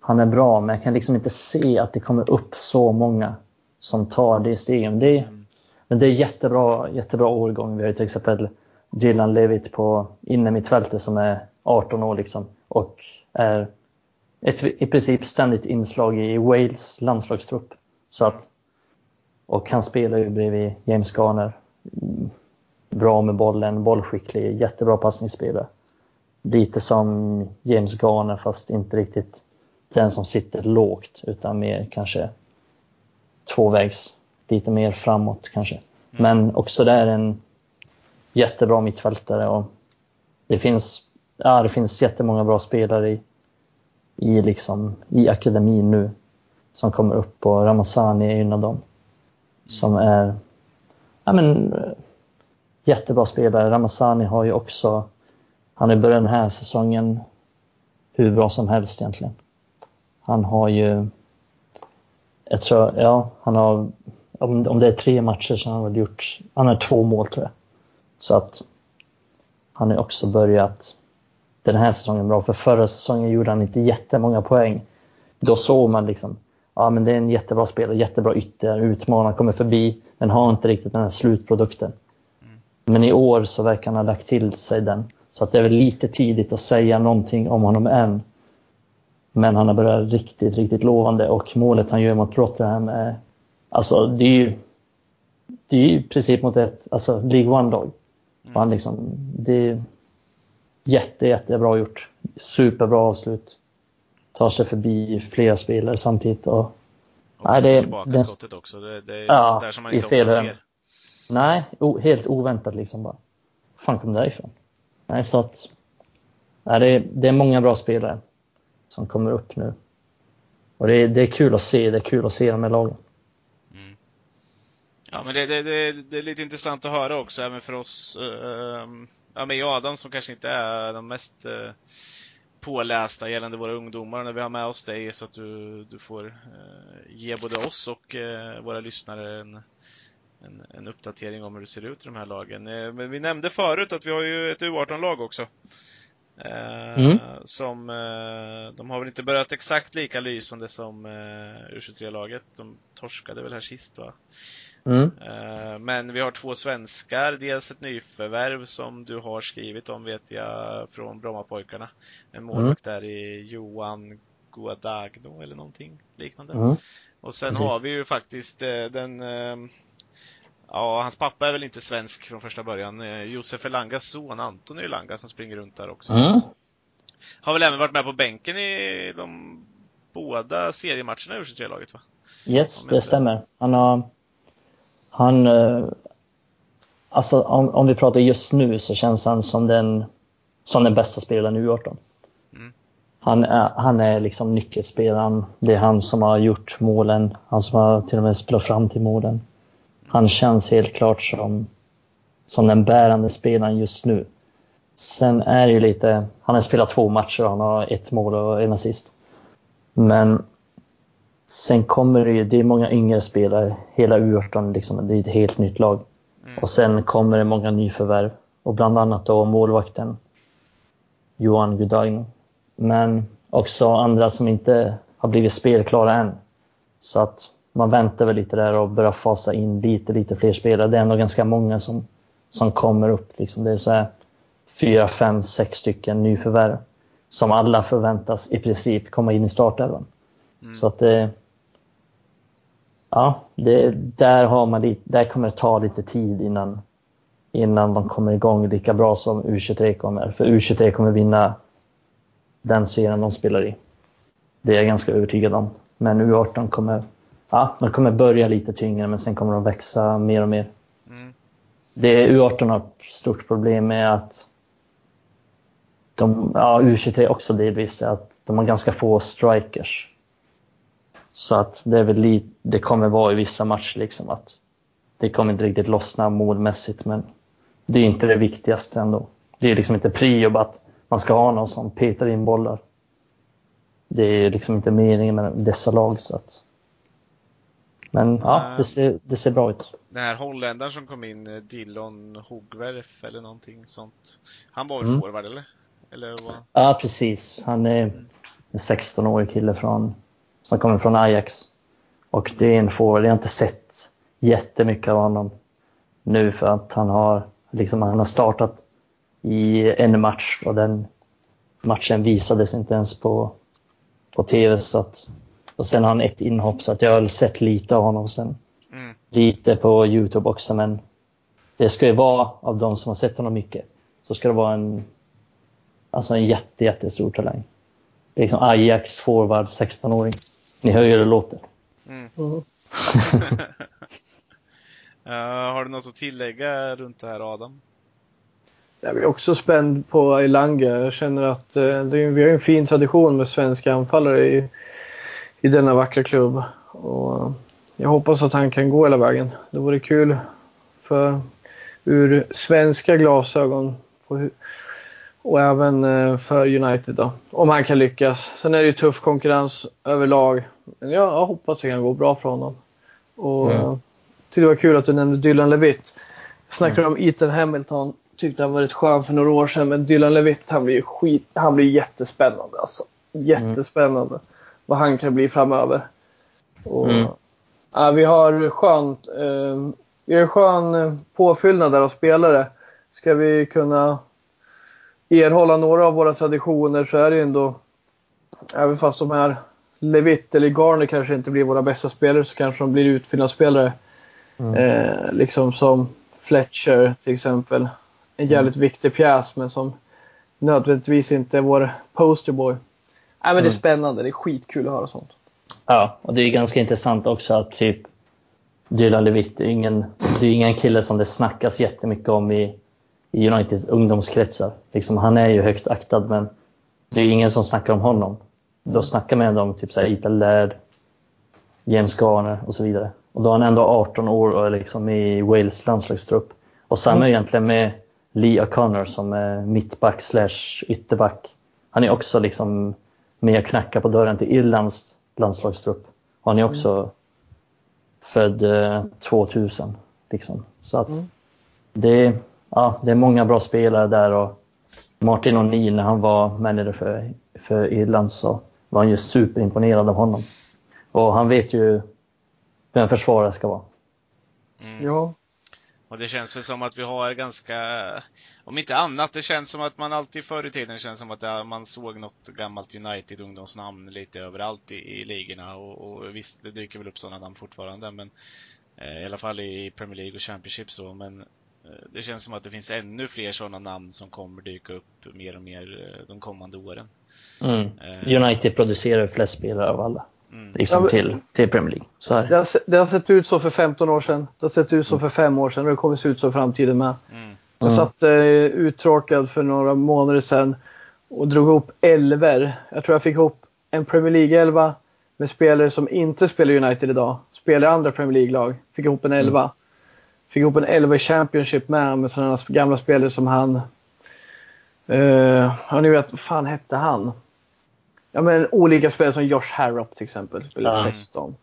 han är bra, men jag kan liksom inte se att det kommer upp så många som tar det steget. Det. Men det är jättebra, jättebra årgång. Vi har ju till exempel Dylan Levitt på innermittfältet som är 18 år liksom och är ett i princip ständigt inslag i Wales landslagstrupp. Så att, och han spelar ju bredvid James Garner. Mm. Bra med bollen, bollskicklig, jättebra passningsspelare. Lite som James Garner fast inte riktigt den som sitter lågt utan mer kanske tvåvägs, lite mer framåt kanske. Mm. Men också där en jättebra mittfältare och det finns, ja, det finns jättemånga bra spelare i, i, liksom, i akademin nu som kommer upp och Ramazani är en av dem. Som är ja, men, jättebra spelare. Ramazani har ju också, han har börjat den här säsongen hur bra som helst egentligen. Han har ju, jag tror, ja, han har, om, om det är tre matcher så har han väl gjort, han har två mål tror jag. Så att han har också börjat den här säsongen bra. För förra säsongen gjorde han inte jättemånga poäng. Då såg man liksom, ja men det är en jättebra spelare, jättebra ytter, utmanar, kommer förbi, men har inte riktigt den här slutprodukten. Men i år så verkar han ha lagt till sig den. Så att det är väl lite tidigt att säga någonting om honom än. Men han har börjat riktigt, riktigt lovande och målet han gör mot Rotherham är, alltså det är ju, det är ju i princip mot ett, alltså League One-lag. Mm. Han liksom, det är jätte, jättebra gjort. Superbra avslut. Tar sig förbi flera spelare samtidigt. Och, och nej, det, tillbaka det, skottet också. Det, det är ja, sådär som man inte ofta ser. Nej, o, helt oväntat liksom bara. fan kom det därifrån? Nej, så att, nej, det, är, det är många bra spelare som kommer upp nu. Och det är, det är kul att se, det är kul att se de här lagen. Mm. Ja, men det, det, det, det, är lite intressant att höra också, även för oss, uh, ja, mig och Adam som kanske inte är de mest uh, pålästa gällande våra ungdomar när vi har med oss dig så att du, du får eh, ge både oss och eh, våra lyssnare en, en, en, uppdatering om hur det ser ut i de här lagen. Men vi nämnde förut att vi har ju ett U18-lag också. Eh, mm. Som, eh, de har väl inte börjat exakt lika lysande som eh, U23-laget. De torskade väl här sist va? Mm. Men vi har två svenskar, dels ett nyförvärv som du har skrivit om vet jag från Brommapojkarna. En målvakt mm. där i Johan Guadagno eller någonting liknande. Mm. Och sen Precis. har vi ju faktiskt den Ja, hans pappa är väl inte svensk från första början. Eh, Josef Elangas son Anton Elanga som springer runt där också. Mm. Har väl även varit med på bänken i de båda seriematcherna i U23-laget va? Yes, det stämmer. Han har... Han... Eh, alltså om, om vi pratar just nu så känns han som den, som den bästa spelaren i U18. Mm. Han är, han är liksom nyckelspelaren. Det är han som har gjort målen. Han som har till och med spelat fram till målen han känns helt klart som, som den bärande spelaren just nu. Sen är det ju lite, han har spelat två matcher och han har ett mål och en assist. Men sen kommer det ju, det är många yngre spelare, hela U18 liksom, det är ett helt nytt lag. Mm. Och sen kommer det många nyförvärv och bland annat då målvakten Johan Gudain. Men också andra som inte har blivit spelklara än. Så att man väntar väl lite där och börjar fasa in lite, lite fler spelare. Det är ändå ganska många som, som kommer upp. Liksom. Det är så här fyra, fem, sex stycken nyförvärv som alla förväntas i princip komma in i startelvan. Mm. Så att det, ja, det, där, har man lite, där kommer det ta lite tid innan, innan de kommer igång lika bra som U23 kommer. För U23 kommer vinna den serien de spelar i. Det är jag ganska övertygad om. Men U18 kommer ja, de kommer börja lite tyngre men sen kommer de växa mer och mer. Mm. Det U18 har ett stort problem med att de, ja, U23 också delvis, att de har ganska få strikers. Så att det är väl lite, det kommer vara i vissa matcher liksom att det kommer inte riktigt lossna målmässigt men det är inte det viktigaste ändå. Det är liksom inte prio att man ska ha någon som petar in bollar. Det är liksom inte meningen med dessa lag så att men ja, det ser, det ser bra ut. Den här holländaren som kom in, eh, Dillon Hogwerf eller någonting sånt. Han var väl mm. forward eller? eller vad? Ja, precis. Han är en 16-årig kille från, som kommer från Ajax. Och det är en forward. Jag har inte sett jättemycket av honom nu för att han har, liksom, han har startat i en match och den matchen visades inte ens på, på TV. Så att och sen har han ett inhopp så att jag har sett lite av honom sen. Mm. Lite på Youtube också men det ska ju vara av de som har sett honom mycket. Så ska det vara en, alltså en jätte, jättestor talang. Det är liksom Ajax forward 16-åring. Ni hör ju hur det låter. Mm. uh, har du något att tillägga runt det här Adam? Jag är också spänd på Elanga. Jag känner att eh, det är, vi har en fin tradition med svenska anfallare i, i denna vackra klubb. Och jag hoppas att han kan gå hela vägen. Det vore kul för, ur svenska glasögon på, och även eh, för United då. Om han kan lyckas. Sen är det ju tuff konkurrens överlag. Men jag hoppas det kan gå bra för honom. Och mm. det var kul att du nämnde Dylan Levitt. Jag snackade mm. om Ethan Hamilton. Tyckte han var rätt skön för några år sedan. Men Dylan Levitt han blir skit, han blir jättespännande alltså. Jättespännande. Mm. Vad han kan bli framöver. Och, mm. ja, vi har skönt, eh, vi har skön eh, påfyllnad där av spelare. Ska vi kunna erhålla några av våra traditioner så är det ju ändå, även fast de här Levitt eller Garner kanske inte blir våra bästa spelare så kanske de blir utfyllnadsspelare. Mm. Eh, liksom som Fletcher till exempel. En jävligt mm. viktig pjäs men som nödvändigtvis inte är vår posterboy. Men det är mm. spännande, det är skitkul att höra sånt. Ja, och det är ganska intressant också att typ Dylan Levitt är ingen, det är ingen kille som det snackas jättemycket om i, i Uniteds ungdomskretsar. Liksom, han är ju högt aktad men det är ingen som snackar om honom. Då snackar man ändå om typ Ethan Laird, James Garner och så vidare. Och då är han ändå 18 år och är liksom i Wales landslagstrupp. Och samma mm. egentligen med Lee O'Connor som är mittback slash ytterback. Han är också liksom med och knackar på dörren till Irlands landslagstrupp. Han är också mm. född eh, 2000. Liksom. Så att mm. det, ja, det är många bra spelare där och Martin O'Neill när han var manager för, för Irland så var han ju superimponerad av honom. Och han vet ju hur en försvarare ska vara. Mm. Ja. Och det känns väl som att vi har ganska, om inte annat, det känns som att man alltid förr i tiden känns som att man såg något gammalt United ungdomsnamn lite överallt i, i ligorna och, och visst, det dyker väl upp sådana namn fortfarande men eh, i alla fall i Premier League och Championship så, men eh, det känns som att det finns ännu fler sådana namn som kommer dyka upp mer och mer eh, de kommande åren. Mm. United producerar flest spelare av alla. Mm. Liksom till, till Premier League. Så det, har, det har sett ut så för 15 år sedan. Det har sett ut så för 5 år sedan och det kommer se ut så i framtiden med. Mm. Jag mm. satt eh, uttråkad för några månader sedan och drog ihop elver. Jag tror jag fick ihop en Premier League-elva med spelare som inte spelar United idag. Spelar andra Premier League-lag. Fick ihop en mm. elva. Mm. Fick ihop en elva i Championship med, med sådana gamla spelare som han. Uh, ja, ni vet, vad fan hette han? Ja, men, olika spelare som Josh Harrop till exempel. Spelar mm.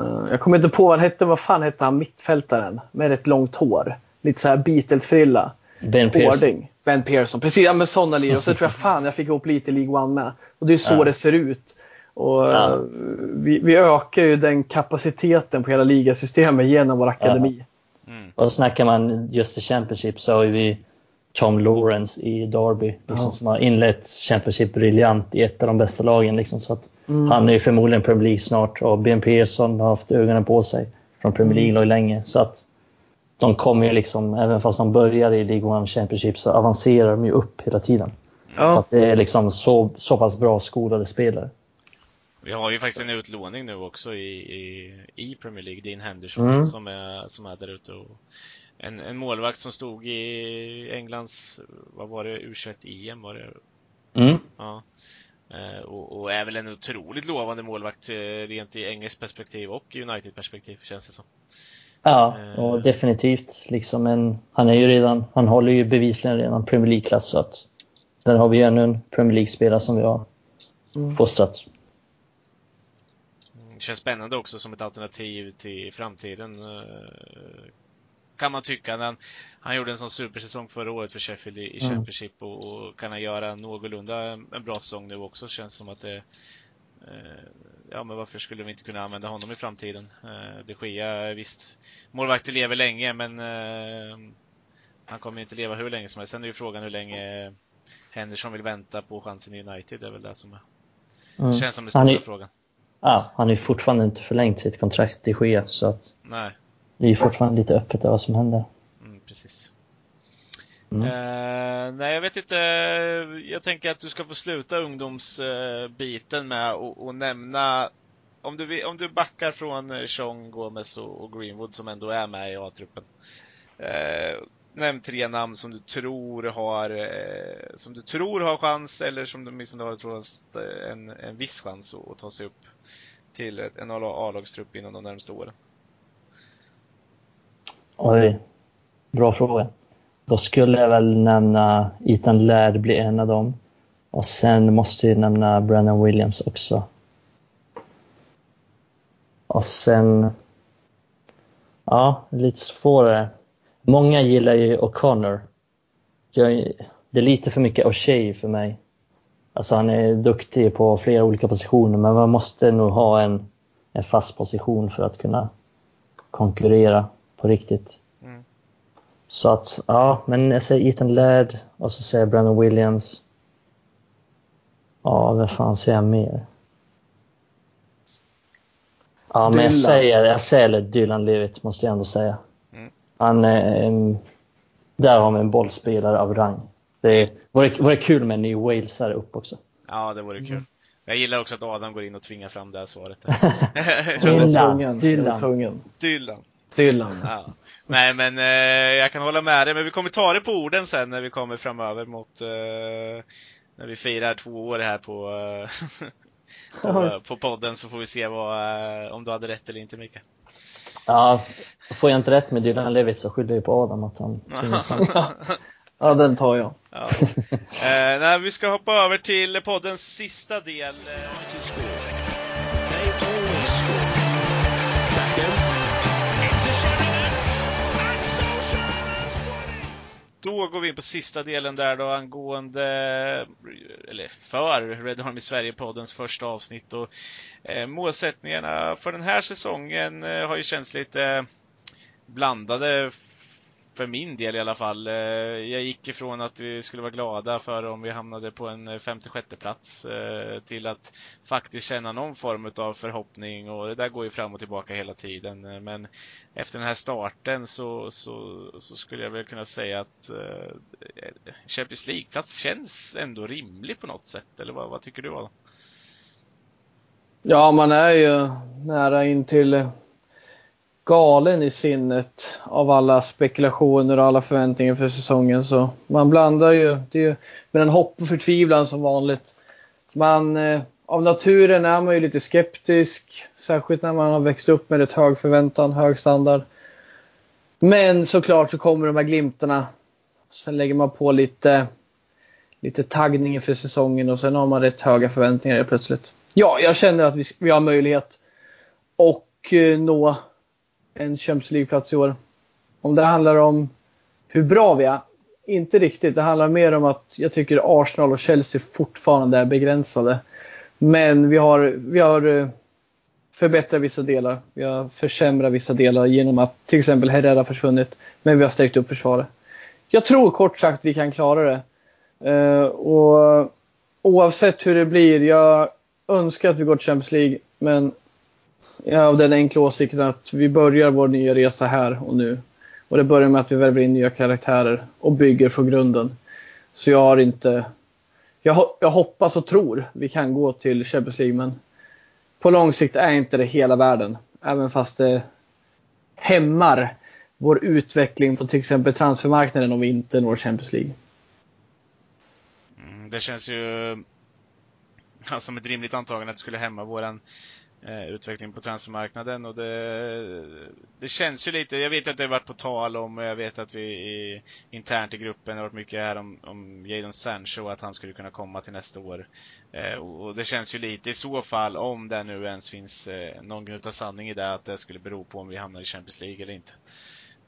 Uh, jag kommer inte på vad han hette. Vad fan hette han mittfältaren med ett långt hår? Lite så här Beatles-frilla. Ben Pearson. Ben Pearson. Precis, ja men sådana lir. Och så tror jag fan jag fick ihop lite i League One med. Och det är så ja. det ser ut. Och ja. uh, vi, vi, ökar ju den kapaciteten på hela ligasystemet genom vår akademi. Ja. Mm. Och snackar man just i Championship så har vi Tom Lawrence i Derby liksom, ja. som har inlett Championship briljant i ett av de bästa lagen. Liksom, så att mm. Han är ju förmodligen Premier League snart och Ben Pearson har haft ögonen på sig från Premier mm. League-lag länge. Så att de kommer ju liksom, även fast de börjar i League One Championship så avancerar de ju upp hela tiden. Ja. Att det är liksom så, så pass bra skolade spelare. Vi har ju faktiskt en utlåning nu också i, i, i Premier League, Dean Henderson mm. som, är, som är där ute och en, en målvakt som stod i Englands, vad var det, U21-EM var det? Mm. Ja. Eh, och, och, är väl en otroligt lovande målvakt eh, rent i engelskt perspektiv och United-perspektiv känns det som. Ja, eh. och definitivt. Liksom en, han är ju redan, han håller ju bevisligen redan Premier League-klass så att där har vi ju ännu en Premier League-spelare som vi har mm. fostrat. Det känns spännande också som ett alternativ till framtiden kan man tycka. Han, han gjorde en sån supersäsong förra året för Sheffield i, i mm. Championship och, och, kan han göra någorlunda en bra säsong nu också känns som att det eh, Ja men varför skulle vi inte kunna använda honom i framtiden? Eh, de Gia, visst, målvakter lever länge men eh, han kommer inte leva hur länge som helst. Sen är ju frågan hur länge Henderson vill vänta på chansen i United. Det är väl det som är, mm. känns som den stora frågan. Ja, han har ju fortfarande inte förlängt sitt kontrakt i Gia så att Nej det är fortfarande lite öppet vad som händer. Mm, precis. Mm. Uh, nej, jag vet inte. Jag tänker att du ska få sluta ungdomsbiten med att nämna om du, om du backar från Sean Gomez och, och Greenwood som ändå är med i A-truppen. Uh, Nämn tre namn som du tror har, eh, som du tror har chans eller som du åtminstone har tror en, en viss chans att, att ta sig upp till en A-lagstrupp inom de närmaste åren. Oj, bra fråga. Då skulle jag väl nämna Ethan Laird blir en av dem. Och sen måste jag nämna Brandon Williams också. Och sen... Ja, lite svårare. Många gillar ju O'Connor. det är lite för mycket O'Shea för mig. Alltså han är duktig på flera olika positioner men man måste nog ha en, en fast position för att kunna konkurrera på riktigt. Mm. Så att, ja, men jag säger Ethan Laird och så säger jag Brandon Williams. Ja, vad fan säger jag mer? Ja, men jag säger, jag säger Dylan Levitt måste jag ändå säga. Mm. Han är, um, där har vi en bollspelare av rang. Det vore, vore kul med en ny Walesare upp också. Ja, det vore kul. Mm. Jag gillar också att Adam går in och tvingar fram det här svaret. Dylan. Dylan. Dylan. Dylan. Ja. Nej, men eh, jag kan hålla med dig, men vi kommer ta det på orden sen när vi kommer framöver mot eh, när vi firar två år här på, eh, på, på, podden så får vi se vad, eh, om du hade rätt eller inte Mikael. Ja, får jag inte rätt med Dylan Levitt så skyller jag på Adam att han Ja, den tar jag. Ja. Eh, nej, vi ska hoppa över till poddens sista del. Då går vi in på sista delen där då angående, eller för Red Army Sverige-poddens första avsnitt. Och eh, målsättningarna för den här säsongen eh, har ju känts lite eh, blandade för min del i alla fall. Eh, jag gick ifrån att vi skulle vara glada för om vi hamnade på en 56 plats eh, till att faktiskt känna någon form av förhoppning och det där går ju fram och tillbaka hela tiden. Eh, men efter den här starten så, så, så skulle jag väl kunna säga att Champions League-plats känns ändå rimlig på något sätt. Eller vad, vad tycker du Adam? Ja, man är ju nära in till galen i sinnet av alla spekulationer och alla förväntningar för säsongen. Så man blandar ju, det är ju med en hopp och förtvivlan som vanligt. Man, eh, av naturen är man ju lite skeptisk, särskilt när man har växt upp med ett hög förväntan, hög standard. Men såklart så kommer de här glimtarna. Sen lägger man på lite, lite taggning inför säsongen och sen har man rätt höga förväntningar plötsligt. Ja, jag känner att vi, vi har möjlighet och eh, nå en Champions League-plats i år. Om det handlar om hur bra vi är, inte riktigt. Det handlar mer om att jag tycker Arsenal och Chelsea fortfarande är begränsade. Men vi har, vi har eh, förbättrat vissa delar. Vi har försämrat vissa delar genom att till exempel Herrera försvunnit. Men vi har stärkt upp försvaret. Jag tror kort sagt vi kan klara det. Eh, och Oavsett hur det blir, jag önskar att vi går till Champions League. Men Ja, av den enkla åsikten att vi börjar vår nya resa här och nu. Och det börjar med att vi värver in nya karaktärer och bygger från grunden. Så jag har inte... Jag, jag hoppas och tror vi kan gå till Champions League, men på lång sikt är inte det hela världen. Även fast det hämmar vår utveckling på till exempel transfermarknaden om vi inte når Champions League. Mm, det känns ju som ett rimligt antagande att det skulle hämma våran eh, utveckling på transfermarknaden och det, det känns ju lite, jag vet att det har varit på tal om, och jag vet att vi i, internt i gruppen har varit mycket här om, om Jadon Sancho, att han skulle kunna komma till nästa år. Eh, och, och, det känns ju lite i så fall, om det nu ens finns eh, någon gnutta sanning i det, att det skulle bero på om vi hamnar i Champions League eller inte.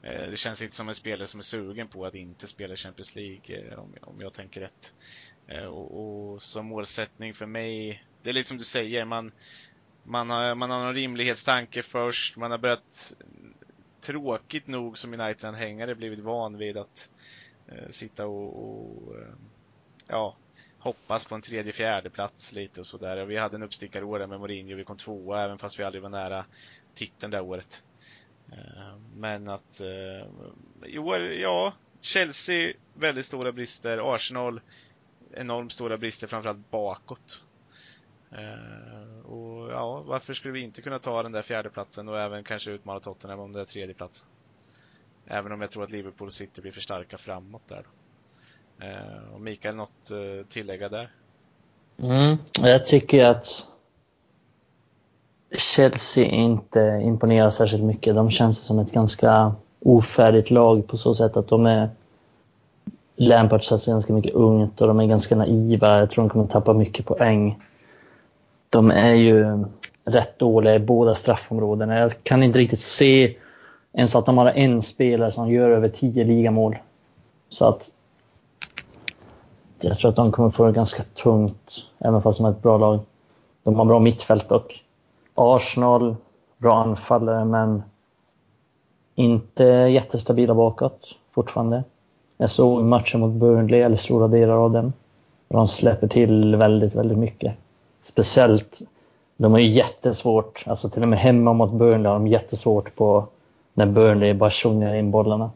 Eh, det känns inte som en spelare som är sugen på att inte spela Champions League, eh, om, om jag tänker rätt. Eh, och, och som målsättning för mig, det är lite som du säger, man, man har, man har någon rimlighetstanke först. Man har börjat, tråkigt nog som United-anhängare, blivit van vid att eh, sitta och, och eh, ja, hoppas på en tredje, fjärde plats lite och sådär. Vi hade en uppstickarår med Mourinho, vi kom tvåa även fast vi aldrig var nära titeln det året. Eh, men att eh, i år, ja, Chelsea väldigt stora brister, Arsenal enormt stora brister framförallt bakåt. Eh, och ja, varför skulle vi inte kunna ta den där fjärdeplatsen och även kanske utmana Tottenham om det är tredjeplatsen? Även om jag tror att Liverpool och City blir för starka framåt där. Eh, och Mikael, något eh, tillägga där? Mm, jag tycker att Chelsea inte imponerar särskilt mycket. De känns som ett ganska ofärdigt lag på så sätt att de är Lampard satsar ganska mycket ungt och de är ganska naiva. Jag tror de kommer tappa mycket poäng. De är ju rätt dåliga i båda straffområdena. Jag kan inte riktigt se ens att de har en spelare som gör över 10 ligamål. Så att jag tror att de kommer få det ganska tungt, även fast de är ett bra lag. De har bra mittfält och Arsenal, bra anfallare, men inte jättestabila bakåt fortfarande. Jag såg matchen mot Burnley, eller stora delar av den. De släpper till väldigt, väldigt mycket. Speciellt, de har ju jättesvårt, alltså till och med hemma mot Burnley har de jättesvårt på när Burnley bara tjongar in bollarna.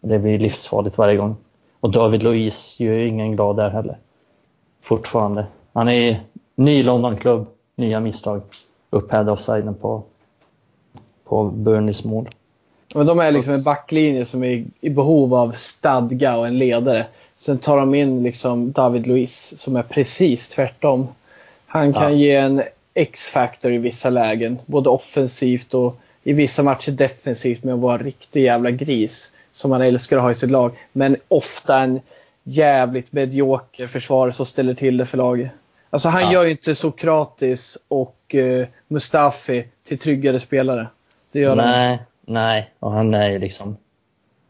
Det blir livsfarligt varje gång. Och David Luiz gör ju ingen glad där heller. Fortfarande. Han är ny Londonklubb, nya misstag. Upphävd offsiden på, på Burnleys mål. Men de är liksom en backlinje som är i behov av stadga och en ledare. Sen tar de in liksom David Luiz som är precis tvärtom. Han kan ja. ge en X-factor i vissa lägen, både offensivt och i vissa matcher defensivt med att vara en riktig jävla gris som man älskar att ha i sitt lag. Men ofta en jävligt medioker försvarare som ställer till det för laget. Alltså han ja. gör ju inte Sokratis och uh, Mustafi till tryggare spelare. Det gör Nej. han Nej, och han är ju liksom...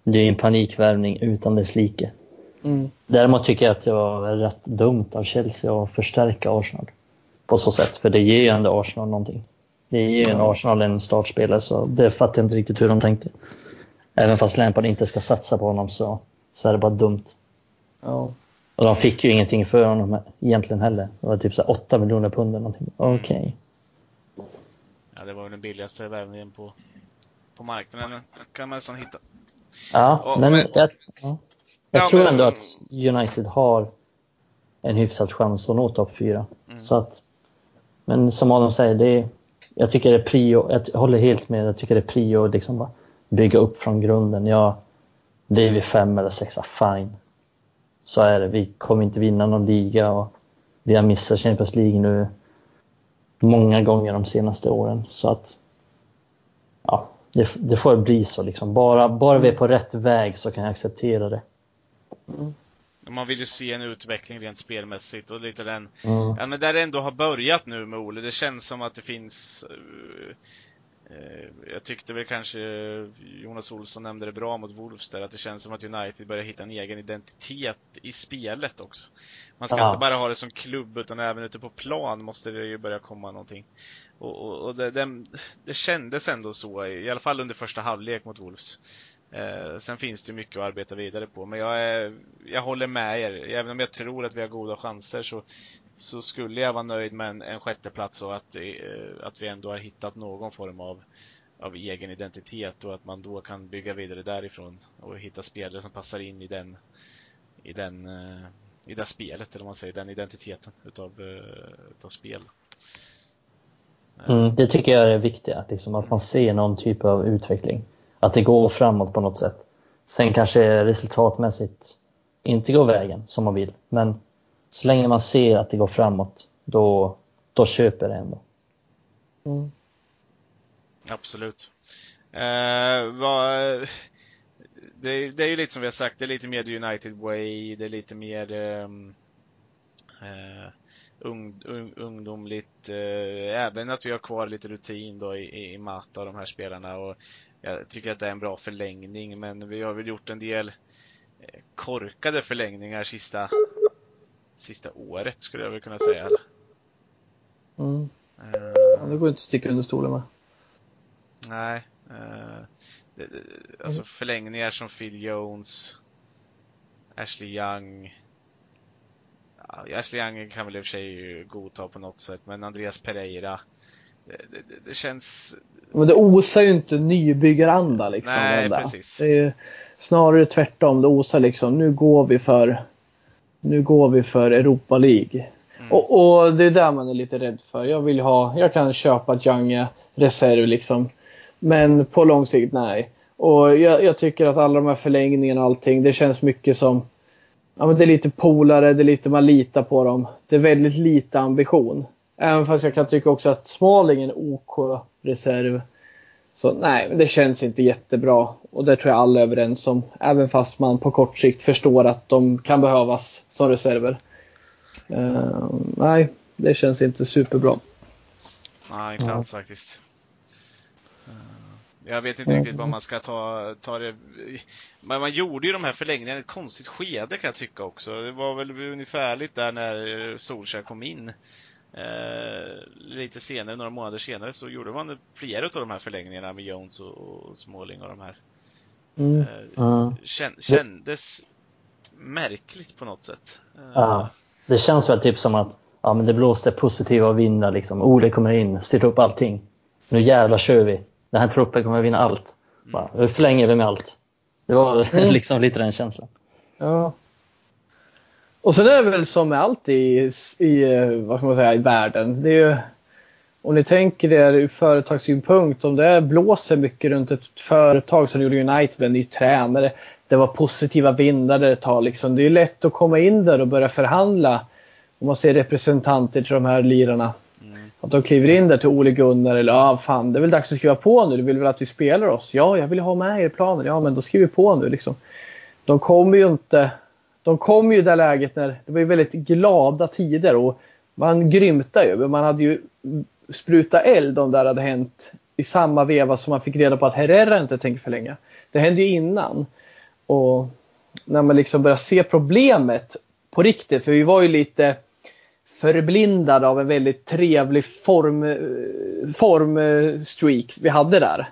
Det är en panikvärvning utan dess like. Mm. Däremot tycker jag att det var rätt dumt av Chelsea att förstärka Arsenal på så sätt, för det ger ju ändå Arsenal någonting. Det ger ju en Arsenal en startspelare, så det fattar jag inte riktigt hur de tänkte. Även fast Lampard inte ska satsa på honom så, så är det bara dumt. Ja. Och de fick ju ingenting för honom egentligen heller. Det var typ så 8 miljoner pund eller någonting. Okej. Okay. Ja, det var väl den billigaste värvningen på på marknaden kan man nästan hitta. Ja, och, men, men, jag, ja. jag ja, tror men, ändå att United har en hyfsad chans att nå topp 4. Mm. Så att, men som Adam säger, det är, jag tycker det är prio, jag håller helt med, jag tycker det är prio att liksom bara bygga upp från grunden. Ja, blir vi fem eller sexa, fine. Så är det. Vi kommer inte vinna någon liga och vi har missat Champions League nu många gånger de senaste åren. Så att ja, det, det får bli så. Liksom. Bara, bara vi är på rätt väg så kan jag acceptera det. Mm. Man vill ju se en utveckling rent spelmässigt och lite den, mm. ja men där det ändå har börjat nu med Ole, det känns som att det finns uh, uh, jag tyckte väl kanske Jonas Olsson nämnde det bra mot Wolves där, att det känns som att United börjar hitta en egen identitet i spelet också. Man ska ja. inte bara ha det som klubb utan även ute på plan måste det ju börja komma någonting. Och, och, och det, det, det, kändes ändå så, i alla fall under första halvlek mot Wolves. Eh, sen finns det mycket att arbeta vidare på, men jag, är, jag håller med er. Även om jag tror att vi har goda chanser så, så skulle jag vara nöjd med en, en sjätteplats och att, eh, att vi ändå har hittat någon form av, av egen identitet och att man då kan bygga vidare därifrån och hitta spelare som passar in i den, i den eh, i det spelet, eller vad man säger, den identiteten utav, eh, utav spel. Mm, det tycker jag är det viktiga, liksom, att man ser någon typ av utveckling. Att det går framåt på något sätt. Sen kanske resultatmässigt inte går vägen som man vill, men så länge man ser att det går framåt, då, då köper det ändå. Mm. Absolut. Eh, vad, det, det är ju lite som vi har sagt, det är lite mer United Way, det är lite mer um, uh, ung, ung, ungdomligt. Uh, även att vi har kvar lite rutin då i, i Mata och de här spelarna. Och jag tycker att det är en bra förlängning, men vi har väl gjort en del uh, korkade förlängningar sista, sista året skulle jag väl kunna säga. Mm. Ja, det går inte att sticka under stolen med. Nej alltså förlängningar som Phil Jones, Ashley Young. Ja, Ashley kan väl i och för sig godta på något sätt, men Andreas Pereira. Det, det, det känns... Men det osar ju inte nybyggaranda liksom. Nej, precis. Det är snarare tvärtom. Det osar liksom, nu går vi för nu går vi för Europa League. Mm. Och, och, det är där man är lite rädd för. Jag vill ha, jag kan köpa Jange reserv liksom. Men på lång sikt, nej. Och jag, jag, tycker att alla de här förlängningarna och allting, det känns mycket som Ja, men det är lite polare, det är lite man litar på dem. Det är väldigt lite ambition. Även fast jag kan tycka också att Smalling är en OK reserv. Så nej, det känns inte jättebra. Och det tror jag alla är överens om. Även fast man på kort sikt förstår att de kan behövas som reserver. Uh, nej, det känns inte superbra. Nej, inte alls faktiskt. Jag vet inte riktigt vad man ska ta, ta det. Men man gjorde ju de här förlängningarna i ett konstigt skede kan jag tycka också. Det var väl ungefärligt där när Solskjaer kom in. Eh, lite senare, några månader senare, så gjorde man flera av de här förlängningarna med Jones och, och Småling och de här. Mm. Eh, kändes märkligt på något sätt. Eh, ja, det känns väl typ som att ja, men det blåste positiva vindar liksom. Ole kommer in, styr upp allting. Nu jävlar kör vi den här truppen kommer att vinna allt. Mm. Bara, hur förlänger vi med allt? Det var mm. liksom lite den känslan. Ja. Och sen är det väl som med allt i, i, vad ska man säga, i världen. Det är ju, om ni tänker er ur företagssynpunkt, om det blåser mycket runt ett företag som gjorde United med en ny tränare. Det var positiva vindar ett tag. Liksom. Det är lätt att komma in där och börja förhandla. Om man ser representanter till de här lirarna. Att de kliver in där till Ole Gunnar eller ja, ah, fan det är väl dags att skriva på nu. Du vill väl att vi spelar oss? Ja, jag vill ha med er i planen. Ja, men då skriver vi på nu liksom. De kommer ju inte. De kom ju i det läget när det var ju väldigt glada tider och man grymtar ju. Man hade ju sprutat eld om det hade hänt i samma veva som man fick reda på att Herrera inte tänker förlänga. Det hände ju innan. Och när man liksom börjar se problemet på riktigt, för vi var ju lite förblindad av en väldigt trevlig form, formstreak vi hade där.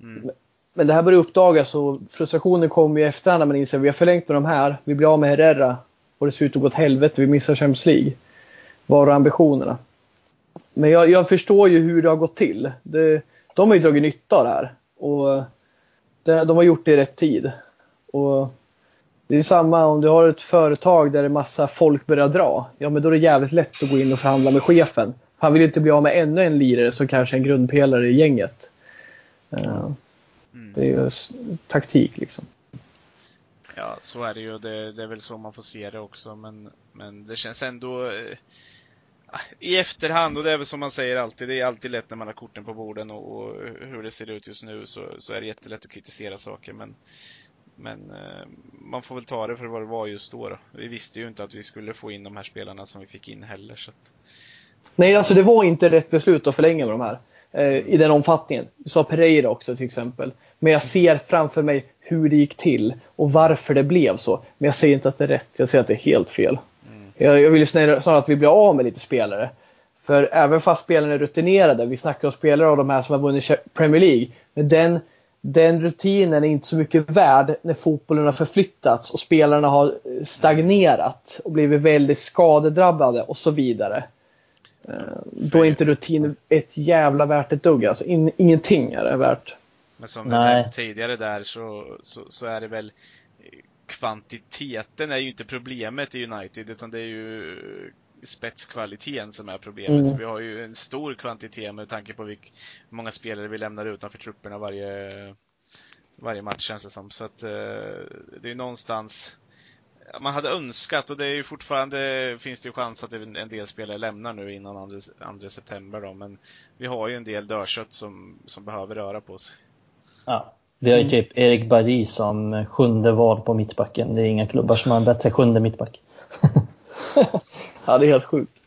Mm. Men det här börjar uppdagas och frustrationen kommer ju efterhand när man inser att vi har förlängt med de här. Vi blir av med Herrera och det ser ut att gå åt helvete. Vi missar Champions League. Var är ambitionerna? Men jag, jag, förstår ju hur det har gått till. Det, de har ju dragit nytta av det här. Och det, de har gjort det i rätt tid. Och det är samma om du har ett företag där en massa folk börjar dra. Ja, men då är det jävligt lätt att gå in och förhandla med chefen. Han vill inte bli av med ännu en lirare som kanske är en grundpelare i gänget. Uh, mm. Det är ju taktik liksom. Ja, så är det ju. Det, det, är väl så man får se det också. Men, men det känns ändå eh, i efterhand, och det är väl som man säger alltid, det är alltid lätt när man har korten på borden och, och hur det ser ut just nu så, så är det jättelätt att kritisera saker. Men men eh, man får väl ta det för vad det var just då, då. Vi visste ju inte att vi skulle få in de här spelarna som vi fick in heller. Så att... Nej, alltså det var inte rätt beslut att förlänga med de här. Eh, I den omfattningen. Du sa Pereira också till exempel. Men jag ser framför mig hur det gick till och varför det blev så. Men jag säger inte att det är rätt. Jag säger att det är helt fel. Mm. Jag, jag vill snarare att vi blir av med lite spelare. För även fast spelarna är rutinerade, vi snackar om spelare av de här som har vunnit Premier League. Men den den rutinen är inte så mycket värd när fotbollen har förflyttats och spelarna har stagnerat och blivit väldigt skadedrabbade och så vidare. Eh, då är inte rutin ett jävla värt ett dugg. Alltså, in, ingenting är det värt. Men som Nej. tidigare där så, så, så, är det väl kvantiteten är ju inte problemet i United utan det är ju spetskvaliteten som är problemet. Mm. Vi har ju en stor kvantitet med tanke på hur många spelare vi lämnar utanför trupperna varje, varje match känns det som. Så att eh, det är någonstans man hade önskat och det är ju fortfarande finns det ju chans att en del spelare lämnar nu innan 2 september då, men vi har ju en del dörrkött som, som behöver röra på sig. Ja, vi har ju typ Erik Barry som sjunde val på mittbacken. Det är inga klubbar som har en bättre sjunde mittback. Ja, det är helt sjukt.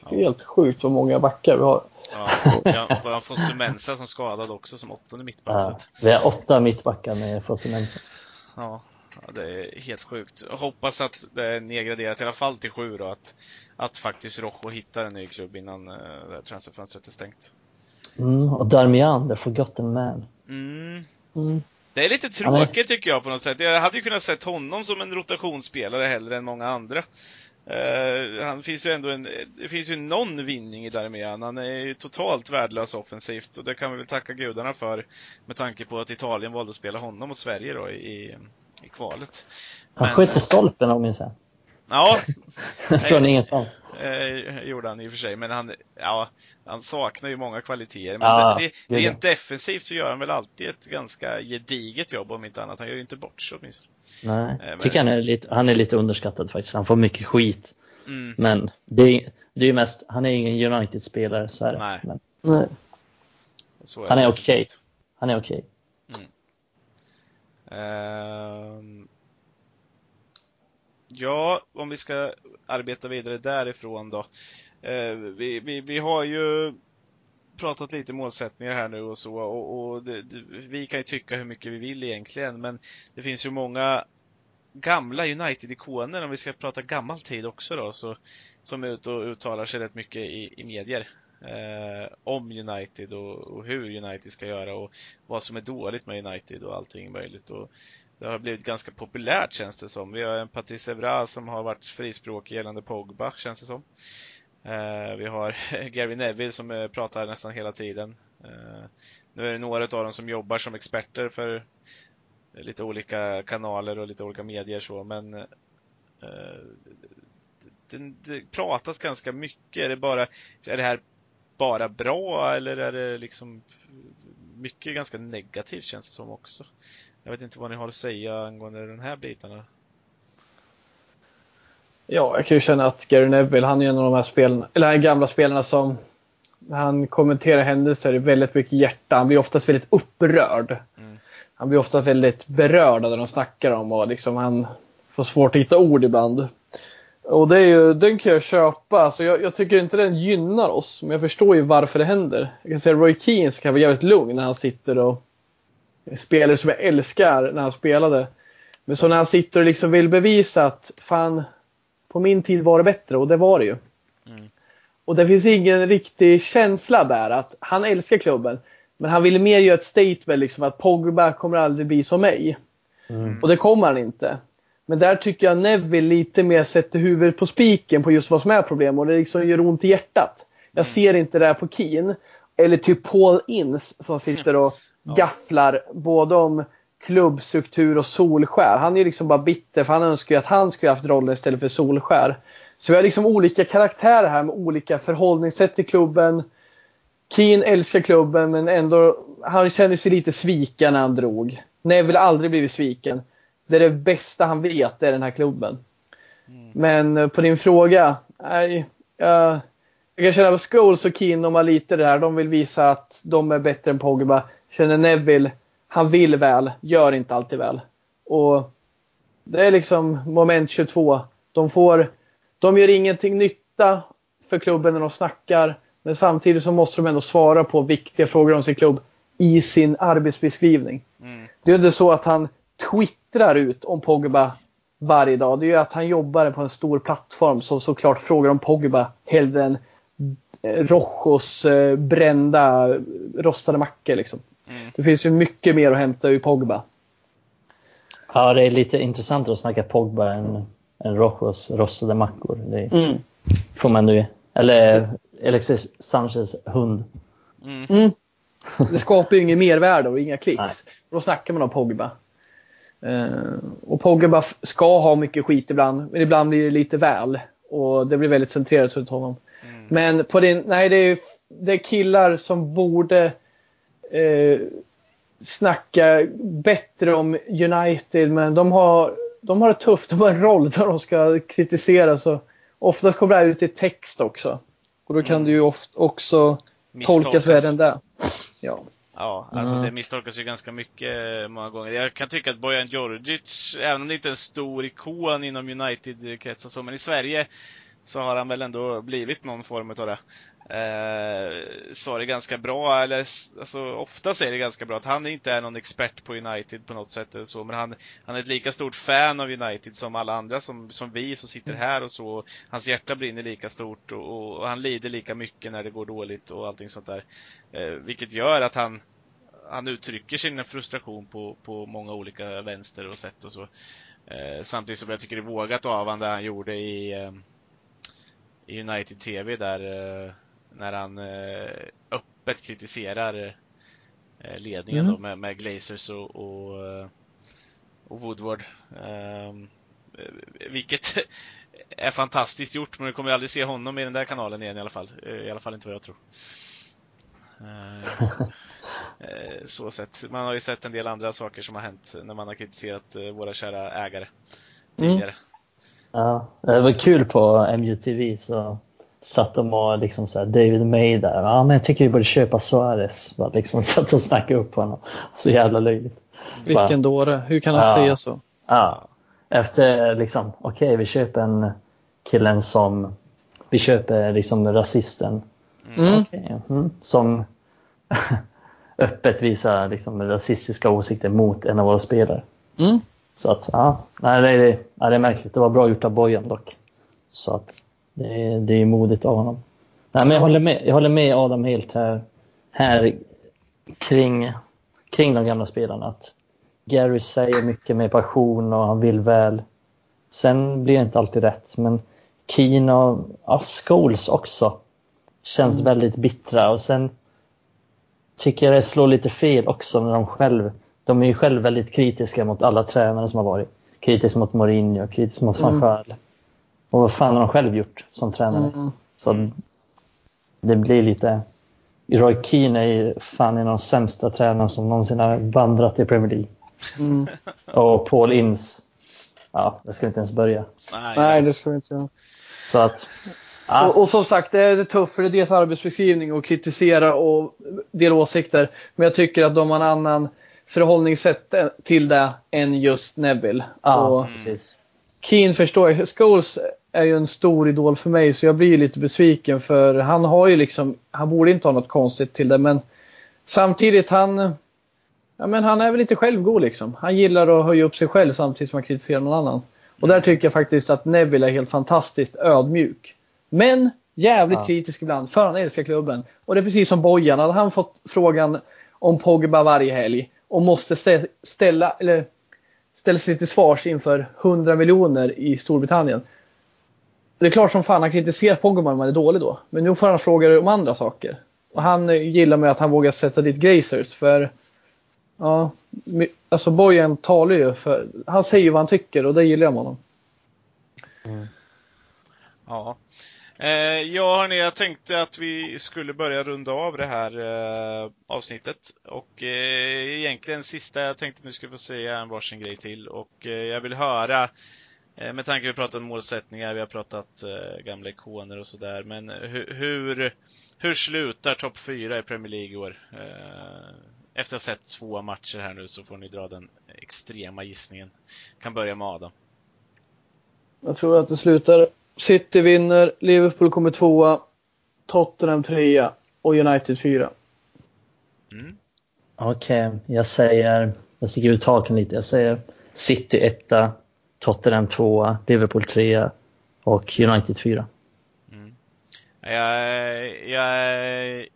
Ja. Helt sjukt vad många backar vi har. Ja, och har Fosse Mensa som skadad också som åttonde mittback. Ja, vi har åtta mittbackar med Fosse Mensa. Ja, ja, det är helt sjukt. Jag hoppas att det är nedgraderat i alla fall till sju då. Att, att faktiskt Rojo hittar en ny klubb innan uh, transferfönstret är stängt. Mm, och Darmian, the forgotten man. Mm. Mm. Det är lite tråkigt tycker jag på något sätt. Jag hade ju kunnat sett honom som en rotationsspelare hellre än många andra. Uh, han finns ju ändå en, det finns ju någon vinning i Darmian. Han är ju totalt värdelös offensivt och det kan vi väl tacka gudarna för med tanke på att Italien valde att spela honom mot Sverige då i, i kvalet. Han sköt i stolpen om minns jag. Ja. Från ingenstans. Eh, gjorde han i och för sig, men han, ja, han saknar ju många kvaliteter. Men Ja, det, det är rent defensivt så gör han väl alltid ett ganska gediget jobb om inte annat. Han gör ju inte bort sig åtminstone. Nej, men- jag tycker han är, lite, han är lite underskattad faktiskt. Han får mycket skit. Mm. Men det är, det är ju mest, han är ingen United-spelare, så är det. Nej. Men Nej. Så han är det. okej. Han är okej. Ehm, ja, om vi ska arbeta vidare därifrån då. Eh, vi, vi, vi har ju pratat lite målsättningar här nu och så och, och det, det, vi kan ju tycka hur mycket vi vill egentligen men det finns ju många gamla United-ikoner, om vi ska prata gammal tid också då, så, som är ute och uttalar sig rätt mycket i, i medier. Eh, om United och, och hur United ska göra och vad som är dåligt med United och allting möjligt. Och det har blivit ganska populärt känns det som. Vi har en Patrice Evra som har varit frispråkig gällande Pogba känns det som. Eh, vi har Gary Neville som eh, pratar nästan hela tiden. Eh, nu är det några av dem som jobbar som experter för eh, lite olika kanaler och lite olika medier så men eh, det, det pratas ganska mycket. Är det bara, är det här bara bra eller är det liksom mycket ganska negativt känns det som också. Jag vet inte vad ni har att säga angående de här bitarna. Ja, jag kan ju känna att Gary Neville, han är en av de här spelarna, eller här gamla spelarna som när han kommenterar händelser är väldigt mycket hjärta. Han blir oftast väldigt upprörd. Mm. Han blir ofta väldigt berörd när de snackar om och liksom han får svårt att hitta ord ibland. Och det är ju, den kan jag köpa. Alltså jag, jag tycker inte den gynnar oss, men jag förstår ju varför det händer. Jag kan säga Roy Keane så kan vara jävligt lugn när han sitter och spelar som jag älskar när han spelade. Men så när han sitter och liksom vill bevisa att fan, på min tid var det bättre och det var det ju. Mm. Och det finns ingen riktig känsla där att han älskar klubben. Men han ville mer göra ett statement liksom att Pogba kommer aldrig bli som mig. Mm. Och det kommer han inte. Men där tycker jag Neville lite mer sätter huvudet på spiken på just vad som är problem och det liksom gör ont i hjärtat. Jag ser inte det här på Keen. Eller typ Paul Ince som sitter och Ja. gafflar både om klubbstruktur och Solskär. Han är ju liksom bara bitter för han önskar ju att han skulle haft rollen istället för Solskär. Så vi har liksom olika karaktärer här med olika förhållningssätt till klubben. Keen älskar klubben men ändå, han känner sig lite sviken när han drog. Neville har aldrig blivit sviken. Det är det bästa han vet, det är den här klubben. Mm. Men eh, på din fråga, nej, jag, jag kan känna att Scholes och Keane, de har lite det här. De vill visa att de är bättre än Pogba. Känner Neville, han vill väl, gör inte alltid väl. Och det är liksom moment 22. De får, de gör ingenting nytta för klubben när de snackar. Men samtidigt så måste de ändå svara på viktiga frågor om sin klubb i sin arbetsbeskrivning. Mm. Det är inte så att han twittrar ut om Pogba varje dag. Det är ju att han jobbar på en stor plattform som såklart frågar om Pogba hellre än Rojos eh, brända rostade mackor. Liksom. Mm. Det finns ju mycket mer att hämta ur Pogba. Ja, det är lite intressant att snacka Pogba än, än Rojos rostade mackor. Det Mm. får man nu Eller Alexis Sanchez hund. Mm. Mm. Det skapar ju inget mervärde och inga klicks. Nej. Då snackar man om Pogba. Eh, och Pogba ska ha mycket skit ibland, men ibland blir det lite väl. Och det blir väldigt centrerat runt honom. Men på din, nej det är, det är killar som borde eh, snacka bättre om United men de har, de har det tufft. De har en roll där de ska kritisera så oftast kommer det här ut i text också. Och då kan Mm. det ju ofta också tolkas värre än det. Ja. Ja, alltså Mm. det misstolkas ju ganska mycket eh, många gånger. Jag kan tycka att Bojan Djordjic, även om det inte är en stor ikon inom United-kretsar så, men i Sverige så har han väl ändå blivit någon form av det. Eh, så är det ganska bra, eller alltså oftast är det ganska bra att han inte är någon expert på United på något sätt eller så, men han, han är ett lika stort fan av United som alla andra, som, som vi som sitter här och så. Hans hjärta brinner lika stort och, och han lider lika mycket när det går dåligt och allting sånt där. Eh, vilket gör att han, han uttrycker sin frustration på, på många olika vänster och sätt och så. Eh, samtidigt som jag tycker det är vågat av honom det han gjorde i, eh, i United TV där eh, när han eh, öppet kritiserar eh, ledningen Mm. då med, med Glazers och, och, och Woodward. Ehm, eh, vilket är fantastiskt gjort, men du kommer aldrig se honom i den där kanalen igen i alla fall. I alla fall inte vad jag tror. Så sett. Man har ju sett en del andra saker som har hänt när man har kritiserat våra kära ägare mm. tidigare. Mm. Ja, det var kul på MUTV så satt de och liksom så här, David May där. Ja, men jag tycker vi borde köpa Suarez. Bara liksom satt och snackade upp honom. Så jävla löjligt. Vilken dåre. Hur kan han ja, säga så? Ja. Efter liksom, okej, okay, vi köper en killen som vi köper liksom rasisten. Mm. Okay, mm, som öppet visar liksom rasistiska åsikter mot en av våra spelare. Mm. Så att, ja, nej, det, är, nej, det är märkligt. Det var bra gjort av Bojan dock. Så att det är, det är modigt av honom. Nej, men jag håller med, jag håller med Adam helt här, här kring, kring de gamla spelarna. Att Gary säger mycket med passion och han vill väl. Sen blir det inte alltid rätt, men Keen och ja, Scholes också känns mm. väldigt bittra. Och sen tycker jag det slår lite fel också när de själv de är ju själv väldigt kritiska mot alla tränare som har varit. Kritisk mot Mourinho, kritisk mot van Gaal. Mm. Och vad fan har de själv gjort som tränare? Mm. Så det blir lite... Roy Keane är ju fan en av de sämsta tränarna som någonsin har vandrat i Premier League. Mm. Och Paul Ince, ja, det ska vi inte ens börja. Nej, Nej det ska vi inte göra. Så att, ja. och, och, som sagt, det är tufft för det är deras arbetsbeskrivning att kritisera och dela åsikter. Men jag tycker att de har en annan förhållningssätt till det än just Neville. Ja, precis. Keen förstår jag. Scholes är ju en stor idol för mig så jag blir lite besviken för han har ju liksom, han borde inte ha något konstigt till det men samtidigt han, ja men han är väl lite självgod liksom. Han gillar att höja upp sig själv samtidigt som han kritiserar någon annan. Och där tycker jag faktiskt att Neville är helt fantastiskt ödmjuk. Men jävligt ja. kritisk ibland för han älskar klubben. Och det är precis som Bojan, hade han fått frågan om Pogba varje helg och måste ställa, eller ställa sig till svars inför 100 miljoner i Storbritannien. Det är klart som fan han kritiserar Pogba om han är dålig då. Men nu får han frågor om andra saker. Och han eh, gillar med att han vågar sätta dit Grazers för Ja, alltså Bojan talar ju för, han säger ju vad han tycker och det gillar jag med honom. Mm. Ja, Eh, ja hörni, jag tänkte att vi skulle börja runda av det här eh, avsnittet. Och eh, egentligen sista jag tänkte ni skulle få säga en varsin grej till. Och eh, jag vill höra, eh, med tanke på att vi pratat om målsättningar, vi har pratat eh, gamla ikoner och sådär. Men hur, hur, hur slutar topp 4 i Premier League i år? Eh, efter att ha sett två matcher här nu så får ni dra den extrema gissningen. Kan börja med Adam. Jag tror att det slutar City vinner, Liverpool kommer tvåa, Tottenham trea och United fyra. Mm. Okej, okay, jag säger, jag sticker ut haken lite, jag säger City etta, Tottenham tvåa, Liverpool trea och United fyra. Mm. Jag, jag är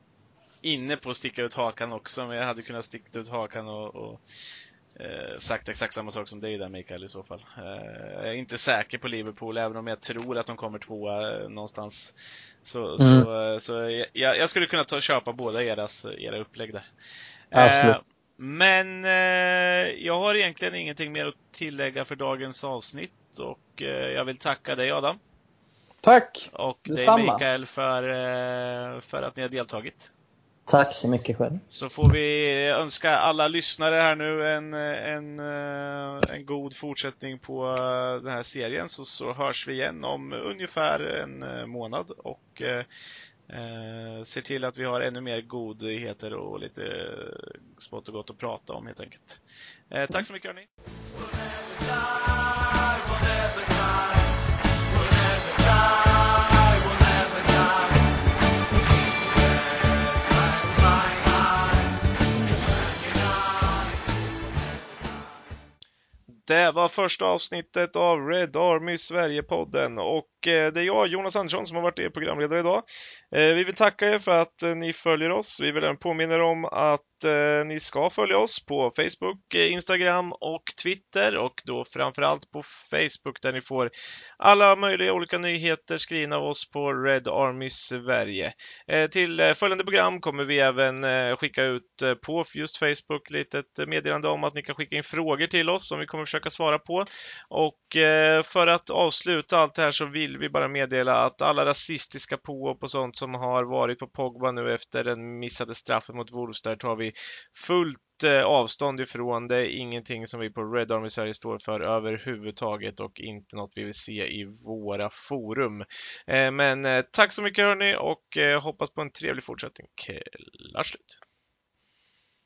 inne på att sticka ut hakan också, men jag hade kunnat sticka ut hakan och, och eh, sagt exakt samma sak som dig där Mikael i så fall. Eh, jag är inte säker på Liverpool, även om jag tror att de kommer tvåa eh, någonstans. Så, mm. så, så jag, jag, skulle kunna ta och köpa båda eras, era upplägg där. Absolut. Eh, men eh, jag har egentligen ingenting mer att tillägga för dagens avsnitt och eh, jag vill tacka dig Adam. Tack! Och dig Mikael för, för att ni har deltagit. Tack så mycket själv. Så får vi önska alla lyssnare här nu en, en, eh, en god fortsättning på eh, den här serien så, så hörs vi igen om ungefär en eh, månad och eh, ser till att vi har ännu mer godheter och lite smått och gott att prata om helt enkelt. Eh, tack så mycket hörni! Det var första avsnittet av Red Army Sverige-podden och Eh, det är jag, Jonas Andersson, som har varit er programledare idag. Eh, vi vill tacka er för att eh, ni följer oss. Vi vill även påminna er om att ni ska följa oss på Facebook, Instagram och Twitter och då framförallt på Facebook där ni får alla möjliga olika nyheter skrivna av oss på Red Army Sverige. Till följande program kommer vi även skicka ut på just Facebook litet meddelande om att ni kan skicka in frågor till oss som vi kommer försöka svara på. Och för att avsluta allt det här så vill vill vi bara meddela att alla rasistiska påhopp och sånt som har varit på Pogba nu efter den missade straffen mot Wolves där tar vi fullt eh, avstånd ifrån. Det är ingenting som vi på Red Army Sverige står för överhuvudtaget och inte något vi vill se i våra forum. Eh, men eh, tack så mycket hörni och hoppas på en trevlig fortsättning. Klart slut!